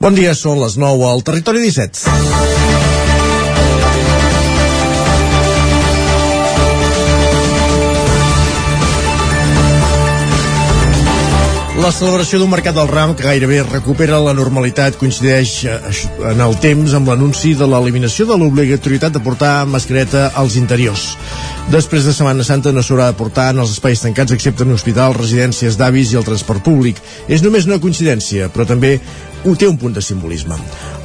Bon dia, són les 9 al Territori 17. La celebració d'un mercat del ram que gairebé recupera la normalitat coincideix eh, en el temps amb l'anunci de l'eliminació de l'obligatorietat de portar mascareta als interiors. Després de Setmana Santa no s'haurà de portar en els espais tancats excepte en hospitals, residències d'avis i el transport públic. És només una coincidència, però també té un punt de simbolisme.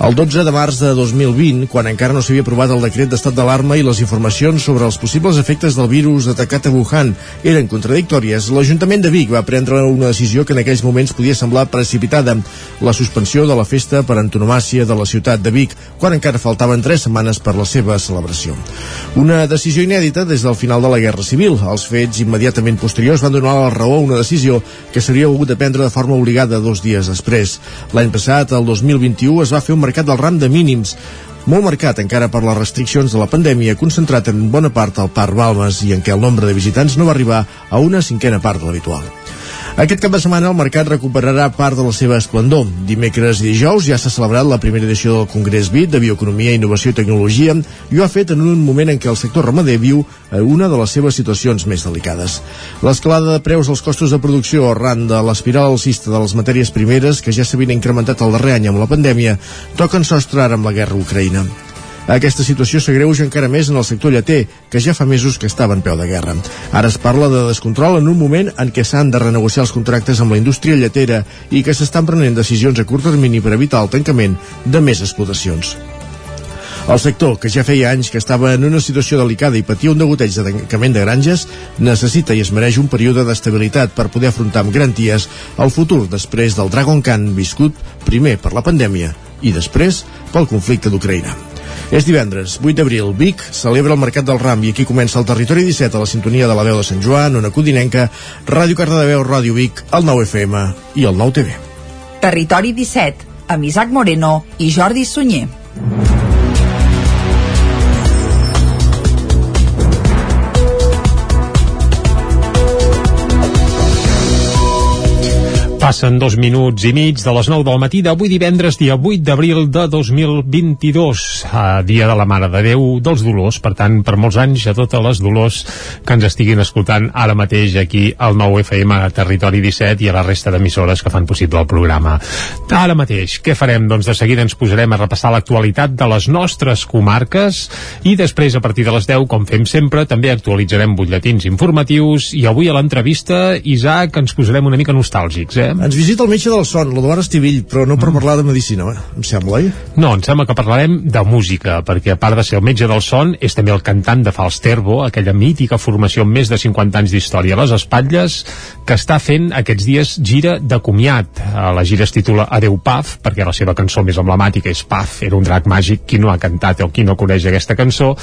El 12 de març de 2020, quan encara no s'havia aprovat el decret d'estat d'alarma i les informacions sobre els possibles efectes del virus atacat a Wuhan eren contradictòries, l'Ajuntament de Vic va prendre una decisió que en aquells moments podia semblar precipitada, la suspensió de la festa per antonomàcia de la ciutat de Vic, quan encara faltaven tres setmanes per la seva celebració. Una decisió inèdita des del final de la Guerra Civil. Els fets immediatament posteriors van donar la raó a una decisió que s'hauria hagut de prendre de forma obligada dos dies després. L'any passat, el 2021, es va fer un mercat del ram de mínims, molt marcat encara per les restriccions de la pandèmia, concentrat en bona part al Parc Balmes i en què el nombre de visitants no va arribar a una cinquena part de l'habitual. Aquest cap de setmana el mercat recuperarà part de la seva esplendor. Dimecres i dijous ja s'ha celebrat la primera edició del Congrés BIT de Bioeconomia, Innovació i Tecnologia i ho ha fet en un moment en què el sector ramader viu una de les seves situacions més delicades. L'escalada de preus als costos de producció arran de l'espiral alcista de les matèries primeres que ja s'havien incrementat el darrer any amb la pandèmia toquen sostre ara amb la guerra Ucraïna. Aquesta situació s'agreuja encara més en el sector lleter, que ja fa mesos que estava en peu de guerra. Ara es parla de descontrol en un moment en què s'han de renegociar els contractes amb la indústria lletera i que s'estan prenent decisions a curt termini per evitar el tancament de més explotacions. El sector, que ja feia anys que estava en una situació delicada i patia un degoteig de tancament de granges, necessita i es mereix un període d'estabilitat per poder afrontar amb garanties el futur després del Dragon Khan viscut primer per la pandèmia i després pel conflicte d'Ucraïna. És divendres, 8 d'abril, Vic celebra el Mercat del Ram i aquí comença el Territori 17 a la sintonia de la veu de Sant Joan, una codinenca, Ràdio Cardedeu, Ràdio Vic, el 9 FM i el 9 TV. Territori 17, amb Isaac Moreno i Jordi Sunyer. Passen dos minuts i mig de les 9 del matí d'avui divendres, dia 8 d'abril de 2022, a dia de la Mare de Déu dels Dolors. Per tant, per molts anys a totes les Dolors que ens estiguin escoltant ara mateix aquí al 9 FM a Territori 17 i a la resta d'emissores que fan possible el programa. Ara mateix, què farem? Doncs de seguida ens posarem a repassar l'actualitat de les nostres comarques i després, a partir de les 10, com fem sempre, també actualitzarem butlletins informatius i avui a l'entrevista, Isaac, ens posarem una mica nostàlgics, eh? Ens visita el metge del son, l'Eduard Estivill, però no per parlar de medicina, eh? em sembla, oi? No, em sembla que parlarem de música, perquè a part de ser el metge del son, és també el cantant de Fals Terbo, aquella mítica formació amb més de 50 anys d'història a les espatlles, que està fent aquests dies gira de comiat. La gira es titula Adeu Paf, perquè la seva cançó més emblemàtica és Paf, era un drac màgic, qui no ha cantat o qui no coneix aquesta cançó,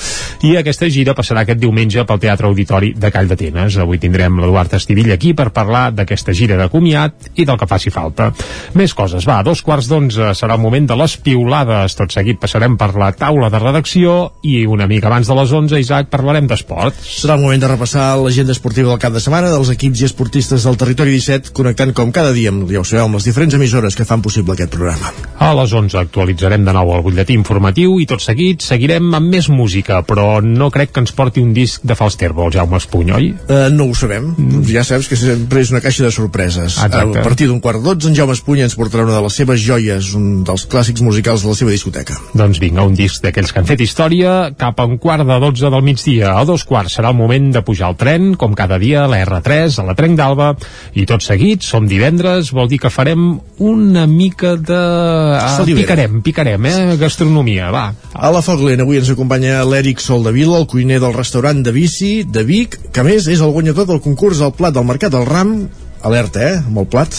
i aquesta gira passarà aquest diumenge pel Teatre Auditori de Call d'Atenes. Avui tindrem l'Eduard Estivill aquí per parlar d'aquesta gira de comiat i del que faci falta. Més coses, va, a dos quarts d'onze serà el moment de les piulades. Tot seguit passarem per la taula de redacció i una mica abans de les 11, Isaac, parlarem d'esport. Serà el moment de repassar l'agenda esportiva del cap de setmana dels equips i esportistes del territori 17, connectant com cada dia, amb, ja ho sabeu, amb les diferents emissores que fan possible aquest programa. A les 11 actualitzarem de nou el butlletí informatiu i tot seguit seguirem amb més música, però no crec que ens porti un disc de Fals Terbo, el Jaume Espuny, oi? Uh, no ho sabem. Mm. Ja saps que sempre és una caixa de sorpreses. Exacte. A partir d'un quart d'otze, en Jaume Espuny ens portarà una de les seves joies, un dels clàssics musicals de la seva discoteca. Doncs vinga, un disc d'aquells que han fet història cap a un quart de 12 del migdia. A dos quarts serà el moment de pujar al tren, com cada dia, a la R3, a la Trenc d'Alba, i tot seguit, som divendres, vol dir que farem una mica de... Ah, picarem, picarem, eh? Gastronomia, va. A la Foc Lent avui ens acompanya l'Eric Soldevila, el cuiner del restaurant de Bici de Vic, que més és el guanyador del concurs al plat del Mercat del Ram. Alerta, eh? Amb el plat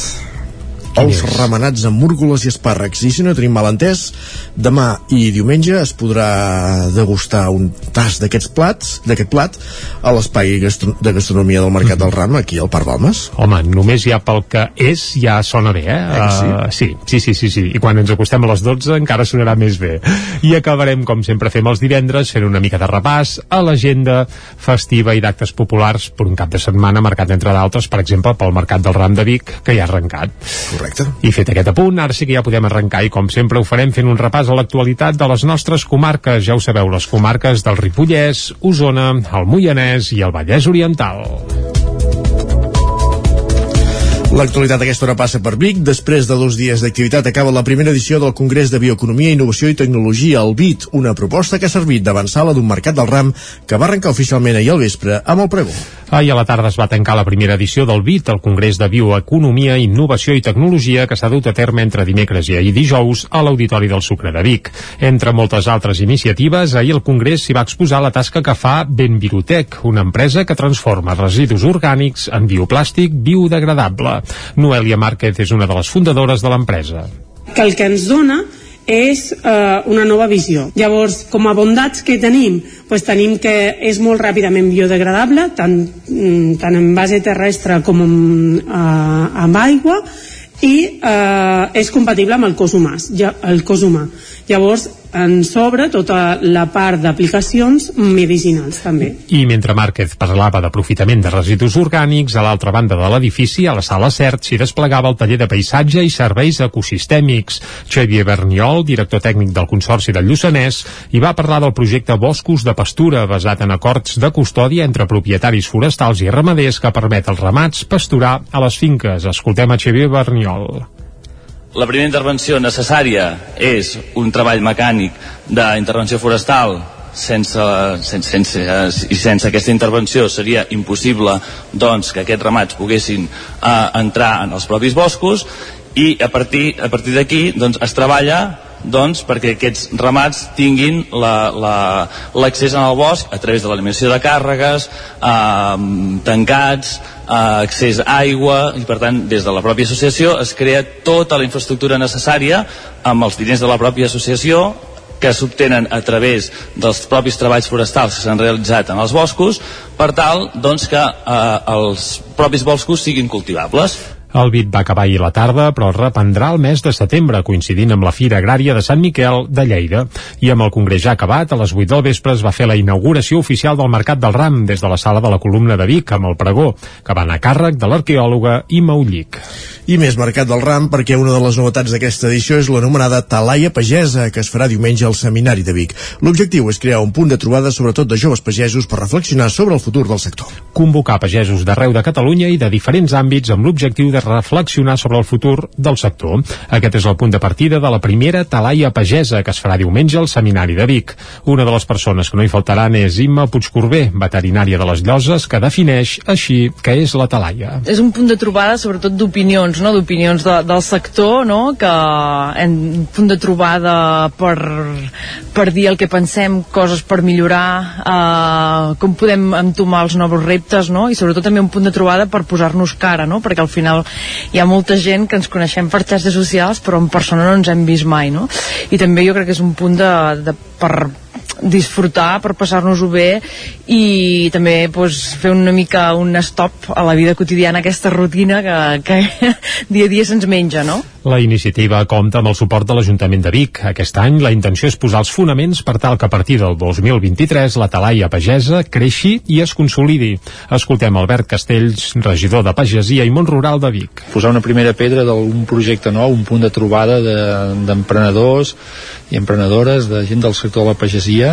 ous remenats amb múrgoles i espàrrecs. I si no tenim malentès, demà i diumenge es podrà degustar un tas d'aquests plats, d'aquest plat, a l'espai gastro de gastronomia del Mercat del Ram, aquí al Parc Balmes. Home, només ja pel que és ja sona bé, eh? Eh sí? Uh, sí, sí, sí, sí, sí. I quan ens acostem a les 12 encara sonarà més bé. I acabarem, com sempre fem els divendres, fent una mica de repàs a l'agenda festiva i d'actes populars per un cap de setmana marcat, entre d'altres, per exemple, pel Mercat del Ram de Vic, que ja ha arrencat. Correcte. I fet aquest apunt, ara sí que ja podem arrencar i com sempre ho farem fent un repàs a l'actualitat de les nostres comarques. Ja ho sabeu, les comarques del Ripollès, Osona, el Moianès i el Vallès Oriental. L'actualitat aquesta hora passa per Vic. Després de dos dies d'activitat acaba la primera edició del Congrés de Bioeconomia, Innovació i Tecnologia, el BIT, una proposta que ha servit d'avançar-la d'un mercat del ram que va arrencar oficialment ahir al vespre amb el pregó. Ahir a la tarda es va tancar la primera edició del BIT, el Congrés de Bioeconomia, Innovació i Tecnologia, que s'ha dut a terme entre dimecres i ahir dijous a l'Auditori del Sucre de Vic. Entre moltes altres iniciatives, ahir el Congrés s'hi va exposar la tasca que fa Benvirutec, una empresa que transforma residus orgànics en bioplàstic biodegradable. Noelia Márquez és una de les fundadores de l'empresa. Que el que ens dona és eh, una nova visió. Llavors, com a bondats que tenim, pues tenim que és molt ràpidament biodegradable, tant, mm, tant en base terrestre com en, eh, amb aigua, i eh, és compatible amb el cos humà. Ja, el cos humà. Llavors, en sobre tota la part d'aplicacions medicinals també. I mentre Márquez parlava d'aprofitament de residus orgànics, a l'altra banda de l'edifici, a la sala CERT, s'hi desplegava el taller de paisatge i serveis ecosistèmics. Xavier Berniol, director tècnic del Consorci del Lluçanès, hi va parlar del projecte Boscos de Pastura, basat en acords de custòdia entre propietaris forestals i ramaders que permet als ramats pasturar a les finques. Escoltem a Xavier Berniol. La primera intervenció necessària és un treball mecànic d'intervenció forestal. Sense, sense, sense, i sense aquesta intervenció seria impossible doncs, que aquests ramats poguessin uh, entrar en els propis boscos i a partir, a partir d'aquí doncs, es treballa doncs, perquè aquests ramats tinguin l'accés la, la, al bosc a través de l'eliminació de càrregues, eh, tancats, eh, accés a aigua i per tant des de la pròpia associació es crea tota la infraestructura necessària amb els diners de la pròpia associació que s'obtenen a través dels propis treballs forestals que s'han realitzat en els boscos per tal doncs, que eh, els propis boscos siguin cultivables. El BIT va acabar ahir la tarda, però es reprendrà el mes de setembre, coincidint amb la Fira Agrària de Sant Miquel de Lleida. I amb el congrés ja acabat, a les 8 del vespre es va fer la inauguració oficial del Mercat del Ram des de la sala de la columna de Vic, amb el pregó, que va anar a càrrec de l'arqueòloga Ima Ullic. I més Mercat del Ram perquè una de les novetats d'aquesta edició és l'anomenada Talaia Pagesa, que es farà diumenge al Seminari de Vic. L'objectiu és crear un punt de trobada sobretot de joves pagesos per reflexionar sobre el futur del sector. Convocar pagesos d'arreu de Catalunya i de diferents àmbits amb l'objectiu de reflexionar sobre el futur del sector. Aquest és el punt de partida de la primera Talaia Pagesa, que es farà diumenge al Seminari de Vic. Una de les persones que no hi faltaran és Imma Puigcorbé, veterinària de les Lloses, que defineix així que és la Talaia. És un punt de trobada sobretot d'opinions, no? d'opinions de, del sector, no? que un punt de trobada per, per dir el que pensem, coses per millorar, eh, com podem entomar els nous reptes, no? i sobretot també un punt de trobada per posar-nos cara, no? perquè al final hi ha molta gent que ens coneixem per xarxes socials però en persona no ens hem vist mai no? i també jo crec que és un punt de, de per disfrutar, per passar-nos-ho bé i també pues, fer una mica un stop a la vida quotidiana, aquesta rutina que, que dia a dia se'ns menja, no? La iniciativa compta amb el suport de l'Ajuntament de Vic. Aquest any la intenció és posar els fonaments per tal que a partir del 2023 la talaia pagesa creixi i es consolidi. Escoltem Albert Castells, regidor de Pagesia i Mont Rural de Vic. Posar una primera pedra d'un projecte nou, un punt de trobada d'emprenedors de, i emprenedores, de gent del sector de la pagesia,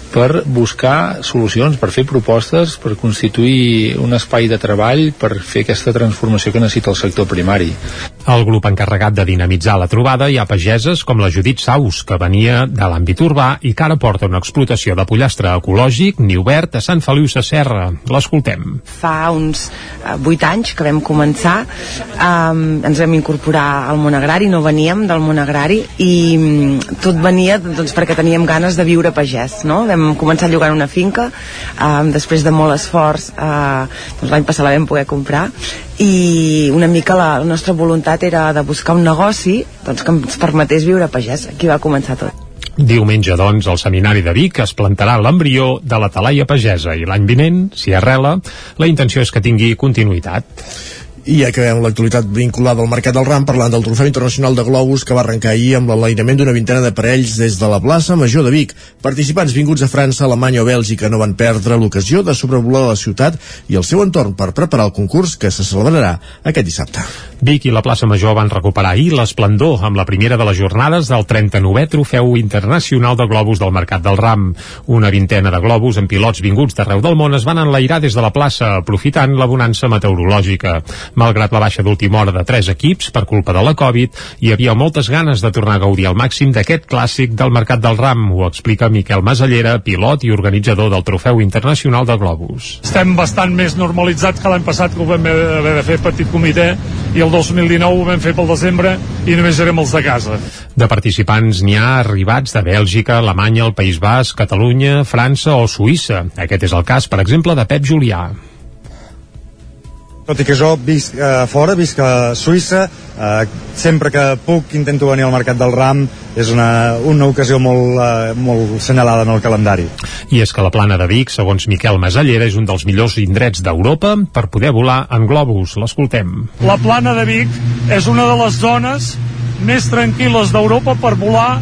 per buscar solucions, per fer propostes, per constituir un espai de treball, per fer aquesta transformació que necessita el sector primari. El grup encarregat de dinamitzar la trobada hi ha pageses com la Judit Saus, que venia de l'àmbit urbà i que ara porta una explotació de pollastre ecològic ni obert a Sant Feliu Sacerra. L'escoltem. Fa uns eh, 8 anys que vam començar, um, ens vam incorporar al món agrari, no veníem del món agrari i um, tot venia doncs, perquè teníem ganes de viure pagès, no? Vam vam començar a llogar una finca eh, després de molt esforç eh, doncs l'any passat la vam poder comprar. I una mica la, la nostra voluntat era de buscar un negoci doncs, que ens permetés viure a pagès. Aquí va començar tot. Diumenge, doncs, al Seminari de Vic es plantarà l'embrió de la talaia pagesa i l'any vinent, si arrela, la intenció és que tingui continuïtat. I acabem l'actualitat vinculada al Mercat del Ram parlant del Trofeu Internacional de Globus que va arrencar ahir amb l'enlairament d'una vintena de parells des de la plaça Major de Vic. Participants vinguts a França, Alemanya o Bèlgica no van perdre l'ocasió de sobrevolar la ciutat i el seu entorn per preparar el concurs que se celebrarà aquest dissabte. Vic i la plaça Major van recuperar ahir l'esplendor amb la primera de les jornades del 39è Trofeu Internacional de Globus del Mercat del Ram. Una vintena de globus amb pilots vinguts d'arreu del món es van enlairar des de la plaça, aprofitant la bonança meteorològica. Malgrat la baixa d'última hora de tres equips per culpa de la Covid, hi havia moltes ganes de tornar a gaudir al màxim d'aquest clàssic del Mercat del Ram, ho explica Miquel Masallera, pilot i organitzador del Trofeu Internacional de Globus. Estem bastant més normalitzats que l'any passat que ho vam haver de fer petit comitè i el 2019 ho vam fer pel desembre i només érem els de casa. De participants n'hi ha arribats de Bèlgica, Alemanya, el País Basc, Catalunya, França o Suïssa. Aquest és el cas, per exemple, de Pep Julià. Tot i que jo visc eh, fora, visc a Suïssa, eh, sempre que puc intento venir al Mercat del Ram, és una, una ocasió molt, eh, molt senyalada en el calendari. I és que la plana de Vic, segons Miquel Masallera, és un dels millors indrets d'Europa per poder volar en globus. L'escoltem. La plana de Vic és una de les zones més tranquil·les d'Europa per volar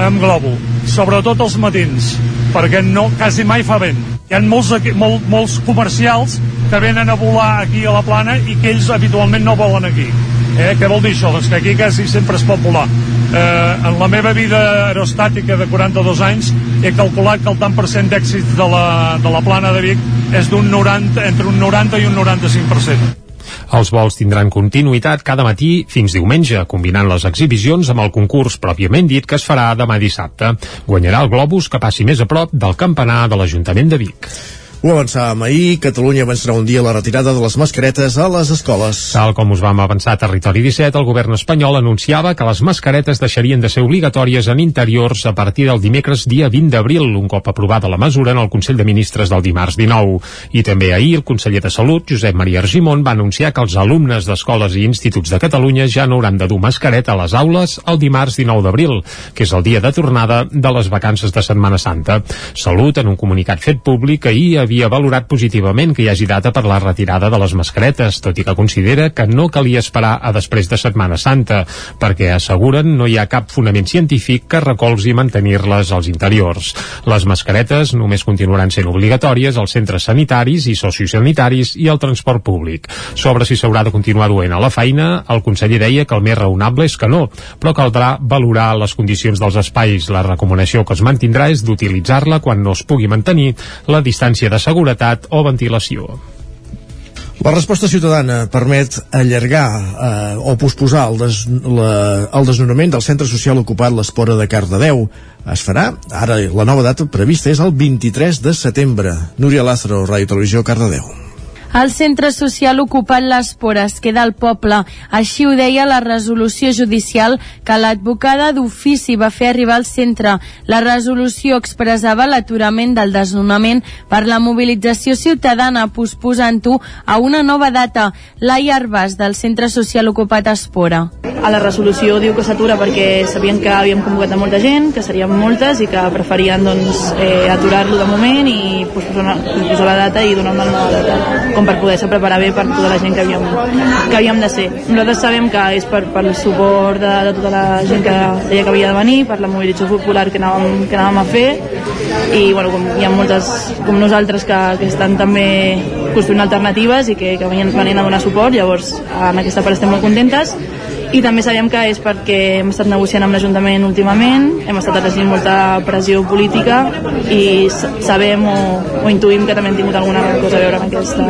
amb globo, sobretot els matins, perquè no, quasi mai fa vent. Hi ha molts, molt, molts comercials que venen a volar aquí a la plana i que ells habitualment no volen aquí. Eh? Què vol dir això? Doncs que aquí quasi sempre es pot volar. Eh, en la meva vida aerostàtica de 42 anys he calculat que el tant per cent d'èxit de, la, de la plana de Vic és d'un 90, entre un 90 i un 95%. Els vols tindran continuïtat cada matí fins diumenge, combinant les exhibicions amb el concurs pròpiament dit que es farà demà dissabte. Guanyarà el globus que passi més a prop del campanar de l'Ajuntament de Vic. Ho avançàvem ahir, Catalunya avançarà un dia la retirada de les mascaretes a les escoles. Tal com us vam avançar a Territori 17, el govern espanyol anunciava que les mascaretes deixarien de ser obligatòries en interiors a partir del dimecres dia 20 d'abril, un cop aprovada la mesura en el Consell de Ministres del dimarts 19. I també ahir el conseller de Salut, Josep Maria Argimon, va anunciar que els alumnes d'escoles i instituts de Catalunya ja no hauran de dur mascareta a les aules el dimarts 19 d'abril, que és el dia de tornada de les vacances de Setmana Santa. Salut, en un comunicat fet públic, ahir havia havia valorat positivament que hi hagi data per la retirada de les mascaretes, tot i que considera que no calia esperar a després de Setmana Santa, perquè asseguren no hi ha cap fonament científic que recolzi mantenir-les als interiors. Les mascaretes només continuaran sent obligatòries als centres sanitaris i sociosanitaris i al transport públic. Sobre si s'haurà de continuar duent a la feina, el conseller deia que el més raonable és que no, però caldrà valorar les condicions dels espais. La recomanació que es mantindrà és d'utilitzar-la quan no es pugui mantenir la distància de seguretat o ventilació. La resposta ciutadana permet allargar eh, o posposar el, des, la, el desnonament del centre social ocupat l'Espora de Cardedeu. Es farà, ara la nova data prevista és el 23 de setembre. Núria Lázaro, Ràdio Televisió, Cardedeu. El centre social ocupat les pores queda al poble. Així ho deia la resolució judicial que l'advocada d'ofici va fer arribar al centre. La resolució expressava l'aturament del desnonament per la mobilització ciutadana posposant-ho a una nova data. Laia Arbas, del centre social ocupat Espora. A la resolució diu que s'atura perquè sabien que havíem convocat a molta gent, que serien moltes i que preferien doncs, eh, aturar-lo de moment i posposar, la data i donar una nova data. Com com per poder-se preparar bé per tota la gent que havíem, que havíem de ser. Nosaltres sabem que és per, per el suport de, de tota la gent que deia que havia de venir, per la mobilització popular que anàvem, que anàvem a fer i bueno, com hi ha moltes com nosaltres que, que estan també construint alternatives i que, que venien, venien a donar suport, llavors en aquesta part estem molt contentes i també sabem que és perquè hem estat negociant amb l'Ajuntament últimament, hem estat exercint molta pressió política i sabem o, o intuïm que també hem tingut alguna cosa a veure amb aquesta,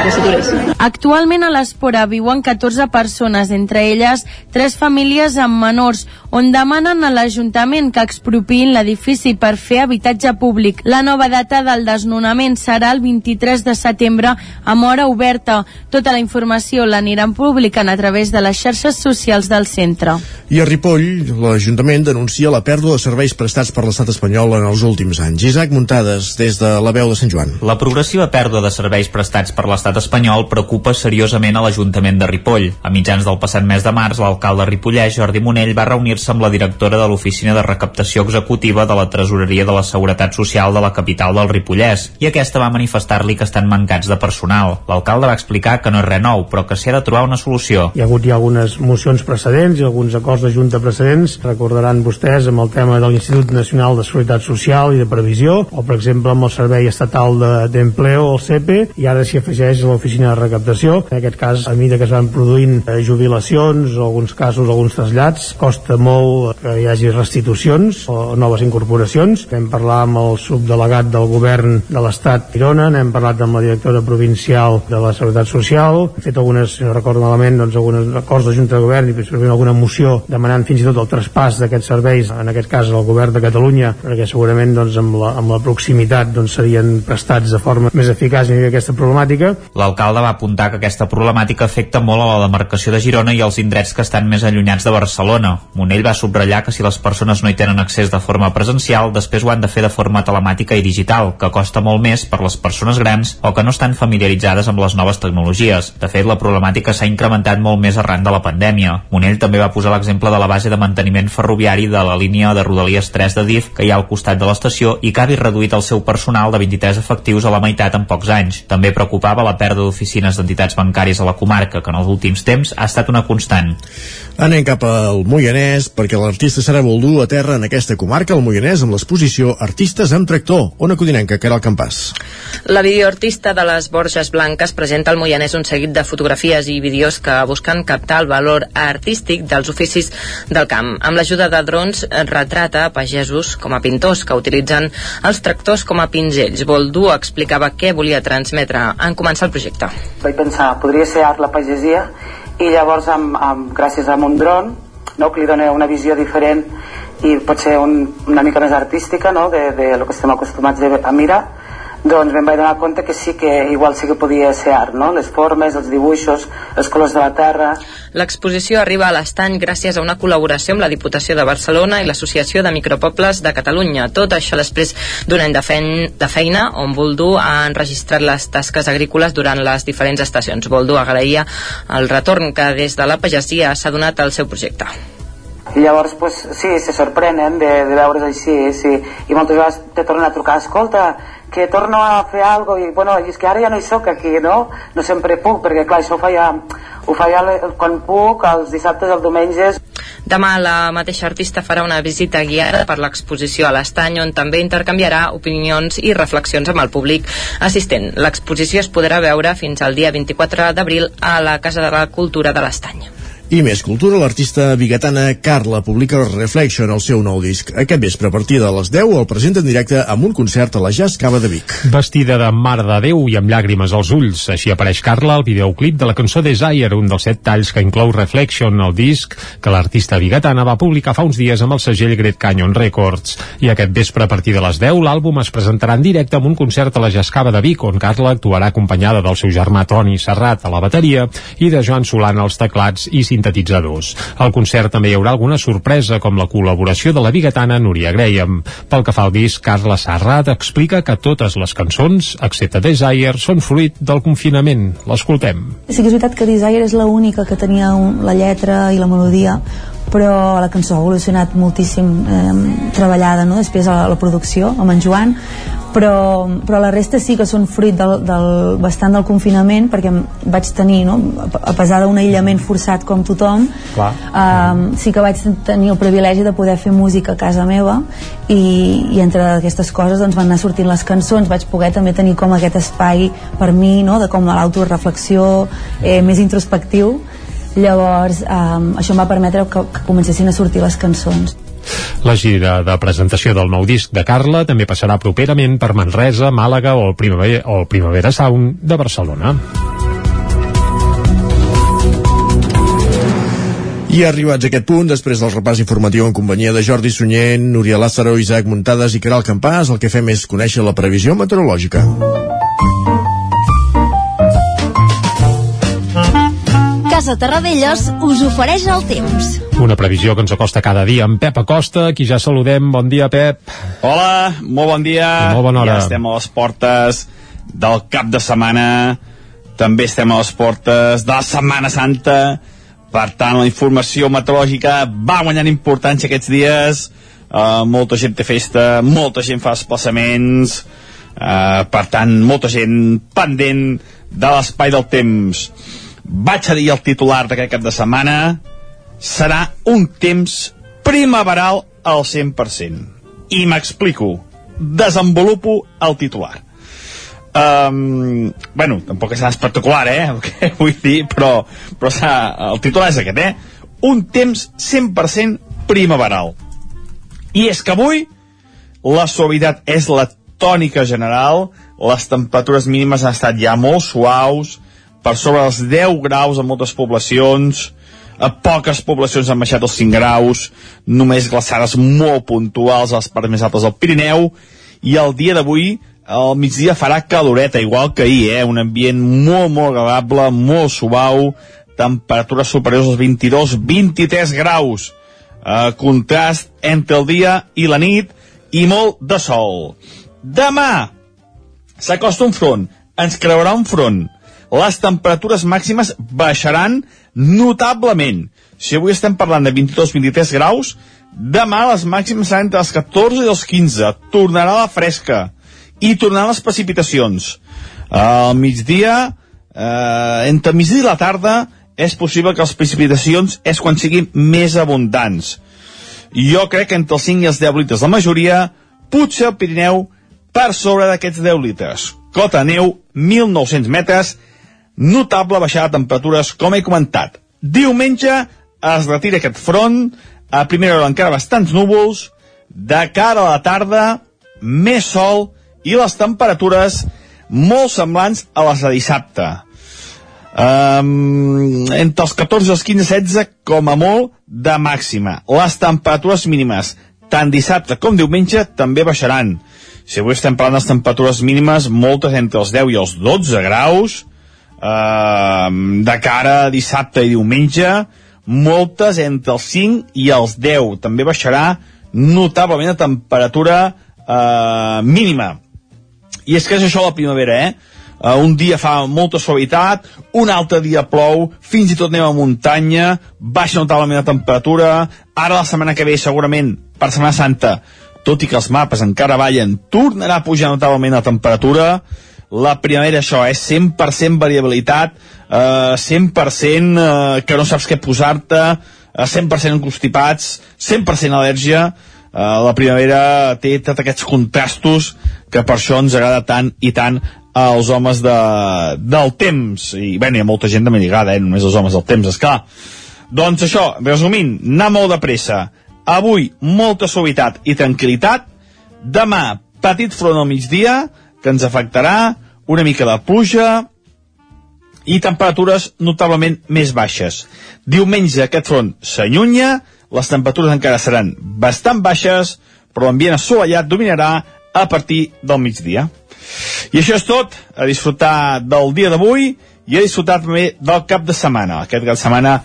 aquesta aturés. Actualment a l'Espora viuen 14 persones, entre elles tres famílies amb menors, on demanen a l'Ajuntament que expropiïn l'edifici per fer habitatge públic. La nova data del desnonament serà el 23 de setembre amb hora oberta. Tota la informació l'aniran publicant a través de les xarxes socials del centre. I a Ripoll, l'Ajuntament denuncia la pèrdua de serveis prestats per l'estat espanyol en els últims anys. Isaac Muntades, des de la veu de Sant Joan. La progressiva pèrdua de serveis prestats per l'estat espanyol preocupa seriosament a l'Ajuntament de Ripoll. A mitjans del passat mes de març, l'alcalde ripollès, Jordi Monell, va reunir-se amb la directora de l'Oficina de Recaptació Executiva de la Tresoreria de la Seguretat Social de la capital del Ripollès, i aquesta va manifestar-li que estan mancats de personal. L'alcalde va explicar que no és res nou, però que s'hi ha de trobar una solució. Hi ha hagut ja algunes mocions precedents i alguns acords de Junta precedents. Recordaran vostès amb el tema de l'Institut Nacional de Seguretat Social i de Previsió, o per exemple amb el Servei Estatal d'Empleo, de, el CEPE, i ara s'hi afegeix l'Oficina de Recaptació. En aquest cas, a mesura que es van produint eh, jubilacions, o alguns casos, alguns trasllats, costa molt que hi hagi restitucions o noves incorporacions. Vam parlar amb el subdelegat del govern de l'Estat, Girona, n'hem parlat amb la directora provincial de la Seguretat Social, hem fet algunes, si no recordo malament, doncs algunes acords de Junta de Govern i possiblement alguna moció demanant fins i tot el traspàs d'aquests serveis, en aquest cas al govern de Catalunya, perquè segurament doncs, amb, la, amb la proximitat doncs, serien prestats de forma més eficaç en aquesta problemàtica. L'alcalde va apuntar que aquesta problemàtica afecta molt a la demarcació de Girona i als indrets que estan més allunyats de Barcelona. Monell va subratllar que si les persones no hi tenen accés de forma presencial, després ho han de fer de forma telemàtica i digital, que costa molt més per les persones grans o que no estan familiaritzades amb les noves tecnologies. De fet, la problemàtica s'ha incrementat molt més arran de la pandèmia. Monell també va posar l'exemple de la base de manteniment ferroviari de la línia de Rodalies 3 de DIF que hi ha al costat de l'estació i que ha reduït el seu personal de 23 efectius a la meitat en pocs anys. També preocupava la pèrdua d'oficines d'entitats bancàries a la comarca, que en els últims temps ha estat una constant. Anem cap al Moianès perquè l'artista Sara Boldú aterra en aquesta comarca, el Moianès, amb l'exposició Artistes amb tractor. Ona Codinenca, que era el campàs. La videoartista de les Borges Blanques presenta al Moianès un seguit de fotografies i vídeos que busquen captar el valor artístic dels oficis del camp. Amb l'ajuda de drons retrata pagesos com a pintors que utilitzen els tractors com a pinzells. Boldú explicava què volia transmetre en començar el projecte. Vaig pensar, podria ser art la pagesia i llavors amb, amb, gràcies a un dron no, que li dona una visió diferent i pot ser un, una mica més artística no, de, de lo que estem acostumats a mirar doncs em vaig donar compte que sí que igual sí que podia ser art, no? les formes, els dibuixos, els colors de la terra. L'exposició arriba a l'estany gràcies a una col·laboració amb la Diputació de Barcelona i l'Associació de Micropobles de Catalunya. Tot això després d'un any de, fein, de feina on Boldú ha enregistrat les tasques agrícoles durant les diferents estacions. Boldú agraïa el retorn que des de la pagesia s'ha donat al seu projecte i llavors pues, sí, se sorprenen de, de veure's així sí. i moltes vegades te tornen a trucar escolta, que torno a fer cosa i bueno, és que ara ja no hi sóc aquí no? no sempre puc, perquè clar, això ho feia, ho feia quan puc els dissabtes, els diumenges Demà la mateixa artista farà una visita guiada per l'exposició a l'estany on també intercanviarà opinions i reflexions amb el públic assistent. L'exposició es podrà veure fins al dia 24 d'abril a la Casa de la Cultura de l'Estany. I més cultura, l'artista bigatana Carla publica Reflection, el seu nou disc. Aquest vespre, a partir de les 10, el presenta en directe amb un concert a la Jazz Cava de Vic. Vestida de Mare de Déu i amb llàgrimes als ulls, així apareix Carla al videoclip de la cançó Desire, un dels set talls que inclou Reflection, el disc que l'artista bigatana va publicar fa uns dies amb el segell Great Canyon Records. I aquest vespre, a partir de les 10, l'àlbum es presentarà en directe amb un concert a la Jazz Cava de Vic, on Carla actuarà acompanyada del seu germà Toni Serrat a la bateria i de Joan Solana als teclats i sintetitzadors. Al concert també hi haurà alguna sorpresa, com la col·laboració de la bigatana Núria Graham. Pel que fa al disc, Carla Serrat explica que totes les cançons, excepte Desire, són fruit del confinament. L'escoltem. Sí que és veritat que Desire és l'única que tenia la lletra i la melodia però la cançó ha evolucionat moltíssim eh, treballada no? després a la, la producció amb en Joan però, però la resta sí que són fruit del, del, bastant del confinament perquè vaig tenir, no? a pesar d'un aïllament forçat com tothom Clar. um, sí que vaig tenir el privilegi de poder fer música a casa meva i, i entre aquestes coses doncs, van anar sortint les cançons vaig poder també tenir com aquest espai per mi no? de com l'autoreflexió eh, més introspectiu llavors um, això em va permetre que, que comencessin a sortir les cançons La gira de presentació del nou disc de Carla també passarà properament per Manresa, Màlaga o el Primavera, o el Primavera Sound de Barcelona. I arribats a aquest punt, després del repàs informatiu en companyia de Jordi Sunyent, Núria Lázaro, Isaac Muntades i Caral Campàs, el que fem és conèixer la previsió meteorològica. Casa Terradellos us ofereix el temps. Una previsió que ens acosta cada dia amb Pep Acosta, qui ja saludem. Bon dia, Pep. Hola, molt bon dia. I molt bona hora. Ja estem a les portes del cap de setmana. També estem a les portes de la Setmana Santa. Per tant, la informació meteorològica va guanyant importància aquests dies. Uh, molta gent té festa, molta gent fa desplaçaments. Uh, per tant, molta gent pendent de l'espai del temps. Vaig a dir el titular d'aquest cap de setmana serà un temps primaveral al 100%. I m'explico. Desenvolupo el titular. Um, bueno, tampoc és espectacular, eh? El que vull dir, però, però el titular és aquest, eh? Un temps 100% primaveral. I és que avui la suavitat és la tònica general, les temperatures mínimes han estat ja molt suaus, per sobre dels 10 graus en moltes poblacions, a poques poblacions han baixat els 5 graus, només glaçades molt puntuals a les parts més altes del Pirineu, i el dia d'avui, al migdia farà caloreta, igual que ahir, eh? un ambient molt, molt agradable, molt suau, temperatures superiors als 22-23 graus, eh, contrast entre el dia i la nit, i molt de sol. Demà s'acosta un front, ens creurà un front, les temperatures màximes baixaran notablement. Si avui estem parlant de 22-23 graus, demà les màximes seran entre els 14 i els 15. Tornarà la fresca i tornaran les precipitacions. Al migdia, eh, entre migdia i la tarda, és possible que les precipitacions és quan siguin més abundants. Jo crec que entre els 5 i els 10 litres la majoria, potser el Pirineu per sobre d'aquests 10 litres. Cota neu, 1.900 metres, notable baixada de temperatures, com he comentat. Diumenge es retira aquest front, a primera hora encara bastants núvols, de cara a la tarda, més sol i les temperatures molt semblants a les de dissabte. Um, entre els 14 i els 15, 16 com a molt de màxima. Les temperatures mínimes, tant dissabte com diumenge, també baixaran. Si avui estem parlant de temperatures mínimes, moltes entre els 10 i els 12 graus, eh, de cara a dissabte i diumenge, moltes entre els 5 i els 10. També baixarà notablement la temperatura eh, mínima. I és que és això la primavera, eh? Uh, un dia fa molta suavitat, un altre dia plou, fins i tot anem a muntanya, baixa notablement la temperatura, ara la setmana que ve segurament, per Setmana Santa, tot i que els mapes encara ballen, tornarà a pujar notablement la temperatura, la primavera això, és eh? 100% variabilitat, eh, 100% eh, que no saps què posar-te, eh, 100% constipats, 100% al·lèrgia, eh, la primavera té tots aquests contrastos que per això ens agrada tant i tant als homes de, del temps. I bé, hi ha molta gent també lligada, eh? només els homes del temps, és clar. Doncs això, resumint, anar molt de pressa. Avui molta suavitat i tranquil·litat. Demà petit front al migdia que ens afectarà una mica de pluja i temperatures notablement més baixes. Diumenge aquest front s'allunya, les temperatures encara seran bastant baixes, però l'ambient assolellat dominarà a partir del migdia. I això és tot, a disfrutar del dia d'avui i a disfrutar també del cap de setmana, aquest cap de setmana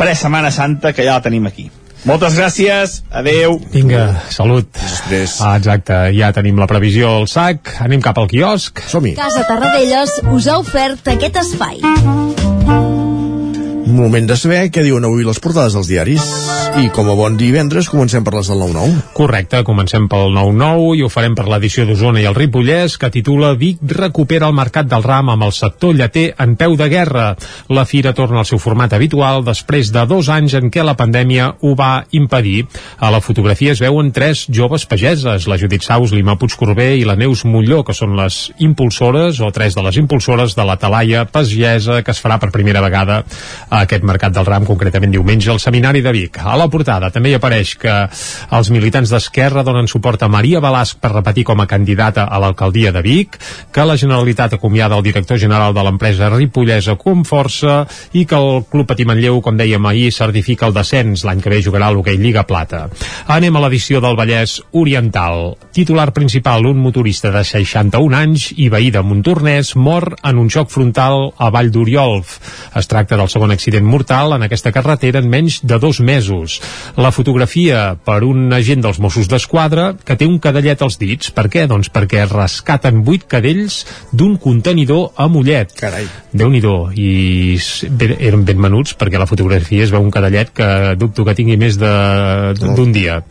pre-setmana santa que ja la tenim aquí. Moltes gràcies, adeu. Vinga, salut. Després. Ah, exacte, ja tenim la previsió al sac, anem cap al quiosc. Som-hi. Casa Tarradellas us ha ofert aquest espai. Moment de saber què diuen avui les portades dels diaris. I com a bon divendres comencem per les del 9-9. Correcte, comencem pel 9-9 i ho farem per l'edició d'Osona i el Ripollès que titula Vic recupera el mercat del ram amb el sector lleter en peu de guerra. La fira torna al seu format habitual després de dos anys en què la pandèmia ho va impedir. A la fotografia es veuen tres joves pageses, la Judit Saus, l'Ima Puigcorbé i la Neus Molló, que són les impulsores o tres de les impulsores de la talaia pagesa que es farà per primera vegada a aquest mercat del ram, concretament diumenge, al Seminari de Vic. A la portada també hi apareix que els militants d'Esquerra donen suport a Maria Balasc per repetir com a candidata a l'alcaldia de Vic, que la Generalitat acomiada el director general de l'empresa Ripollesa Comforça i que el Club Patí Manlleu, com dèiem ahir, certifica el descens. L'any que ve jugarà l'hoquei Lliga Plata. Anem a l'edició del Vallès Oriental. Titular principal, un motorista de 61 anys i veí de Montornès mor en un xoc frontal a Vall d'Oriolf. Es tracta del segon accident mortal en aquesta carretera en menys de dos mesos. La fotografia per un agent dels Mossos d'Esquadra que té un cadellet als dits. Per què? Doncs perquè rescaten vuit cadells d'un contenidor a Mollet. Carai. Déu-n'hi-do. I s- ben, eren ben menuts perquè la fotografia es veu un cadellet que dubto que tingui més de- d'un dia.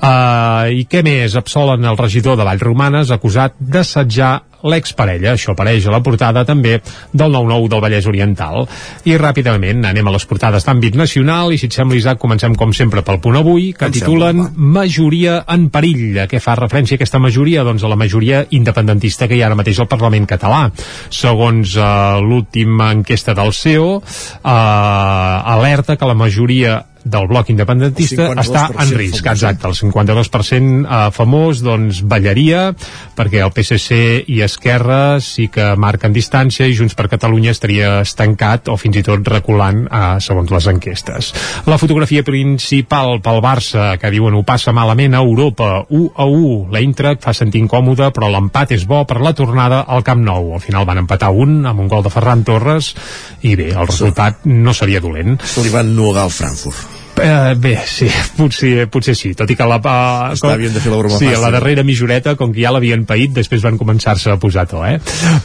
Uh, I què més? Absolen el regidor de Vallromanes acusat d'assetjar l'exparella. Això apareix a la portada també del 9-9 del Vallès Oriental. I ràpidament anem a les portades d'àmbit nacional i si et sembla, Isaac, comencem com sempre pel punt avui, que Em titulen Majoria en perill. A què fa referència aquesta majoria? Doncs a la majoria independentista que hi ha ara mateix al Parlament català. Segons uh, l'última enquesta del CEO, uh, alerta que la majoria del bloc independentista El 52% està en risc, famós, eh? exacte, el 52% eh, famós doncs ballaria perquè el PSC i Esquerra sí que marquen distància i Junts per Catalunya estaria estancat o fins i tot reculant eh, segons les enquestes. La fotografia principal pel Barça, que diuen ho passa malament a Europa, 1 a 1 l'Eintracht fa sentir incòmode però l'empat és bo per la tornada al Camp Nou al final van empatar un amb un gol de Ferran Torres i bé, el resultat no seria dolent. Se li van nugar al Frankfurt. Eh, bé, sí, potser, potser sí, tot i que la... Uh, Està, havien de fer la broma sí, fàcil. la darrera mitjoreta, com que ja l'havien paït, després van començar-se a posar to, eh?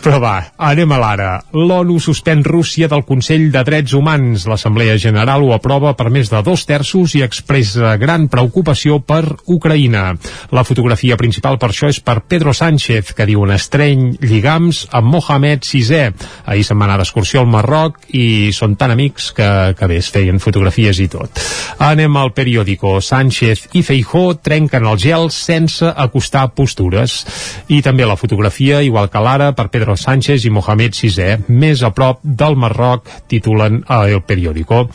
Però va, anem a l'ara. L'ONU suspèn Rússia del Consell de Drets Humans. L'Assemblea General ho aprova per més de dos terços i expressa gran preocupació per Ucraïna. La fotografia principal per això és per Pedro Sánchez, que diu un estreny lligams amb Mohamed VI. Ahir se'n va anar d'excursió al Marroc i són tan amics que, que bé, es feien fotografies i tot. Anem al periòdico. Sánchez i Feijó trenquen el gel sense acostar postures. I també la fotografia, igual que l'ara, per Pedro Sánchez i Mohamed VI, més a prop del Marroc, titulen a El Periódico.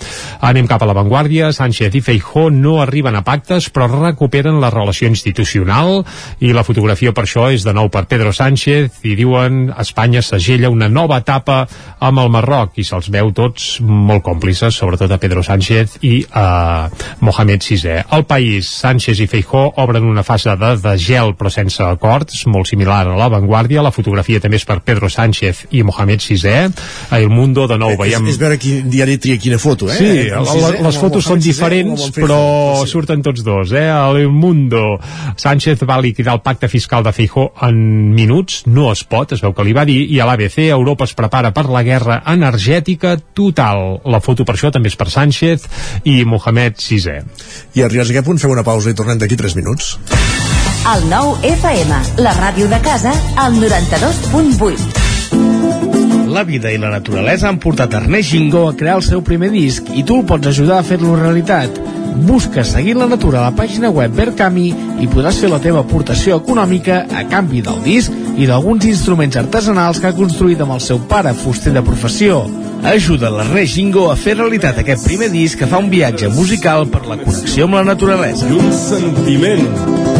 Anem cap a l'avantguàrdia. Sánchez i Feijó no arriben a pactes, però recuperen la relació institucional i la fotografia per això és de nou per Pedro Sánchez i diuen Espanya segella una nova etapa amb el Marroc i se'ls veu tots molt còmplices, sobretot a Pedro Sánchez i a Mohamed VI. El país, Sánchez i Feijó obren una fase de, de gel però sense acords, molt similar a l'avantguàrdia. La fotografia també és per Pedro Sánchez i Mohamed VI. A El Mundo, de nou, veiem... És, és veure quin diari tria quina foto, eh? Sí, El la, les fotos són diferents, però surten tots dos, eh? A El Mundo, Sánchez va liquidar el pacte fiscal de Feijó en minuts, no es pot, es veu que li va dir, i a l'ABC, Europa es prepara per la guerra energètica total. La foto per això també és per Sánchez i Mohamed VI. I arribats a aquest punt fem una pausa i tornem d'aquí 3 minuts. El nou FM, la ràdio de casa, al 92.8. La vida i la naturalesa han portat Ernest Gingó a crear el seu primer disc i tu el pots ajudar a fer-lo realitat. Busca Seguint la Natura a la pàgina web Verkami i podràs fer la teva aportació econòmica a canvi del disc i d'alguns instruments artesanals que ha construït amb el seu pare, fuster de professió. Ajuda l'Ernest Gingó a fer realitat aquest primer disc que fa un viatge musical per la connexió amb la naturalesa. I un sentiment.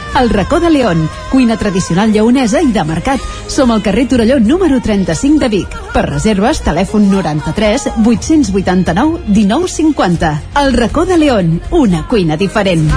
El racó de León, cuina tradicional lleonesa i de mercat. Som al carrer Torelló número 35 de Vic. Per reserves, telèfon 93 889 1950. El racó de León, una cuina diferent.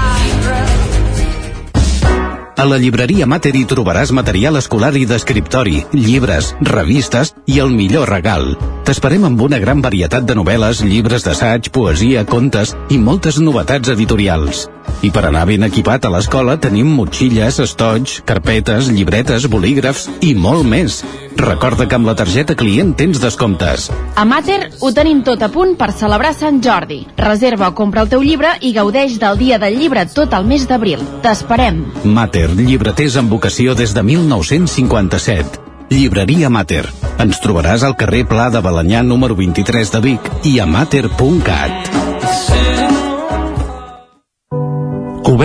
A la llibreria Mater hi trobaràs material escolar i d'escriptori, llibres, revistes i el millor regal. T'esperem amb una gran varietat de novel·les, llibres d'assaig, poesia, contes i moltes novetats editorials. I per anar ben equipat a l'escola tenim motxilles, estoig, carpetes, llibretes, bolígrafs i molt més. Recorda que amb la targeta client tens descomptes. A Mater ho tenim tot a punt per celebrar Sant Jordi. Reserva o compra el teu llibre i gaudeix del dia del llibre tot el mes d'abril. T'esperem. Mater, llibreters amb vocació des de 1957. Llibreria Mater. Ens trobaràs al carrer Pla de Balanyà número 23 de Vic i a mater.cat.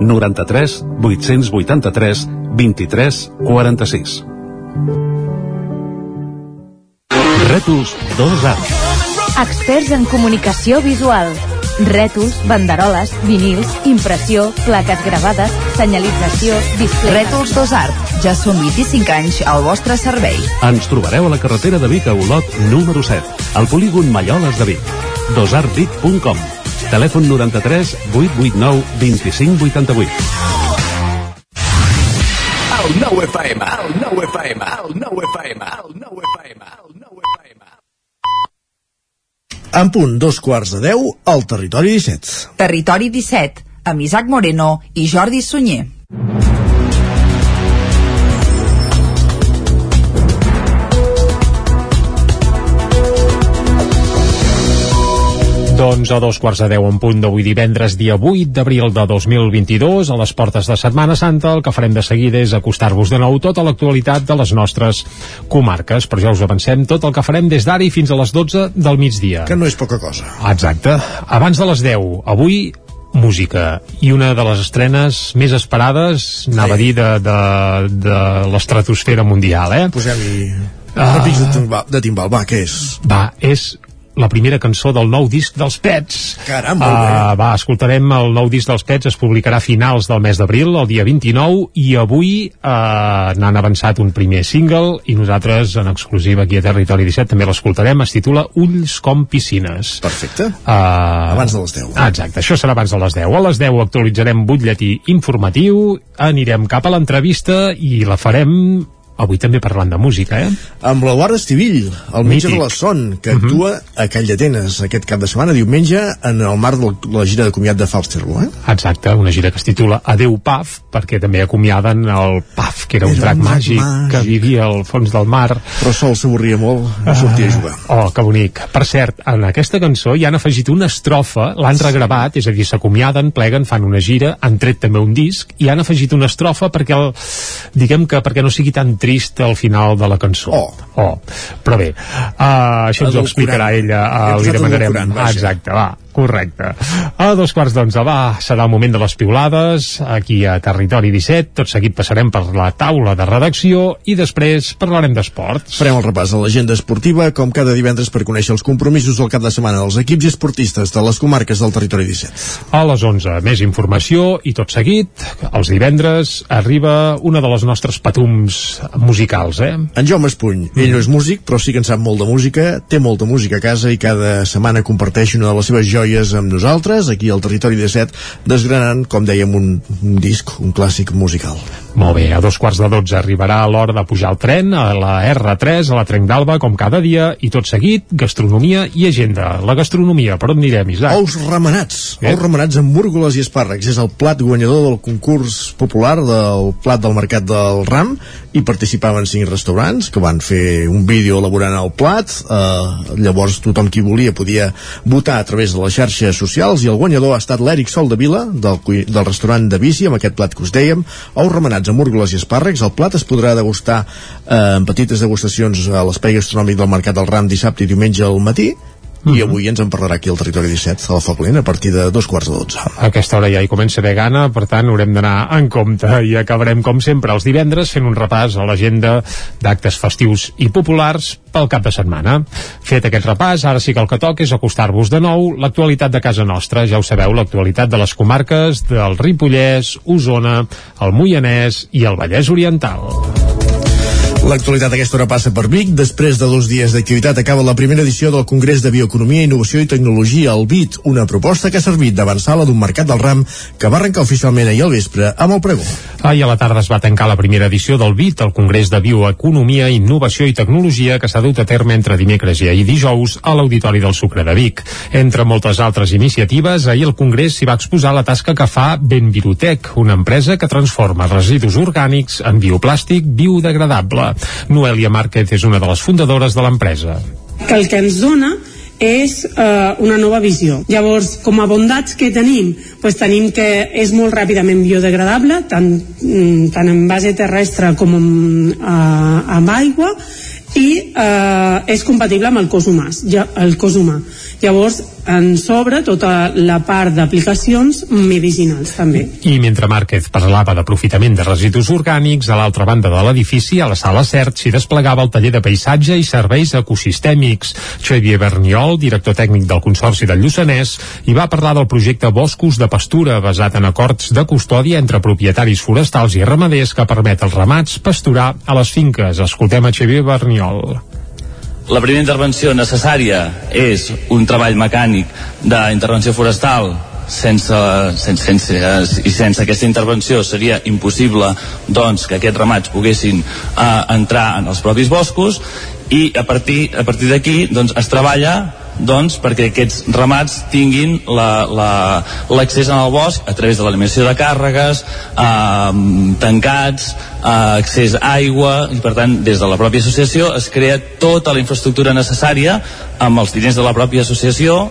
93 883 23 46. Rètols 2 Art. Experts en comunicació visual. Rètols, banderoles, vinils, impressió, plaques gravades, senyalització, display... Rètols 2 Art. Ja són 25 anys al vostre servei. Ens trobareu a la carretera de Vic a Olot, número 7, al polígon Malloles de Vic. dosartvic.com Telèfon 93 889 2588. El nou FM, el nou FM, el nou FM, el nou FM, el nou FM. En punt, dos quarts de deu, al Territori 17. Territori 17, amb Isaac Moreno i Jordi Sunyer. Doncs a dos quarts de deu en punt d'avui divendres, dia 8 d'abril de 2022, a les portes de Setmana Santa, el que farem de seguida és acostar-vos de nou tota l'actualitat de les nostres comarques. Per això us avancem tot el que farem des d'ara i fins a les 12 del migdia. Que no és poca cosa. Exacte. Abans de les 10, avui música i una de les estrenes més esperades anava a dir de, de, de l'estratosfera mundial eh? posem-hi Ah. de timbal, va, què és? va, és la primera cançó del nou disc dels Pets. Caram, molt bé. Uh, va, escoltarem el nou disc dels Pets, es publicarà a finals del mes d'abril, el dia 29, i avui uh, n'han avançat un primer single, i nosaltres, en exclusiva aquí a Territori 17, també l'escoltarem, es titula Ulls com piscines. Perfecte. Uh, Abans de les 10. Ah, exacte, això serà abans de les 10. A les 10 actualitzarem butlletí informatiu, anirem cap a l'entrevista i la farem avui també parlant de música, eh? Amb l'Eduard Estivill, el metge Mític. de la Son, que Mhm. actua a Call d'Atenes aquest cap de setmana, diumenge, en el marc de la gira de comiat de Falsterbo, eh? Exacte, una gira que es titula Adeu Paf, perquè també acomiaden el Paf, que era un Era drac un drac màgic, màgic. que vivia al fons del mar. Però sol s'avorria molt, no sortia a jugar. Oh, que bonic. Per cert, en aquesta cançó hi han afegit una estrofa, l'han regravat, és a dir, s'acomiaden, pleguen, fan una gira, han tret també un disc, i han afegit una estrofa perquè, el, diguem que perquè no sigui tan trist al final de la cançó. Oh. oh. Però bé, uh, això ens ho explicarà ella, uh, li demanarem. Ah, exacte, va, correcte. A dos quarts d'onze, va, serà el moment de les piulades, aquí a Territori 17, tot seguit passarem per la taula de redacció i després parlarem d'esports. Farem el repàs de l'agenda esportiva, com cada divendres per conèixer els compromisos del cap de setmana dels equips esportistes de les comarques del territori 17. A les 11, més informació i tot seguit, els divendres arriba una de les nostres patums musicals, eh? En Jaume Espuny, ell no és músic, però sí que en sap molt de música, té molta música a casa i cada setmana comparteix una de les seves joies amb nosaltres, aquí al territori 17, desgranant, com dèiem, un, un disc, un clàssic musical. Molt bé, a dos quarts de dotze arribarà l'hora de pujar al tren, a la R3, a la Trenc d'Alba, com cada dia, i tot seguit, gastronomia i agenda. La gastronomia, per on anirem, Isaac? Ous remenats, Bé. ous remenats amb múrgoles i espàrrecs. És el plat guanyador del concurs popular del plat del Mercat del Ram i participaven cinc restaurants que van fer un vídeo elaborant el plat. Eh, llavors tothom qui volia podia votar a través de les xarxes socials i el guanyador ha estat l'Èric Sol de Vila del, del restaurant de Bici amb aquest plat que us dèiem. Ous remenats amb múrgoles i espàrrecs. El plat es podrà degustar eh, en petites degustacions a l'espai gastronòmic del Mercat del Ram dissabte i diumenge al matí i avui ens en parlarà aquí al Territori 17 a la Foc Lent a partir de dos quarts de dotze A aquesta hora ja hi comença a haver gana, per tant haurem d'anar en compte i acabarem com sempre els divendres fent un repàs a l'agenda d'actes festius i populars pel cap de setmana. Fet aquest repàs, ara sí que el que toca és acostar-vos de nou l'actualitat de casa nostra. Ja ho sabeu, l'actualitat de les comarques del Ripollès, Osona, el Moianès i el Vallès Oriental. L'actualitat a aquesta hora passa per Vic. Després de dos dies d'activitat acaba la primera edició del Congrés de Bioeconomia, Innovació i Tecnologia, el BIT, una proposta que ha servit d'avançada d'un mercat del ram que va arrencar oficialment ahir al vespre amb el pregó. Ahir a la tarda es va tancar la primera edició del BIT, el Congrés de Bioeconomia, Innovació i Tecnologia, que s'ha dut a terme entre dimecres i ahir dijous a l'Auditori del Sucre de Vic. Entre moltes altres iniciatives, ahir el Congrés s'hi va exposar la tasca que fa Benvirutec, una empresa que transforma residus orgànics en bioplàstic biodegradable. Noelia Márquez és una de les fundadores de l'empresa. que el que ens dona és eh, una nova visió. Llavors, com a bondats que tenim, pues tenim que és molt ràpidament biodegradable, tant, mm, tant en base terrestre com en, eh, amb aigua, i eh, és compatible amb el cos humà. Ja, el cos humà. Llavors, en sobre tota la part d'aplicacions medicinals també. I mentre Márquez parlava d'aprofitament de residus orgànics, a l'altra banda de l'edifici, a la sala CERT, s'hi desplegava el taller de paisatge i serveis ecosistèmics. Xavier Berniol, director tècnic del Consorci del Lluçanès, hi va parlar del projecte Boscos de Pastura, basat en acords de custòdia entre propietaris forestals i ramaders que permet als ramats pasturar a les finques. Escoltem a Xavier Berniol. La primera intervenció necessària és un treball mecànic d'intervenció forestal. Sense, sense, sense, i sense aquesta intervenció seria impossible doncs, que aquests ramats poguessin uh, entrar en els propis boscos i a partir, a partir d'aquí doncs, es treballa doncs, perquè aquests ramats tinguin l'accés la, la, al bosc a través de l'eliminació de càrregues, eh, tancats, eh, accés a aigua, i per tant, des de la pròpia associació es crea tota la infraestructura necessària amb els diners de la pròpia associació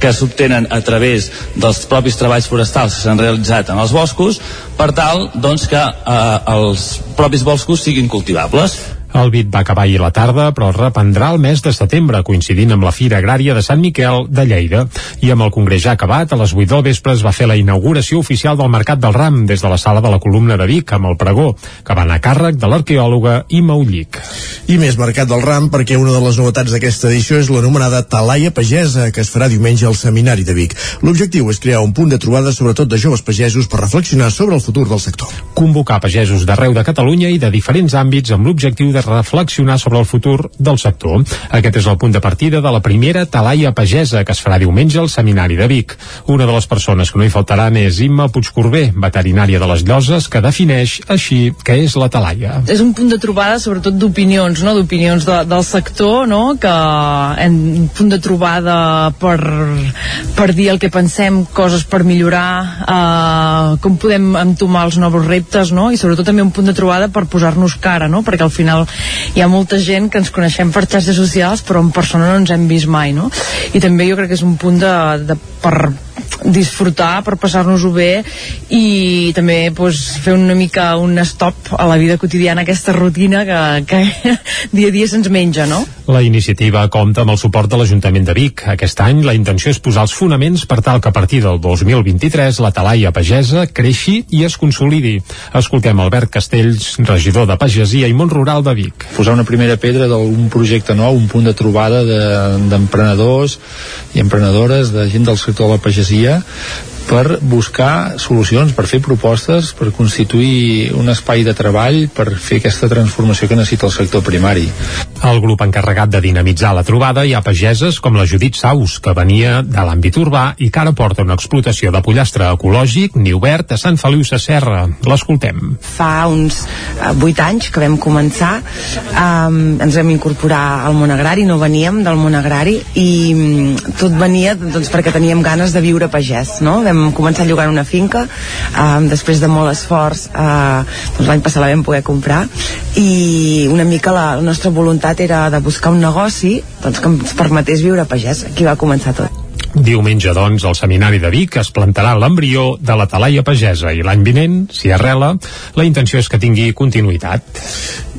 que s'obtenen a través dels propis treballs forestals que s'han realitzat en els boscos per tal doncs, que eh, els propis boscos siguin cultivables. El bit va acabar ahir la tarda, però es reprendrà el mes de setembre, coincidint amb la Fira Agrària de Sant Miquel de Lleida. I amb el congrés ja acabat, a les 8 del vespre es va fer la inauguració oficial del Mercat del Ram des de la sala de la columna de Vic, amb el pregó, que va anar a càrrec de l'arqueòloga Ima Ullic. I més Mercat del Ram perquè una de les novetats d'aquesta edició és l'anomenada Talaia Pagesa, que es farà diumenge al Seminari de Vic. L'objectiu és crear un punt de trobada sobretot de joves pagesos per reflexionar sobre el futur del sector. Convocar pagesos d'arreu de Catalunya i de diferents àmbits amb l'objectiu de reflexionar sobre el futur del sector. Aquest és el punt de partida de la primera Talaia Pagesa, que es farà diumenge al Seminari de Vic. Una de les persones que no hi faltaran és Imma Puigcorbé, veterinària de les Lloses, que defineix així què és la Talaia. És un punt de trobada sobretot d'opinions, no? d'opinions de, del sector, no? que en un punt de trobada per, per dir el que pensem, coses per millorar, eh, com podem entomar els nous reptes, no? i sobretot també un punt de trobada per posar-nos cara, no? perquè al final hi ha molta gent que ens coneixem per xarxes socials però en persona no ens hem vist mai no? i també jo crec que és un punt de, de per disfrutar, per passar-nos-ho bé i també pues, fer una mica un stop a la vida quotidiana, aquesta rutina que, que dia a dia se'ns menja, no? La iniciativa compta amb el suport de l'Ajuntament de Vic. Aquest any la intenció és posar els fonaments per tal que a partir del 2023 la talaia pagesa creixi i es consolidi. Escoltem Albert Castells, regidor de Pagesia i Mont Rural de Vic. Posar una primera pedra d'un projecte nou, un punt de trobada d'emprenedors de, i emprenedores, de gent del sector de la pagesia, pagesia per buscar solucions, per fer propostes, per constituir un espai de treball, per fer aquesta transformació que necessita el sector primari. El grup encarregat de dinamitzar la trobada hi ha pageses com la Judit Saus, que venia de l'àmbit urbà i que ara porta una explotació de pollastre ecològic ni obert a Sant Feliu Sacerra. L'escoltem. Fa uns uh, 8 anys que vam començar, um, ens vam incorporar al món agrari, no veníem del món agrari i um, tot venia doncs, perquè teníem ganes de viure pagès, no? Vam vam començar llogant una finca um, després de molt esforç uh, doncs l'any passat la vam poder comprar. I una mica la, la nostra voluntat era de buscar un negoci doncs, que ens permetés viure pagès. Aquí va començar tot. Diumenge, doncs, al Seminari de Vic es plantarà l'embrió de la talaia pagesa i l'any vinent, si arrela, la intenció és que tingui continuïtat.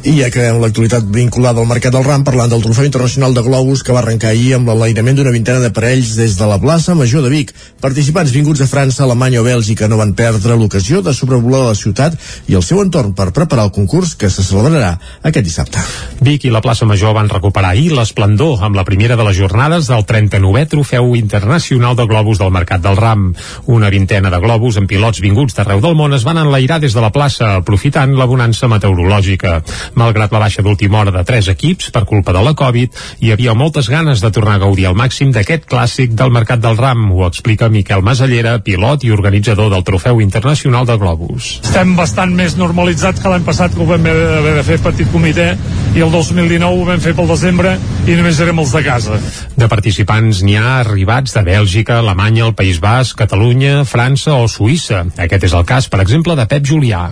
I ja acabem l'actualitat vinculada al Mercat del Ram parlant del Trofeu Internacional de Globus que va arrencar ahir amb l'enlairament d'una vintena de parells des de la plaça Major de Vic. Participants vinguts de França, Alemanya o Bèlgica no van perdre l'ocasió de sobrevolar la ciutat i el seu entorn per preparar el concurs que se celebrarà aquest dissabte. Vic i la plaça Major van recuperar ahir l'esplendor amb la primera de les jornades del 39è Trofeu Internacional de Globus del Mercat del Ram. Una vintena de globus amb pilots vinguts d'arreu del món es van enlairar des de la plaça aprofitant la bonança meteorològica. Malgrat la baixa d'última hora de tres equips per culpa de la Covid, hi havia moltes ganes de tornar a gaudir al màxim d'aquest clàssic del Mercat del Ram, ho explica Miquel Masallera, pilot i organitzador del Trofeu Internacional de Globus. Estem bastant més normalitzats que l'any passat que ho vam haver de fer petit comitè i el 2019 ho vam fer pel desembre i només érem els de casa. De participants n'hi ha arribats de Bèlgica, Alemanya, el País Basc, Catalunya, França o Suïssa. Aquest és el cas, per exemple, de Pep Julià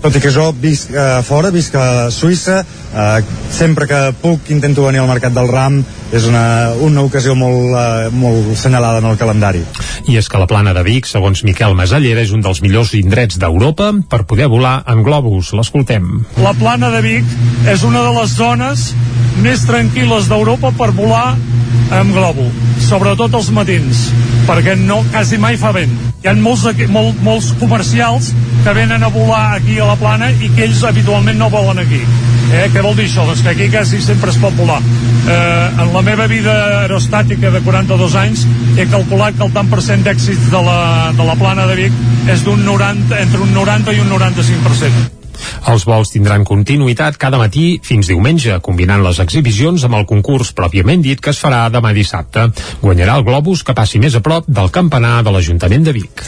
tot i que jo visc a fora, visc a Suïssa, eh, sempre que puc intento venir al Mercat del Ram, és una, una ocasió molt, eh, molt senyalada en el calendari. I és que la plana de Vic, segons Miquel Masallera, és un dels millors indrets d'Europa per poder volar en globus. L'escoltem. La plana de Vic és una de les zones més tranquil·les d'Europa per volar amb glòbul, sobretot els matins, perquè no, quasi mai fa vent. Hi ha molts, molt, molts comercials que venen a volar aquí a la plana i que ells habitualment no volen aquí. Eh, què vol dir això? Doncs que aquí quasi sempre es pot volar. Eh, en la meva vida aerostàtica de 42 anys he calculat que el tant per cent d'èxit de, la, de la plana de Vic és d'un 90, entre un 90 i un 95%. Els vols tindran continuïtat cada matí fins diumenge, combinant les exhibicions amb el concurs pròpiament dit que es farà demà dissabte. Guanyarà el globus que passi més a prop del campanar de l'Ajuntament de Vic.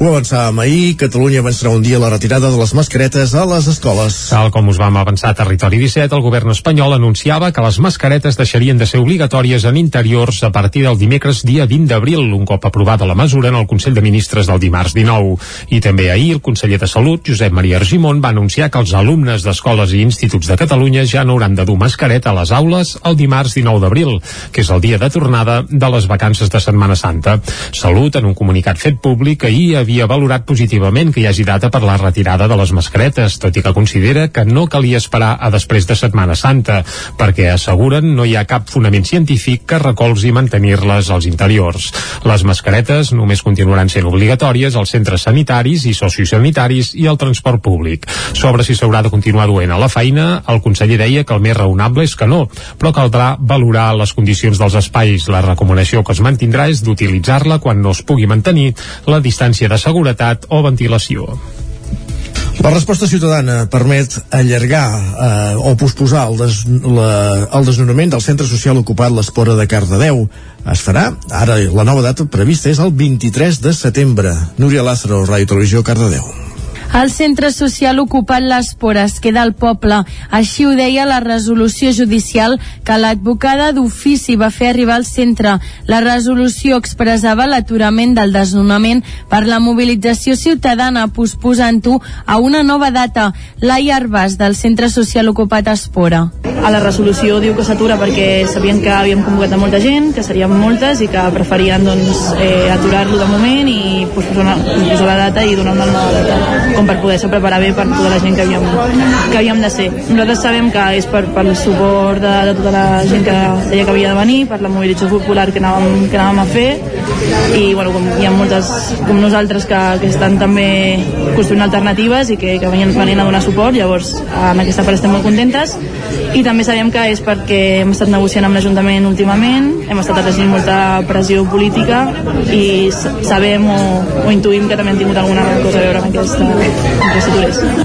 Ho avançàvem ahir, Catalunya avançarà un dia la retirada de les mascaretes a les escoles. Tal com us vam avançar a Territori 17, el govern espanyol anunciava que les mascaretes deixarien de ser obligatòries en interiors a partir del dimecres dia 20 d'abril, un cop aprovada la mesura en el Consell de Ministres del dimarts 19. I també ahir el conseller de Salut, Josep Maria Argimon, va anunciar que els alumnes d'escoles i instituts de Catalunya ja no hauran de dur mascareta a les aules el dimarts 19 d'abril, que és el dia de tornada de les vacances de Setmana Santa. Salut, en un comunicat fet públic, ahir havia valorat positivament que hi hagi data per la retirada de les mascaretes, tot i que considera que no calia esperar a després de Setmana Santa, perquè asseguren no hi ha cap fonament científic que recolzi mantenir-les als interiors. Les mascaretes només continuaran sent obligatòries als centres sanitaris i sociosanitaris i al transport públic. Sobre si s'haurà de continuar duent a la feina, el conseller deia que el més raonable és que no, però caldrà valorar les condicions dels espais. La recomanació que es mantindrà és d'utilitzar-la quan no es pugui mantenir la distància de seguretat o ventilació. La resposta ciutadana permet allargar eh, o posposar el, des, la, el desnonament del centre social ocupat l'Espora de Cardedeu. Es farà, ara la nova data prevista és el 23 de setembre. Núria Lázaro, Ràdio Televisió, Cardedeu. El centre social ocupat l'Espora es queda al poble. Així ho deia la resolució judicial que l'advocada d'ofici va fer arribar al centre. La resolució expressava l'aturament del desnonament per la mobilització ciutadana posposant-ho a una nova data. Laia Arbas, del centre social ocupat Espora. A la resolució diu que s'atura perquè sabien que havíem convocat a molta gent, que serien moltes i que preferien doncs, eh, aturar-lo de moment i posposar, posposar la data i donar una nova data com per poder-se preparar bé per tota la gent que havíem, que havíem de ser. Nosaltres sabem que és per, per el suport de, de tota la gent que deia que havia de venir, per la mobilització popular que anàvem, que anàvem a fer i bueno, com hi ha moltes com nosaltres que, que estan també construint alternatives i que, que venien, venien a donar suport, llavors en aquesta part estem molt contentes i també sabem que és perquè hem estat negociant amb l'Ajuntament últimament, hem estat exercint molta pressió política i sabem o, o intuïm que també han tingut alguna cosa a veure amb aquesta,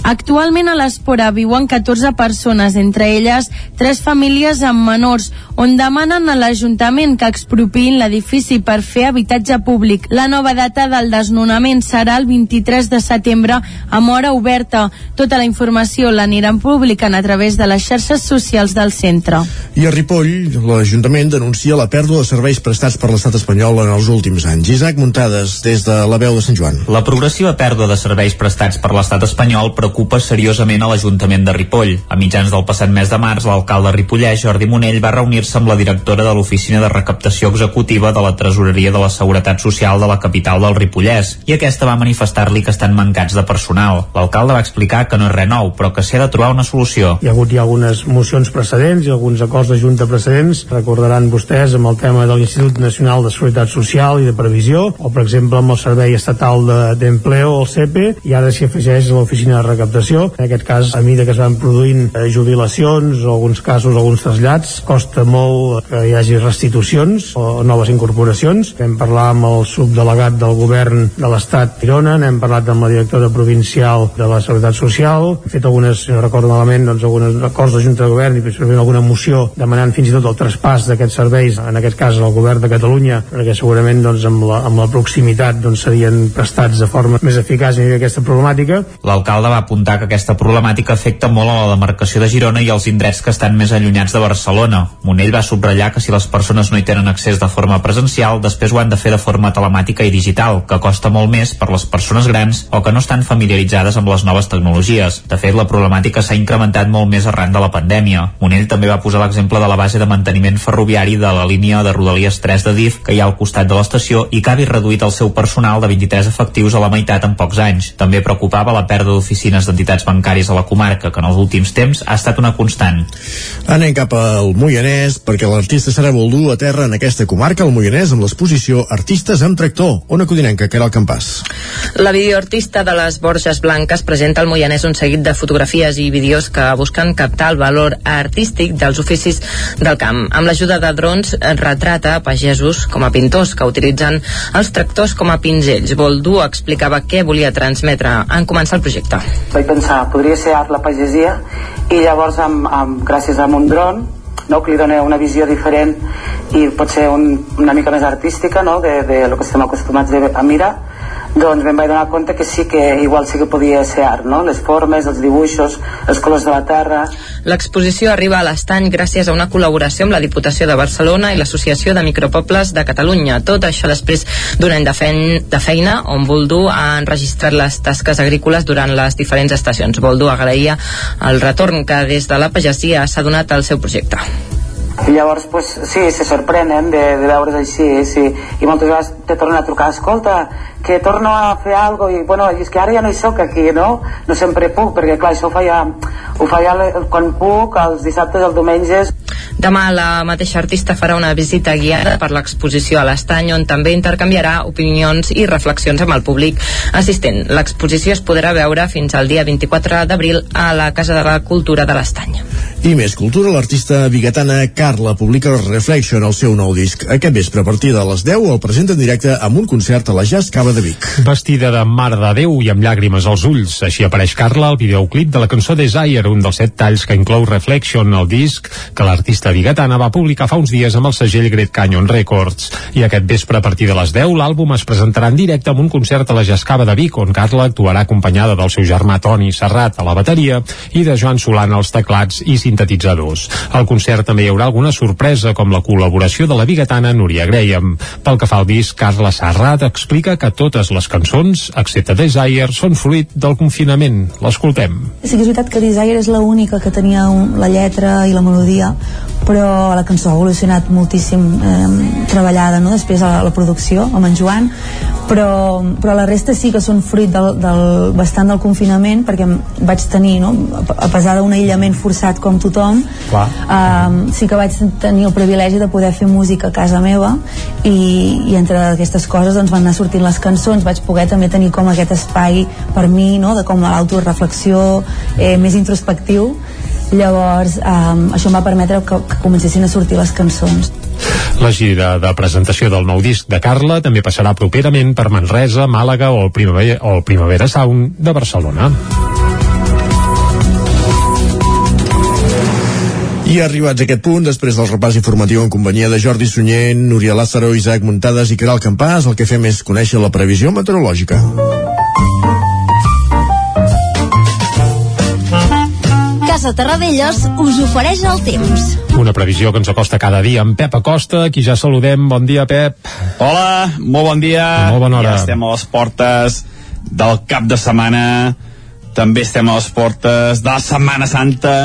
Actualment a l'Espora viuen 14 persones, entre elles tres famílies amb menors, on demanen a l'Ajuntament que expropiïn l'edifici per fer habitatge públic. La nova data del desnonament serà el 23 de setembre amb hora oberta. Tota la informació l'aniran publicant a través de les xarxes socials del centre. I a Ripoll, l'Ajuntament denuncia la pèrdua de serveis prestats per l'estat espanyol en els últims anys. Isaac Muntades, des de la veu de Sant Joan. La progressiva pèrdua de serveis prestats per l'estat espanyol preocupa seriosament a l'Ajuntament de Ripoll. A mitjans del passat mes de març, l'alcalde ripollès, Jordi Monell, va reunir-se amb la directora de l'Oficina de Recaptació Executiva de la Tresoreria de la Seguretat Social de la capital del Ripollès, i aquesta va manifestar-li que estan mancats de personal. L'alcalde va explicar que no és res nou, però que s'ha de trobar una solució. Hi ha hagut ja algunes mocions precedents i alguns acords de Junta precedents. Recordaran vostès amb el tema de l'Institut Nacional de Seguretat Social i de Previsió, o per exemple amb el Servei Estatal d'Empleo, de, el CEPE, i ara s'hi afegeix l'oficina de recaptació. En aquest cas, a mesura que es van produint eh, jubilacions o alguns casos, alguns trasllats, costa molt que hi hagi restitucions o noves incorporacions. Vam parlar amb el subdelegat del govern de l'Estat Girona, n'hem parlat amb la directora provincial de la Seguretat Social, hem fet algunes, si no recordo malament, doncs algunes acords de Junta de Govern i principalment alguna moció demanant fins i tot el traspàs d'aquests serveis, en aquest cas al govern de Catalunya, perquè segurament doncs, amb, la, amb la proximitat doncs, serien prestats de forma més eficaç en aquesta problemàtica. L'alcalde va apuntar que aquesta problemàtica afecta molt a la demarcació de Girona i als indrets que estan més allunyats de Barcelona. Monell va subratllar que si les persones no hi tenen accés de forma presencial, després ho han de fer de forma telemàtica i digital, que costa molt més per les persones grans o que no estan familiaritzades amb les noves tecnologies. De fet, la problemàtica s'ha incrementat molt més arran de la pandèmia. Monell també va posar l'exemple de la base de manteniment ferroviari de la línia de Rodalies 3 de DIF que hi ha al costat de l'estació i que ha reduït el seu personal de 23 efectius a la meitat en pocs anys. També preocupava la pèrdua d'oficines d'entitats bancàries a la comarca, que en els últims temps ha estat una constant. Anem cap al Moianès perquè l'artista Sara Boldú a terra en aquesta comarca, el Moianès, amb l'exposició Artistes amb tractor. Ona Codinenca, que era el campàs. La videoartista de les Borges Blanques presenta al Moianès un seguit de fotografies i vídeos que busquen captar el valor artístic dels oficis del camp. Amb l'ajuda de drons retrata pagesos com a pintors que utilitzen els tractors com a pinzells. Boldú explicava què volia transmetre en començar el projecte. Vaig pensar, podria ser art la pagesia i llavors amb, amb, gràcies a un dron no, que li dona una visió diferent i pot ser un, una mica més artística no, de, de lo que estem acostumats a mirar doncs me'n vaig donar compte que sí que igual sí que podia ser art, no? les formes, els dibuixos, els colors de la terra. L'exposició arriba a l'estany gràcies a una col·laboració amb la Diputació de Barcelona i l'Associació de Micropobles de Catalunya. Tot això després d'un any de, fein, de feina on Boldú ha enregistrat les tasques agrícoles durant les diferents estacions. Boldú agraïa el retorn que des de la pagesia s'ha donat al seu projecte. I llavors, pues, sí, se sorprenen de, de veure's així, sí. I moltes vegades te tornen a trucar, escolta, que torno a fer cosa, i bueno, és que ara ja no hi sóc aquí, no? No sempre puc, perquè clar, això ho feia, ho feia quan puc, els dissabtes, els diumenges. Demà la mateixa artista farà una visita guiada per l'exposició a l'estany on també intercanviarà opinions i reflexions amb el públic assistent. L'exposició es podrà veure fins al dia 24 d'abril a la Casa de la Cultura de l'Estany. I més cultura, l'artista bigatana Carla publica Reflection, el seu nou disc. Aquest vespre, a partir de les 10, el presenta en directe amb un concert a la Jazz Cava de Vic. Vestida de Mare de Déu i amb llàgrimes als ulls. Així apareix Carla al videoclip de la cançó Desire, un dels set talls que inclou Reflection, el disc que l'artista bigatana va publicar fa uns dies amb el segell Great Canyon Records. I aquest vespre, a partir de les 10, l'àlbum es presentarà en directe amb un concert a la Jazz Cava de Vic, on Carla actuarà acompanyada del seu germà Toni Serrat a la bateria i de Joan Solana als teclats i sintetitzadors. Al concert també hi haurà alguna sorpresa, com la col·laboració de la bigatana Núria Graham. Pel que fa al disc, Carla Serrat explica que totes les cançons, excepte Desire, són fruit del confinament. L'escoltem. Sí que és veritat que Desire és l'única que tenia un, la lletra i la melodia, però la cançó ha evolucionat moltíssim eh, treballada no? després a la, la producció amb en Joan però, però la resta sí que són fruit del, del, bastant del confinament perquè vaig tenir, no? a pesar d'un aïllament forçat com tothom eh, sí que vaig tenir el privilegi de poder fer música a casa meva i, i entre aquestes coses doncs, van anar sortint les cançons vaig poder també tenir com aquest espai per mi no? de com l'autoreflexió eh, més introspectiu llavors um, això em va permetre que, que comencessin a sortir les cançons La gira de presentació del nou disc de Carla també passarà properament per Manresa, Màlaga o Primavera, o Primavera Sound de Barcelona. I arribats a aquest punt, després del repàs informatiu en companyia de Jordi Sunyer, Núria Lázaro, Isaac Muntades i Caral Campàs, el que fem és conèixer la previsió meteorològica. Casa Terradellos us ofereix el temps. Una previsió que ens acosta cada dia amb Pep Acosta, qui ja saludem. Bon dia, Pep. Hola, molt bon dia. Molt bona hora. Ja estem a les portes del cap de setmana. També estem a les portes de la Setmana Santa.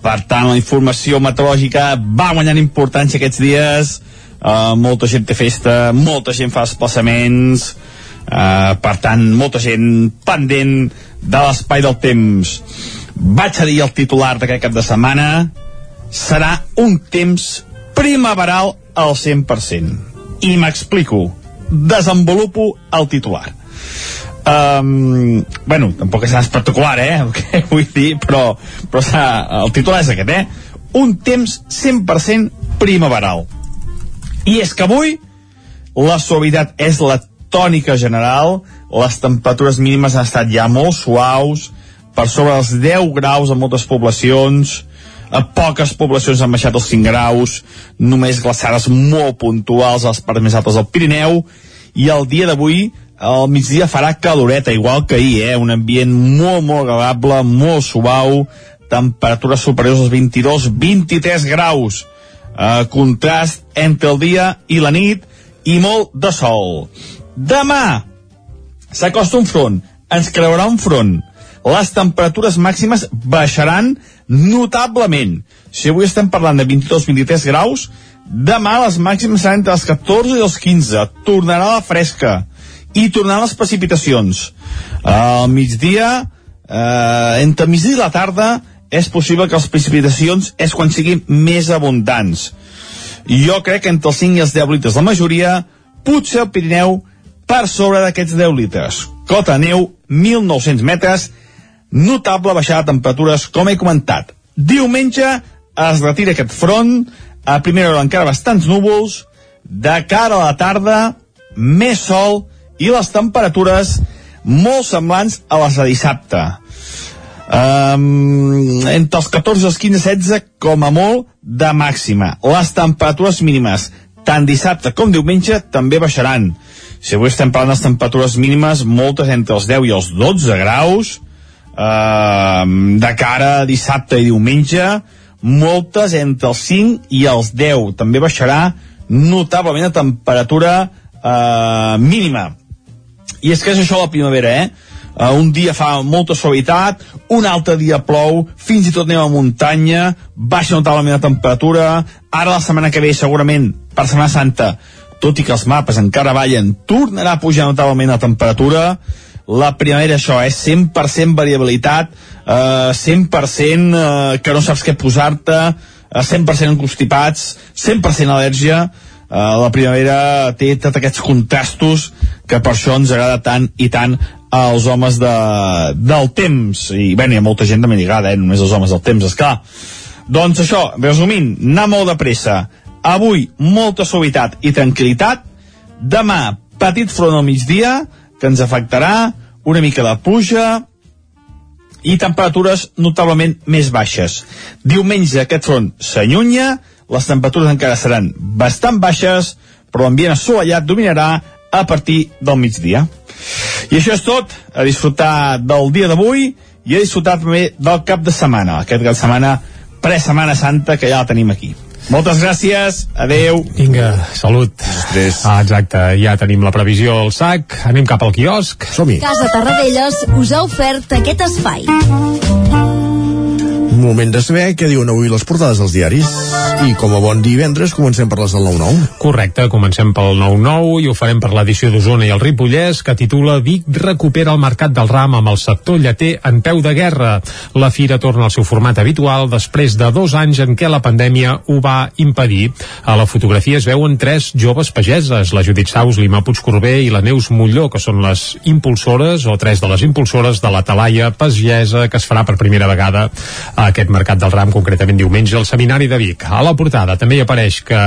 Per tant, la informació meteorològica va guanyant importància aquests dies. Uh, molta gent té festa, molta gent fa desplaçaments. Uh, per tant, molta gent pendent de l'espai del temps. Vaig a dir el titular d'aquest cap de setmana serà un temps primaveral al 100%. I m'explico. Desenvolupo el titular. Um, bueno, tampoc és espectacular, eh? El que vull dir, però, però el titular és aquest, eh? Un temps 100% primaveral. I és que avui la suavitat és la tònica general, les temperatures mínimes han estat ja molt suaus, per sobre dels 10 graus en moltes poblacions, a poques poblacions han baixat els 5 graus, només glaçades molt puntuals a les parts més altes del Pirineu, i el dia d'avui, al migdia farà caloreta, igual que ahir, eh? un ambient molt, molt agradable, molt suau, temperatures superiors als 22-23 graus, eh, contrast entre el dia i la nit, i molt de sol. Demà s'acosta un front, ens creurà un front, les temperatures màximes baixaran notablement. Si avui estem parlant de 22-23 graus, demà les màximes seran entre els 14 i els 15. Tornarà la fresca i tornaran les precipitacions. Al migdia, eh, entre migdia i la tarda, és possible que les precipitacions és quan siguin més abundants. Jo crec que entre els 5 i els 10 litres la majoria, potser el Pirineu per sobre d'aquests 10 litres. Cota neu, 1.900 metres, notable baixada de temperatures, com he comentat. Diumenge es retira aquest front, a primera hora encara bastants núvols, de cara a la tarda, més sol i les temperatures molt semblants a les de dissabte. Um, entre els 14 i els 15, 16 com a molt de màxima. Les temperatures mínimes, tant dissabte com diumenge, també baixaran. Si avui estem parlant de temperatures mínimes, moltes entre els 10 i els 12 graus, uh, de cara a dissabte i diumenge, moltes entre els 5 i els 10. També baixarà notablement la temperatura uh, mínima. I és que és això la primavera, eh? Uh, un dia fa molta suavitat, un altre dia plou, fins i tot anem a muntanya, baixa notablement la temperatura, ara la setmana que ve segurament, per Setmana Santa, tot i que els mapes encara ballen, tornarà a pujar notablement la temperatura, la primavera això és eh? 100% variabilitat, eh, 100% eh, que no saps què posar-te, eh, 100% constipats, 100% al·lèrgia, eh, la primavera té tots aquests contrastos que per això ens agrada tant i tant als homes de, del temps i bé, hi ha molta gent també li agrada, eh? només els homes del temps, esclar doncs això, resumint, anar molt de pressa avui molta suavitat i tranquil·litat demà petit front al migdia que ens afectarà una mica de pluja i temperatures notablement més baixes. Diumenge aquest front s'allunya, les temperatures encara seran bastant baixes, però l'ambient assolellat dominarà a partir del migdia. I això és tot, a disfrutar del dia d'avui i a disfrutar també del cap de setmana, aquest cap de setmana pre-setmana santa que ja la tenim aquí. Moltes gràcies, adeu. Vinga, salut. Després. Ah, exacte, ja tenim la previsió al sac, anem cap al quiosc. Som-hi. Casa Tarradellas us ha ofert aquest espai. Moment de saber què diuen avui les portades dels diaris. I com a bon divendres comencem per les del 9-9. Correcte, comencem pel 9-9 i ho farem per l'edició d'Osona i el Ripollès que titula Vic recupera el mercat del ram amb el sector lleter en peu de guerra. La fira torna al seu format habitual després de dos anys en què la pandèmia ho va impedir. A la fotografia es veuen tres joves pageses, la Judit Saus, l'Ima Puigcorbé i la Neus Molló, que són les impulsores o tres de les impulsores de la talaia pagesa que es farà per primera vegada a aquest mercat del ram, concretament diumenge, al Seminari de Vic. A la portada també hi apareix que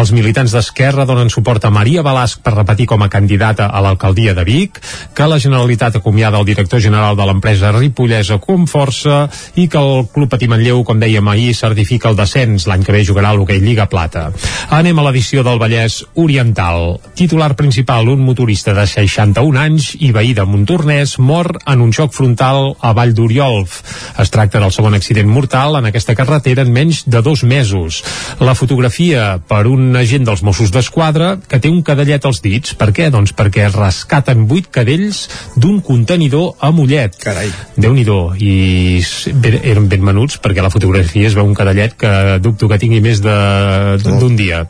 els militants d'Esquerra donen suport a Maria Balasc per repetir com a candidata a l'alcaldia de Vic, que la Generalitat acomiada el director general de l'empresa Ripollesa Comforça i que el Club Patí Manlleu, com dèiem ahir, certifica el descens. L'any que ve jugarà l'hoquei Lliga Plata. Anem a l'edició del Vallès Oriental. Titular principal, un motorista de 61 anys i veí de Montornès mor en un xoc frontal a Vall d'Oriolf. Es tracta del segon accident mortal en aquesta carretera en menys de dos mesos. La fotografia per un agent dels Mossos d'Esquadra que té un cadellet als dits. Per què? Doncs perquè es rescaten vuit cadells d'un contenidor a Mollet. Carai. Déu-n'hi-do. I s- ben- eren ben menuts perquè la fotografia es veu un cadellet que dubto que tingui més de- d'un dia.